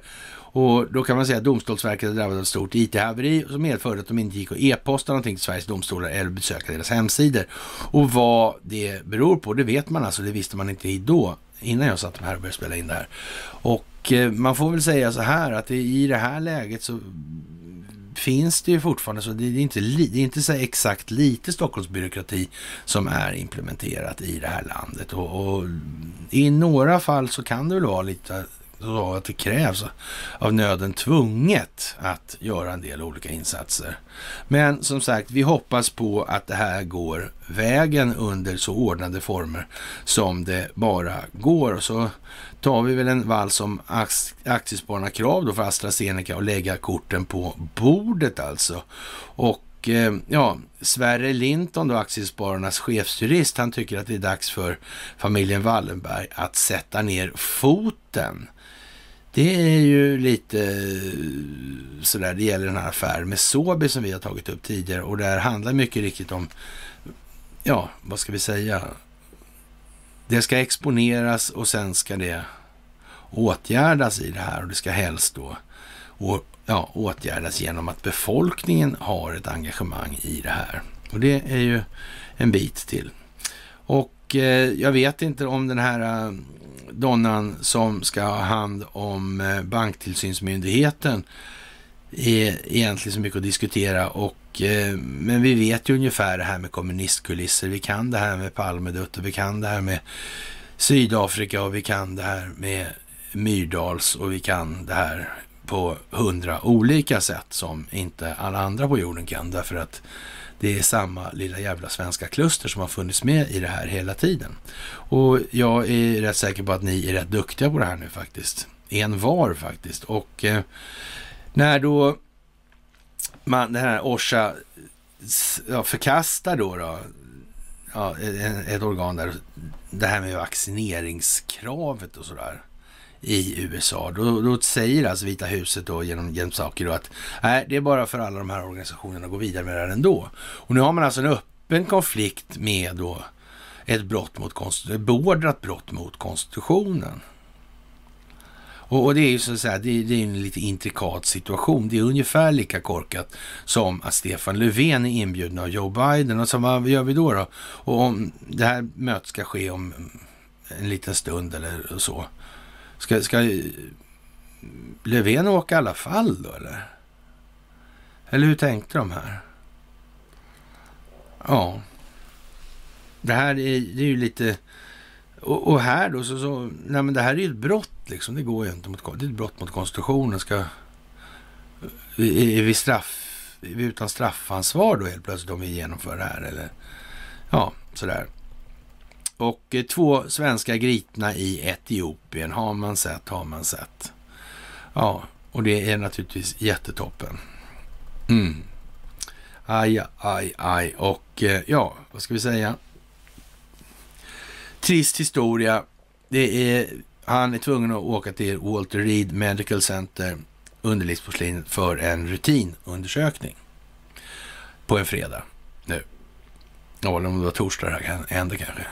Och då kan man säga att Domstolsverket har drabbats av ett stort IT-haveri som medförde att de inte gick att e-posta någonting till Sveriges domstolar eller besöka deras hemsidor. Och vad det beror på, det vet man alltså, det visste man inte då, innan jag satt här och började spela in det här. Och eh, man får väl säga så här att i det här läget så finns det ju fortfarande, så det är inte, det är inte så exakt lite Stockholmsbyråkrati som är implementerat i det här landet. Och, och i några fall så kan det väl vara lite så att det krävs av nöden tvunget att göra en del olika insatser. Men som sagt, vi hoppas på att det här går vägen under så ordnade former som det bara går. Och så tar vi väl en vals om aktiespararna krav då för AstraZeneca och lägga korten på bordet alltså. Och eh, ja, Sverre Linton då, Aktiespararnas chefsjurist, han tycker att det är dags för familjen Wallenberg att sätta ner foten. Det är ju lite eh, sådär, det gäller den här affären med Sobi som vi har tagit upp tidigare och det här handlar mycket riktigt om, ja, vad ska vi säga? Det ska exponeras och sen ska det åtgärdas i det här och det ska helst då och, ja, åtgärdas genom att befolkningen har ett engagemang i det här. Och det är ju en bit till. Och eh, jag vet inte om den här eh, donnan som ska ha hand om eh, banktillsynsmyndigheten är egentligen så mycket att diskutera. Och, eh, men vi vet ju ungefär det här med kommunistkulisser. Vi kan det här med Palmedutt och vi kan det här med Sydafrika och vi kan det här med Myrdals och vi kan det här på hundra olika sätt som inte alla andra på jorden kan. Därför att det är samma lilla jävla svenska kluster som har funnits med i det här hela tiden. Och jag är rätt säker på att ni är rätt duktiga på det här nu faktiskt. En var faktiskt. Och eh, när då man, den här Orsa ja, förkastar då, då ja, e, e, ett organ där, det här med vaccineringskravet och sådär i USA. Då, då säger alltså Vita huset då genom James Psaki då att nej, det är bara för alla de här organisationerna att gå vidare med det här ändå. Och nu har man alltså en öppen konflikt med då ett brott mot konstitutionen, beordrat brott mot konstitutionen. Och, och, det är ju så att säga, det, det, är en lite intrikat situation. Det är ungefär lika korkat som att Stefan Löfven är inbjuden av Joe Biden. Och så vad gör vi då? då? Och om det här mötet ska ske om en liten stund eller så, Ska, ska Löfven åka i alla fall då eller? Eller hur tänkte de här? Ja. Det här är, det är ju lite... Och, och, här då så, så... Nej men det här är ju ett brott liksom. Det går ju inte mot... Det är ett brott mot konstitutionen. Ska... Är vi straff... Är vi utan straffansvar då helt plötsligt om vi genomför det här eller? Ja, sådär. Och eh, två svenska gripna i Etiopien har man sett, har man sett. Ja, och det är naturligtvis jättetoppen. Mm. Aj, aj, aj. Och eh, ja, vad ska vi säga? Trist historia. Det är, han är tvungen att åka till Walter Reed Medical Center, underlivsporslinet, för en rutinundersökning på en fredag nu. Ja, om det var torsdag det här hände kanske.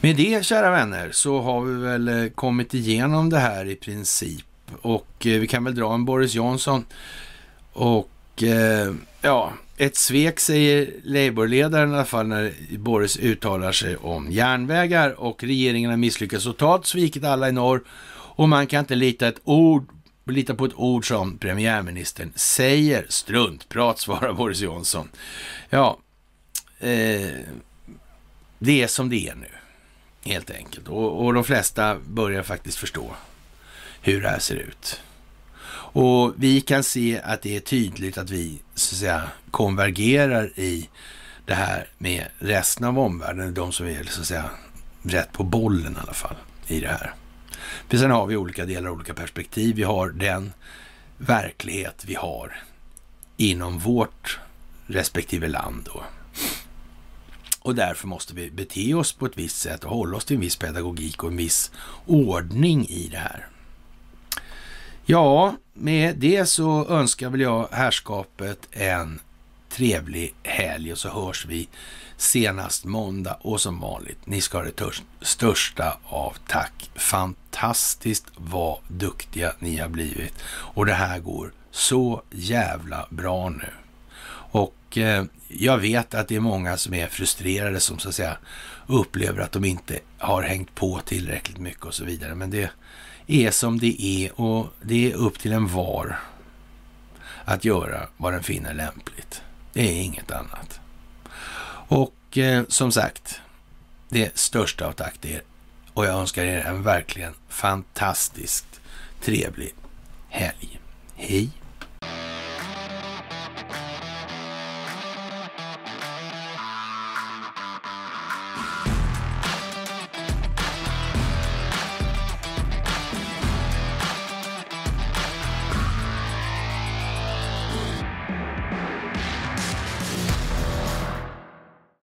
Med det, kära vänner, så har vi väl eh, kommit igenom det här i princip. Och eh, vi kan väl dra en Boris Johnson. Och eh, ja, ett svek säger Labourledaren i alla fall när Boris uttalar sig om järnvägar och regeringen har misslyckats totalt, svikit alla i norr och man kan inte lita, ett ord, lita på ett ord som premiärministern säger. Struntprat, svarar Boris Johnson. Ja, eh, det är som det är nu, helt enkelt. Och, och de flesta börjar faktiskt förstå hur det här ser ut. Och vi kan se att det är tydligt att vi så att säga konvergerar i det här med resten av omvärlden, de som är så att säga rätt på bollen i alla fall i det här. För sen har vi olika delar, olika perspektiv. Vi har den verklighet vi har inom vårt respektive land. Då. Och därför måste vi bete oss på ett visst sätt och hålla oss till en viss pedagogik och en viss ordning i det här. Ja, med det så önskar väl jag härskapet en trevlig helg och så hörs vi senast måndag och som vanligt, ni ska ha det största av tack. Fantastiskt vad duktiga ni har blivit och det här går så jävla bra nu. Och eh, jag vet att det är många som är frustrerade som så att säga upplever att de inte har hängt på tillräckligt mycket och så vidare. Men det är som det är och det är upp till en var att göra vad den finner lämpligt. Det är inget annat. Och eh, som sagt, det största av tack till er och jag önskar er en verkligen fantastiskt trevlig helg. Hej!